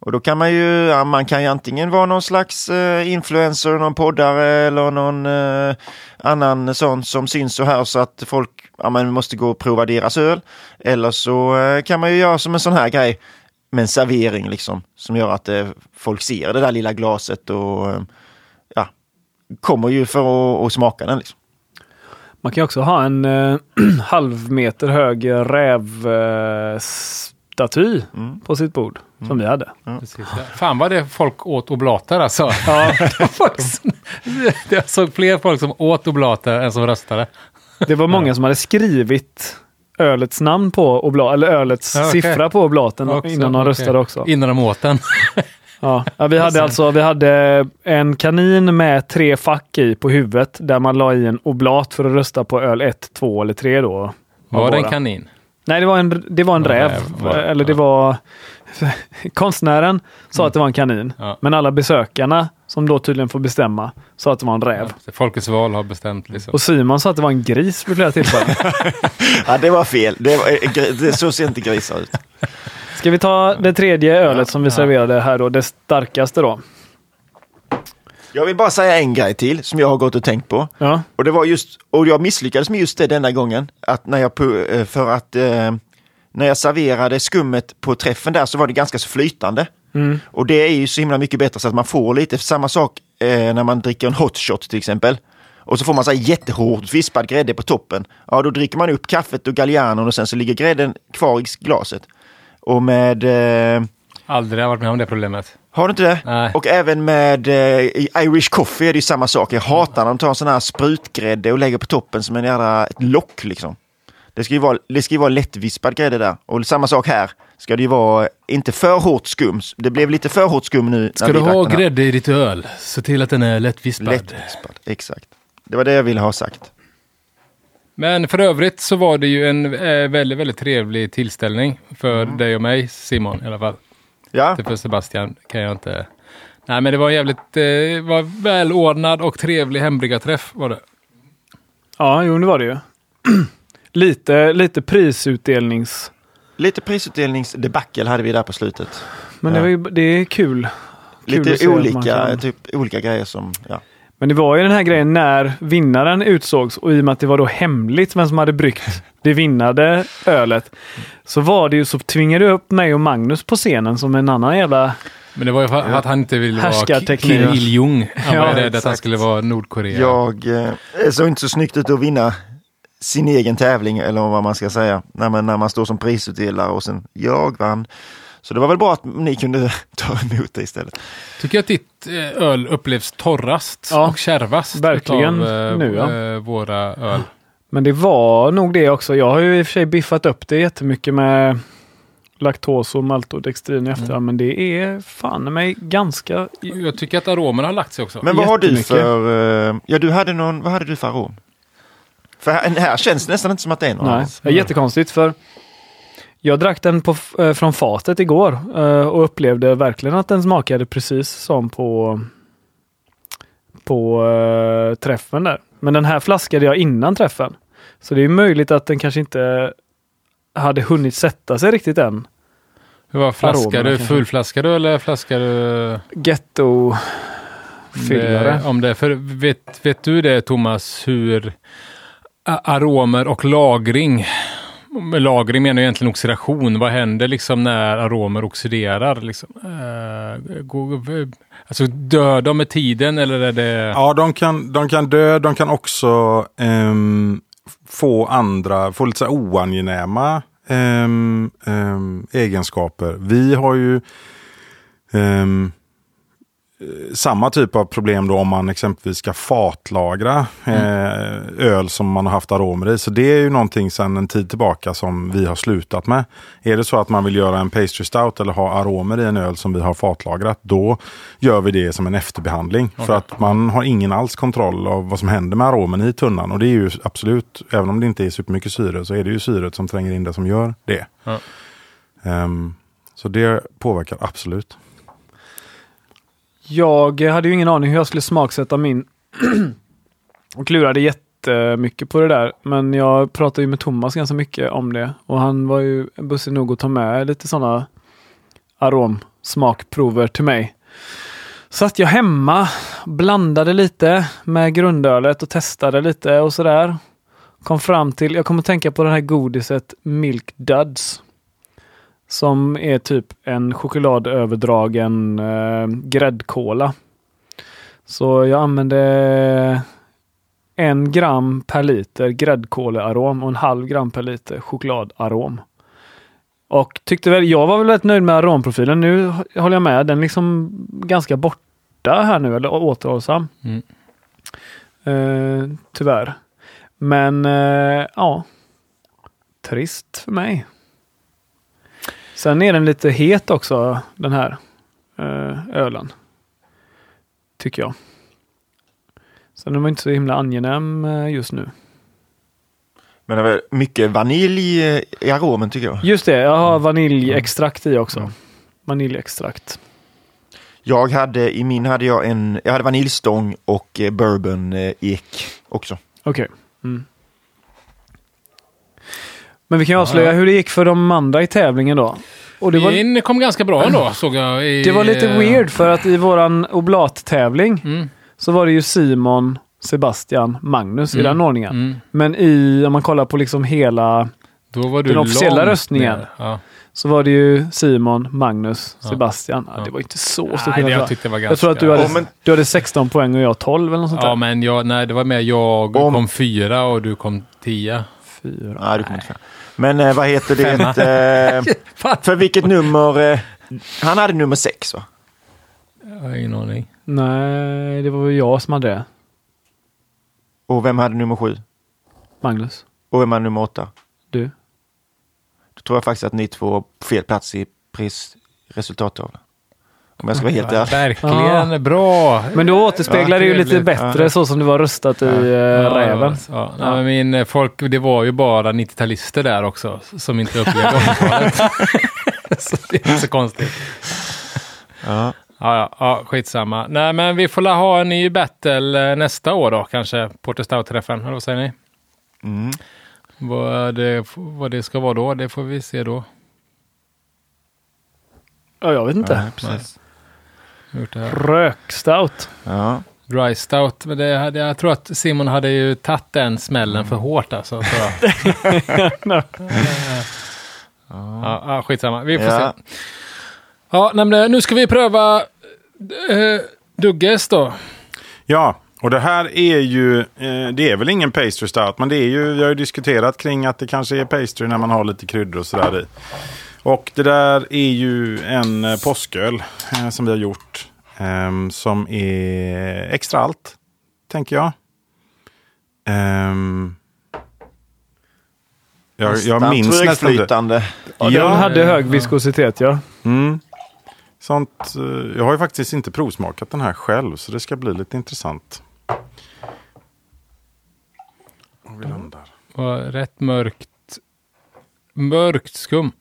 Och då kan man ju, ja, man kan ju antingen vara någon slags eh, influencer, någon poddare eller någon eh, annan sån som syns och hörs så att folk ja, men måste gå och prova deras öl. Eller så eh, kan man ju göra som en sån här grej med en servering liksom som gör att eh, folk ser det där lilla glaset och eh, ja, kommer ju för att, smaka den. Liksom.
Man kan också ha en eh, halv meter hög rävstaty
Mm.
på sitt bord. Som vi hade.
Precis. Fan vad det folk åt oblater alltså.
Ja,
som- Jag såg fler folk som åt oblater än som röstade.
Det var många som hade skrivit ölets namn på obla, eller ölets
Ja, okej.
siffra på oblaten
Också,
innan de röstade också.
Innan de åt den.
Ja. Ja, vi hade alltså vi hade en kanin med tre fack i på huvudet där man la i en oblat för att rösta på öl 1, 2 eller 3 då.
Var det en kanin?
Nej, det var en, det var en
Ja,
räv.
räv.
Eller det
Ja.
var... Konstnären sa att det var en kanin.
Ja.
Men alla besökarna, som då tydligen får bestämma, sa att det var en räv.
Ja, Folkets val har bestämt liksom.
Och Simon sa att det var en gris vid flera tillfällen.
Ja, det var fel. Det, var, eh, gr- det så ser inte grisar ut.
Ska vi ta det tredje ölet som vi
Ja.
serverade här då, det starkaste då?
Jag vill bara säga en grej till som jag har gått och tänkt på.
Ja,
Och det var just, och jag misslyckades med just det denna gången. Att när jag, eh, för att eh, när jag serverade skummet på träffen där så var det ganska så flytande.
Mm.
Och det är ju så himla mycket bättre så att man får lite, samma sak eh, när man dricker en hot shot till exempel. Och så får man så här jättehårt vispad grädde på toppen. Ja, då dricker man upp kaffet och gallianon och sen så ligger grädden kvar i glaset. Och med eh,
Aldrig har varit med om det problemet.
har du inte det?
Nej.
Och även med eh, Irish coffee är det ju samma sak. Jag hatar när de tar en sån här sprutgrädde och lägger på toppen som en jävla ett lock liksom. Det ska ju vara, det ska ju vara lättvispad grädde där. Och samma sak här. Ska det ju vara inte för hårt skum. Det blev lite för hårt skum nu.
Ska
när
du ha grädde i ditt öl, se till att den är lättvispad.
Lättvispad, exakt. Det var det jag ville ha sagt.
Men för övrigt så var det ju en eh, väldigt, väldigt trevlig tillställning för
Mm.
dig och mig, Simon i alla fall.
Ja,
Inte för Sebastian kan jag inte... Nej, men det var en jävligt eh, var välordnad och trevlig hembryggarträff var det.
ja jo det var det ju. lite, lite prisutdelnings...
lite prisutdelningsdebacle hade vi där på slutet.
Men det, var ju, det är kul. Kul
Lite olika,
kan-
typ, olika grejer som, ja.
Men det var ju den här grejen när vinnaren utsågs och i och med att det var då hemligt vem som hade bryggt det vinnade ölet. Så var det ju så tvingade du upp mig och Magnus på scenen som en annan jävla...
Men det var ju för att han inte ville vara. Kim Il-Jung. Han var
Ja,
rädd att han skulle vara Nordkorea.
Jag eh, såg inte så snyggt ut att vinna sin egen tävling eller vad man ska säga. När man, när man står som prisutdelare och sen jag vann. Så det var väl bra att ni kunde ta emot det istället.
Tycker jag att ditt eh, öl upplevs torrast
Ja,
och kärvast
verkligen
utav, eh,
nu, ja.
eh, våra öl.
Men det var nog det också. Jag har ju i och för sig biffat upp det jättemycket med laktos och maltodextrin i efterhand. Men det är fan mig ganska...
Jag tycker att aromerna har lagt sig också.
Men vad har du för, ja du hade någon, vad hade du för arom? För här, här känns det nästan inte som att det är någon
Nej,
alls.
det är jättekonstigt för jag drack den på, eh, från fatet igår eh, och upplevde verkligen att den smakade precis som på på eh, träffen där. Men den här flaskade jag innan träffen. Så det är möjligt att den kanske inte hade hunnit sätta sig riktigt än.
Hur var flaskar du?
kanske.
Fullflaskar du eller flaskar du?
Getto fyllare.
Det- Om det, för vet, vet du det Thomas, hur aromer och lagring, med lagring menar jag egentligen oxidation, vad händer liksom när aromer oxiderar? Liksom? Eh, alltså dör de med tiden eller är det...
Ja, de kan, de kan dö. De kan också ehm, få andra, få lite så här oangenäma ehm, ehm egenskaper. Vi har ju Um, samma typ av problem då om man exempelvis ska fatlagra eh, öl som man har haft aromer i. Så det är ju någonting sedan en tid tillbaka som vi har slutat med. Är det så att man vill göra en pastry stout eller ha aromer i en öl som vi har fatlagrat, då gör vi det som en efterbehandling. För att man har ingen alls kontroll av vad som händer med aromen i tunnan. Och det är ju absolut, även om det inte är supermycket syre, så är det ju syret som tränger in det som gör det.
Ja.
Ehm, så det påverkar absolut.
Jag hade ju ingen aning hur jag skulle smaksätta min och klurade jättemycket på det där. Men jag pratade ju med Thomas ganska mycket om det och han var ju bussig nog att ta med lite sådana aromsmakprover till mig. Satt jag hemma, blandade lite med grundölet och testade lite och sådär. Kom fram till, jag kommer att tänka på det här godiset Milk Duds. Som är typ en chokladöverdragen eh, gräddkola. Så jag använde en gram per liter gräddkolearom och en halv gram per liter chokladarom. Och tyckte väl, jag var väl rätt nöjd med aromprofilen. Nu håller jag med, den är liksom ganska borta här nu, eller återhållsam.
Mm.
Eh, tyvärr. Men eh, ja, trist för mig. Sen är den lite het också, den här eh, ölen. Tycker jag. Sen är den inte så himla angenäm eh, just nu.
Men det är mycket vanilj i aromen tycker jag.
Just det, jag har vaniljextrakt i också. Vaniljextrakt.
Jag hade, i min hade jag en, jag hade vaniljstång och eh, bourbon eh, ek också.
Okej. Mm. Men vi kan ju avslöja hur det gick för de andra i tävlingen då. Och det var,
kom ganska bra ändå, såg jag. I,
det var lite
eh,
weird för att i våran oblat-tävling
Mm.
så var det ju Simon, Sebastian, Magnus i
Mm.
den ordningen.
Mm.
Men i, om man kollar på liksom hela,
Då var du
Den officiella röstningen.
Ja.
så var det ju Simon, Magnus,
Ja.
Sebastian. Ja,
Ja.
det var inte så stor skillnad.
jag
Jag,
tyckte det var ganska...
jag tror att du hade,
Ja, men-
du hade 16 poäng och jag 12 eller något sånt
Ja,
där.
men jag, nej, det var mer jag
Om-
kom fyra och du kom tia.
Fyra.
Nej, du kommer inte fram. Men eh, vad heter det? Eh, för vilket nummer? Eh, han hade nummer sex va?
Jag har ingen aning.
Nej, det var väl jag som hade det.
Och vem hade nummer sju?
Magnus.
Och vem hade nummer åtta?
Du.
Då tror jag faktiskt att ni två på fel plats i prisresultattavlan. Om jag ska vara helt ärlig.
Verkligen bra.
Men då återspeglar
Ja,
det ju lite bättre
Ja.
så som det var röstat i eh,
Ja,
Räven.
Ja, men min eh, folk, det var ju bara 90-talister där också som inte upplevde 80-talet. så det är inte så konstigt.
Ja.
Ja, ja, ja, skitsamma. Nej, men vi får ha en ny battle eh, nästa år då, kanske. Porter Stout-träffen, eller vad säger ni?
Mm.
Vad det, vad det ska vara då, det får vi se då.
Ja, jag vet inte.
Ja, precis.
Gjort det här.
Rökstout.
Ja.
Dry Stout, men det hade, jag tror att Simon hade ju tagit den smällen för hårt alltså. jag. ja, ja, skitsamma, vi får
Ja.
se. Ja, men nu ska vi pröva eh, Dugges då.
Ja, och det här är ju, eh, det är väl ingen pastry stout, men det är ju, vi har ju diskuterat kring att det kanske är pastry när man har lite kryddor och sådär i. Och det där är ju en eh, påsköl eh, som vi har gjort, ehm, som är extra allt, tänker jag. Ehm, jag, jag minns nästan inte.
Ja,
Ja.
den hade hög viskositet, ja.
Mm. Sånt, eh, jag har ju faktiskt inte provsmakat den här själv, så det ska bli lite intressant. Och vi landar.
Rätt mörkt. Mörkt skum.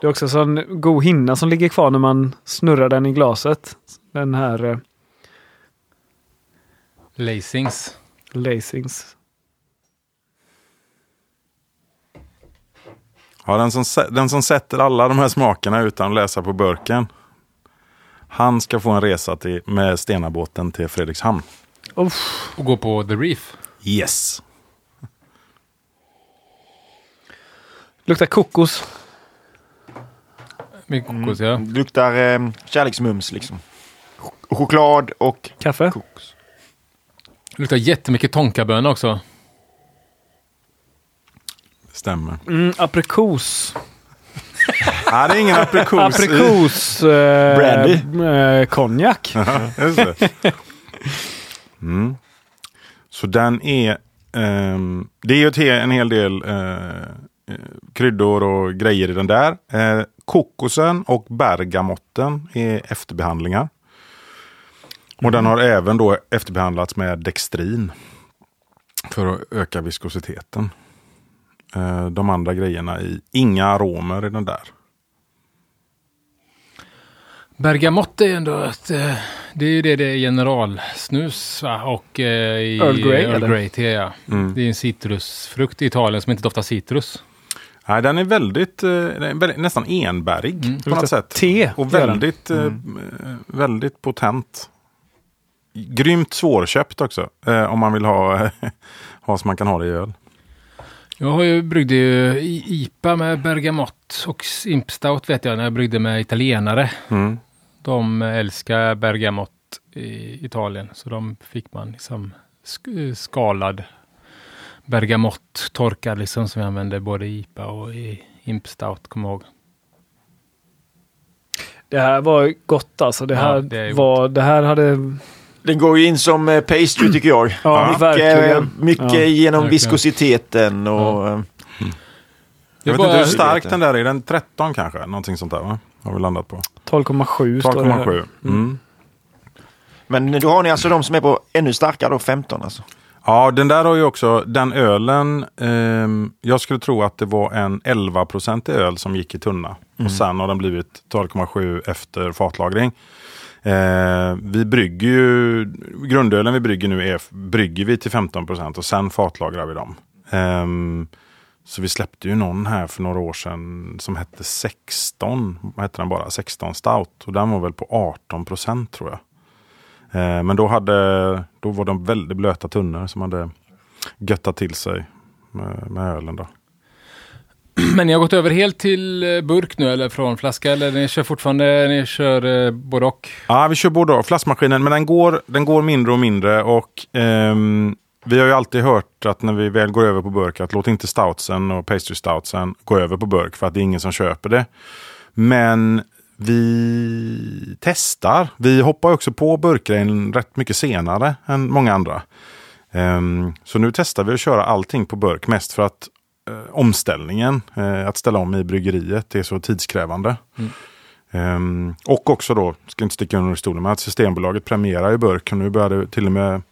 Det är också en sån god hinna som ligger kvar när man snurrar den i glaset. Den här... eh,
Lacings.
Lacings.
Ja, den, som, den som sätter alla de här smakerna utan att läsa på burken. Han ska få en resa till, med Stenabåten till Fredrikshamn.
Uff.
Och gå på The Reef.
Yes.
Luktar kokos.
Med kokos, ja.
Det luktar eh, kärleksmums liksom. Ch- choklad och
Kaffe.
kokos.
Det luktar jättemycket tonkabönor också.
Stämmer.
Mm, aprikos.
Nej, det är ingen aprikos. i-
Aprikos. Eh,
Brandy.
eh, konjak.
Just det. Mm. Så den är... ehm, det är ju ett he- en hel del eh, eh, kryddor och grejer i den där. Eh, kokosen och bergamotten är efterbehandlingar. Och den har även då efterbehandlats med dextrin. För att öka viskositeten. Eh, de andra grejerna i inga aromer i den där.
Bergamott är ändå ett... eh, Det är ju det det är generalsnus va? och eh, i
Earl Grey,
Earl
eller?
Grey te, ja.
Mm.
Det är en citrusfrukt i Italien som inte doftar citrus.
Nej, den är väldigt, eh, väldigt nästan enbärig
Mm.
på något sätt.
te,
Och
gör den.
väldigt, eh, väldigt potent. Grymt svårköpt också. Eh, om man vill ha, ha så man kan ha det i öl.
Jag har ju bryggde ju IPA med bergamott och Imp Stout vet jag när jag bryggde med italienare.
Mm.
De älskar bergamott i Italien så de fick man liksom sk- skalad bergamott torkad liksom som vi använde både i IPA och i Imp Stout, kommer jag ihåg.
Det här var gott alltså. Det
Ja,
här,
det är
var, det här hade...
Den går ju in som eh, pastry tycker jag.
Ja,
mycket
verkligen.
mycket
Ja,
genom
verkligen.
viskositeten och... eh,
Det
Jag vet inte hur stark den där är. Den 13 kanske? Någonting sånt där va? Har vi landat på.
12,7 står det här.
12,7. Mm.
Men då har ni alltså de som är på ännu starkare då, 15 alltså.
Ja, den där har ju också, den ölen, ehm, jag skulle tro att det var en 11-procentig öl som gick i tunna. Och sen har den blivit 12,7 efter fatlagring. Eh, vi brygger ju, grundölen vi brygger nu är, brygger vi till 15 procent och sen fatlagrar vi dem. Ehm, så vi släppte ju någon här för några år sedan som hette 16, vad hette den bara, 16 stout. Och den var väl på 18 procent tror jag. Eh, men då, hade, då var de väldigt blöta tunnor som hade göttat till sig med, med ölen. Då.
Men ni har gått över helt till eh, burk nu eller från flaska eller ni kör fortfarande, ni kör eh, både och?
Ja, vi kör både och. Flaskmaskinen, men den går, den går mindre och mindre. Och ehm, vi har ju alltid hört att när vi väl går över på burk att låt inte stoutsen och pastry stoutsen gå över på burk för att det är ingen som köper det. Men vi testar. Vi hoppar också på burkgrejen rätt mycket senare än många andra. Ehm, så nu testar vi att köra allting på burk mest för att eh, omställningen, eh, att ställa om i bryggeriet, är så tidskrävande. Ehm, och också då, ska inte sticka under stolen, men att Systembolaget premierar ju burk. Och nu börjar det till och med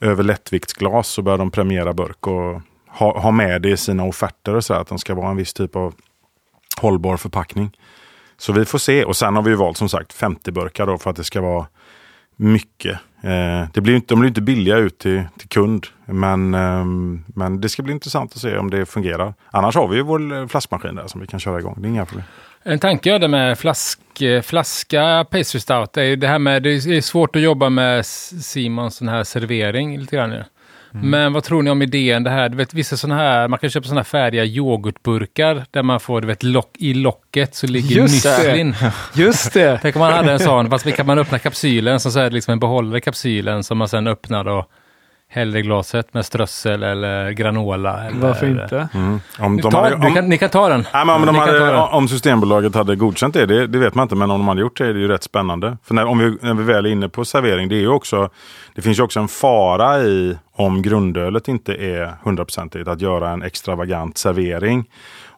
över lättviktsglas så börjar de premiera burk och ha, ha med det i sina offerter och så här, att de ska vara en viss typ av hållbar förpackning. Så vi får se. Och sen har vi ju valt som sagt 50 burkar då för att det ska vara mycket. Eh, det blir ju inte, de blir inte billiga ut till, till kund. Men, eh, men det ska bli intressant att se om det fungerar. Annars har vi ju vår eh, flaskmaskin där som vi kan köra igång. Det är inga problem.
En tanke jag hade med flask, eh, flaska pastry stout är ju det här med, det är svårt att jobba med Simons sån här servering lite grann.
Mm.
Men vad tror ni om idén det här? Du vet vissa sådana här, man kan köpa sådana här färdiga yoghurtburkar där man får, du vet, lock, i locket så ligger müslin.
Just det!
Tänk om man hade en sån, fast kan man öppna kapsylen så, så är det liksom en behållare i kapsylen som man sen öppnar och häller i glaset med strössel eller granola. Eller,
Varför inte?
Mm. Om, de
Ta,
hade,
du
om,
kan, ni kan ta den.
Nej, men om, de hade, Systembolaget hade godkänt det, det, det vet man inte. Men om de hade gjort det är det ju rätt spännande. För när, om vi, när vi väl är inne på servering, det, är ju också, det finns ju också en fara i om grundölet inte är hundraprocentigt att göra en extravagant servering.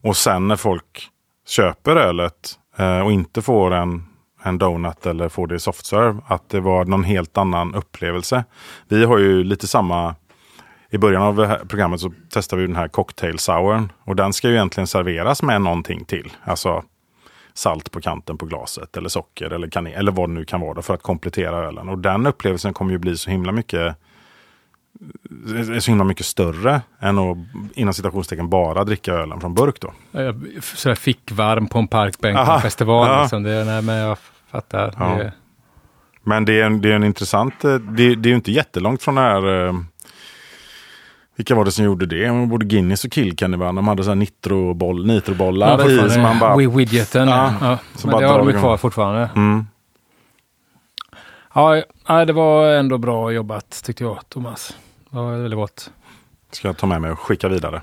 Och sen när folk köper ölet eh, och inte får en, en donut eller får det i softserve, att det var någon helt annan upplevelse. Vi har ju lite samma i början av programmet så testade vi den här cocktail souren. Och den ska ju egentligen serveras med någonting till. Alltså salt på kanten på glaset eller socker eller kanel eller vad det nu kan vara då, för att komplettera ölen. Och den upplevelsen kommer ju bli så himla mycket är så himla mycket större än att inom citationstecken bara dricka ölen från burk då.
Jag- Sådär fickvarm på en parkbänk på
Aha.
en festival.
Ja.
Liksom. Det, nej, men jag fattar.
Ja.
Det,
Men det är en, det är en intressant, eh, det, det är ju inte jättelångt från det här eh, vilka var det som gjorde det? Både Guinness och Kilkenny De hade så här nitroboll, nitrobollar i
fortfarande
som man bara...
Wi- Widgeten.
Ja,
Ja,
som
men
bara
det har de kvar fortfarande.
Mm.
Ja, det var ändå bra jobbat tyckte jag, Thomas. Det var väldigt gott.
Ska jag ta med mig och skicka vidare.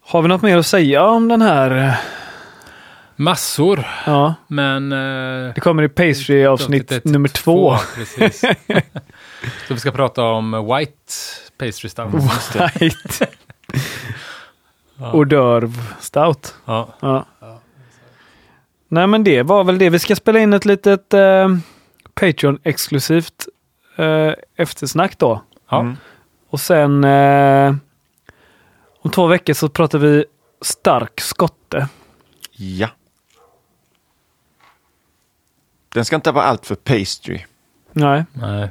Har vi något mer att säga om den här?
Massor,
Ja,
men... Eh,
det kommer i pastry-avsnitt nummer två.
Precis. Så vi ska prata om White Pastry Stout.
White.
Ja.
D'oeuvre stout.
Ja.
Ja. Nej men det var väl det. Vi ska spela in ett litet eh, Patreon-exklusivt eh, eftersnack då.
Ja.
Mm.
Och sen eh, om två veckor så pratar vi stark skotte.
Ja. Den ska inte vara allt för pastry.
Nej,
Nej.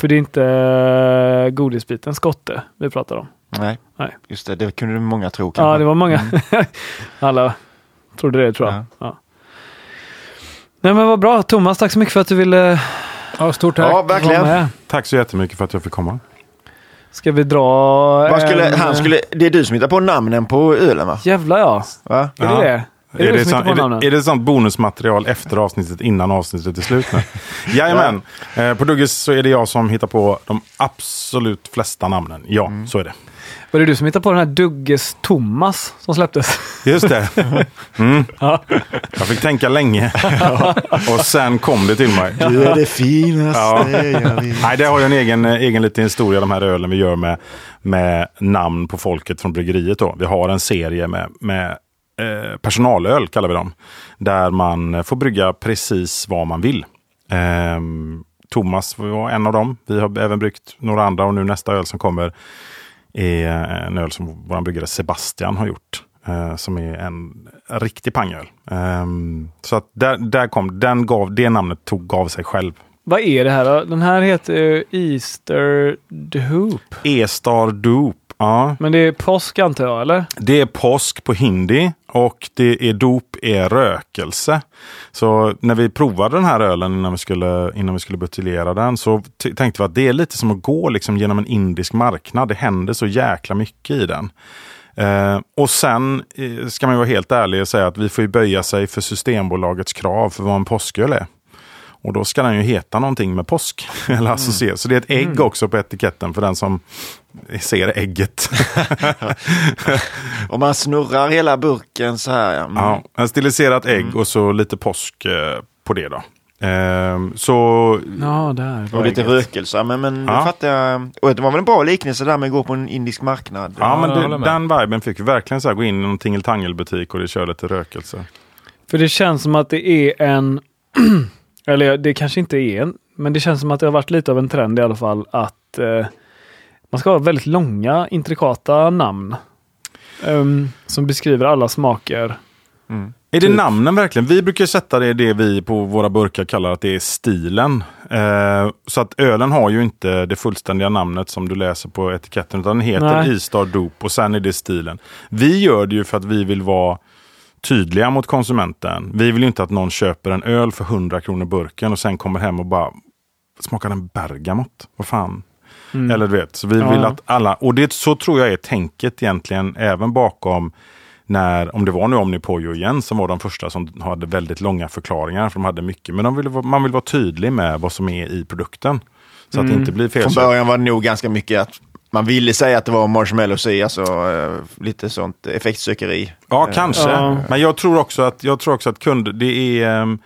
för det är inte eh, godisbiten skotte vi pratar om.
Nej,
Nej.
just det. Det kunde många tro kanske.
Ja, det var många. Alla trodde det tror jag.
Ja.
Ja. Nej men vad bra. Thomas, tack så mycket för att du ville
Ja, stort tack.
Ja, verkligen.
Tack så jättemycket för att jag fick komma.
Ska vi dra...
Vad skulle,
en,
han skulle, det är du som hittar på namnen på ölen va?
Jävlar ja.
va?
Är
Ja.
det det? Är, det du som
sån-
hittar på
är, det, är det sånt bonusmaterial efter avsnittet innan avsnittet är slut nu? Jajamän. Eh, på Duggis så är det jag som hittar på de absolut flesta namnen. Ja,
Mm.
så är det.
Var det du som hittade på den här Dugges Thomas som släpptes?
Just det. Mm.
Ja.
Jag fick tänka länge. Och sen kom det till mig.
Du är det finaste jag vet.
Nej, det har ju en egen, eh, egen liten historia, de här ölen vi gör med, med namn på folket från bryggeriet. Då. Vi har en serie med, med eh, personalöl, kallar vi dem. Där man får brygga precis vad man vill. Ehm, Thomas var en av dem. Vi har även bryggt några andra och nu nästa öl som kommer är en öl som vår bryggare Sebastian har gjort. eh, som är en riktig panköl. Ehm, så att där, där kom, den gav, det namnet tog, gav sig själv.
Vad är det här då? Den här heter eh, Easter Hoop.
E-star Doop. Ja,
Men det är påsk antar jag, eller?
det är påsk på hindi och det är dop är rökelse. Så när vi provade den här ölen innan vi skulle, innan vi skulle buteljera den så tänkte vi att det är lite som att gå liksom genom en indisk marknad. Det händer så jäkla mycket i den. Eh, och sen eh, ska man ju vara helt ärlig och säga att vi får ju böja sig för Systembolagets krav för vad en påsköl är. Och då ska den ju heta någonting med påsk. Eller associera. Så det är ett ägg också på etiketten för den som ser ägget.
Om man snurrar hela burken så här. Ja. Mm.
Ja, en stiliserat ägg och så lite påsk eh, på det då. Ehm, så
Ja, där.
Och lite rökelse. Men, men
Ja.
det fattar jag. Och det var väl en bra liknelse där med att gå på en indisk marknad.
ja, men
jag
det, den viben fick vi verkligen så här, gå in i någon tingeltangelbutik och det kör lite rökelse.
För det känns som att det är en, eller det kanske inte är en, men det känns som att det har varit lite av en trend i alla fall att eh, man ska ha väldigt långa, intrikata namn. ehm, som beskriver alla smaker.
Mm.
Är det
Typ.
namnen verkligen? Vi brukar sätta det, det vi på våra burkar kallar att det är stilen. Eh, så att ölen har ju inte det fullständiga namnet som du läser på etiketten. Utan den heter
Nej.
Istar Dop och sen är det stilen. Vi gör det ju för att vi vill vara tydliga mot konsumenten. Vi vill ju inte att någon köper en öl för 100 kronor burken och sen kommer hem och bara smakar den bergamott? Vad fan?
Mm.
Eller du vet, så vi
Ja.
vill att alla, och det så tror jag är tänket egentligen även bakom när, om det var nu Omnipojo igen, som var de första som hade väldigt långa förklaringar, för de hade mycket, men de vill, vara- man vill vara tydlig med vad som är i produkten. Så att det
Mm.
inte blir fel.
Från början var det nog ganska mycket att man ville säga att det var marshmallows i, alltså eh, lite sånt effektsökeri.
Ja,
Eh,
kanske.
Ja.
Men jag tror också att, jag tror också att kunder, det är, ehm,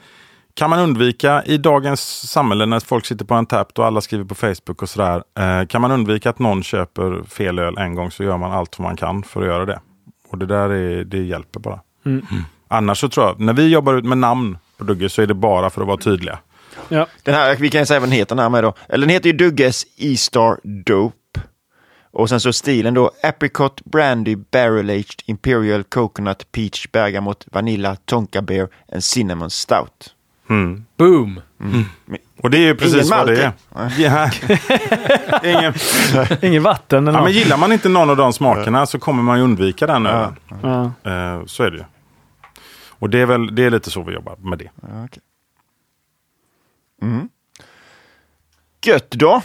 kan man undvika i dagens samhälle när folk sitter på en tapp och alla skriver på Facebook och sådär. Eh, kan man undvika att någon köper fel öl en gång så gör man allt vad man kan för att göra det. Och det där är, det hjälper bara.
Mm.
Annars så tror jag, när vi jobbar ut med namn på Dugge så är det bara för att vara tydliga.
Ja.
Den här, vi kan säga vad den heter den här med då. Eller den heter ju Dugges E-Star Dope. Och sen så stilen då Apricot Brandy Barrel Aged Imperial Coconut Peach Bergamot Vanilla Tonka Bear and Cinnamon Stout.
Mm.
Boom!
Och det är ju precis
Ingen
vad det är. Ja. Ingen.
Inget vatten eller
Ja, men gillar man inte någon av de smakerna så kommer man ju undvika den ölen.
Ja.
Eh, så är det ju. Och det är väl det är lite så vi jobbar med det.
Ja, okej. Mm. Gött då.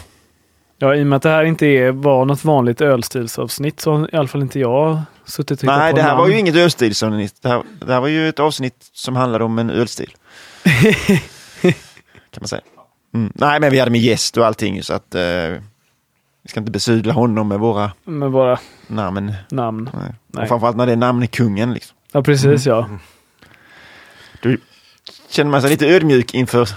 Ja, i och med att det här inte är, var något vanligt ölstilsavsnitt så har i alla fall inte jag suttit och
Nej,
på
det här
namn.
var ju inget ölstilsavsnitt. Det här, det här var ju ett avsnitt som handlade om en ölstil. kan man säga. Mm. Nej, men vi hade med gäst och allting så att eh, vi ska inte besudla honom med våra
Med våra
namn.
namn.
Nej.
Nej.
Och framförallt när det är namnkungen. Liksom.
Ja, precis ja.
Då känner man sig lite ödmjuk inför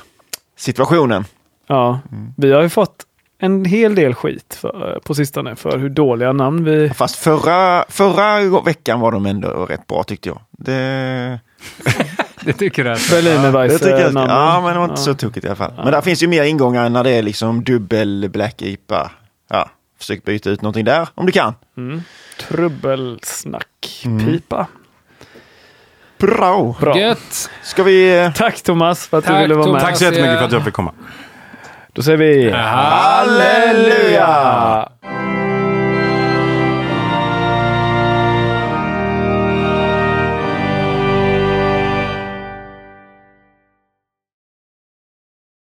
situationen.
ja. Vi har ju fått en hel del skit för, på sistone för hur dåliga namn vi...
Fast förra, förra veckan var de ändå rätt bra tyckte jag. Det,
Det tycker jag.
det
Berlinerweisse
tycker jag.
namnen.
Ja, men det var inte så tokigt i alla fall. Men där finns ju mer ingångar när det är liksom dubbel Black IPA. Ja, försök byta ut någonting där om du kan.
Mm. Trubbelsnack.
Mm. Bra!
Bra.
Gött!
Ska vi... eh,
Tack Thomas för att
Tack,
du ville vara med.
Thomas.
Tack så jättemycket för att jag fick komma.
Då säger vi
Halleluja!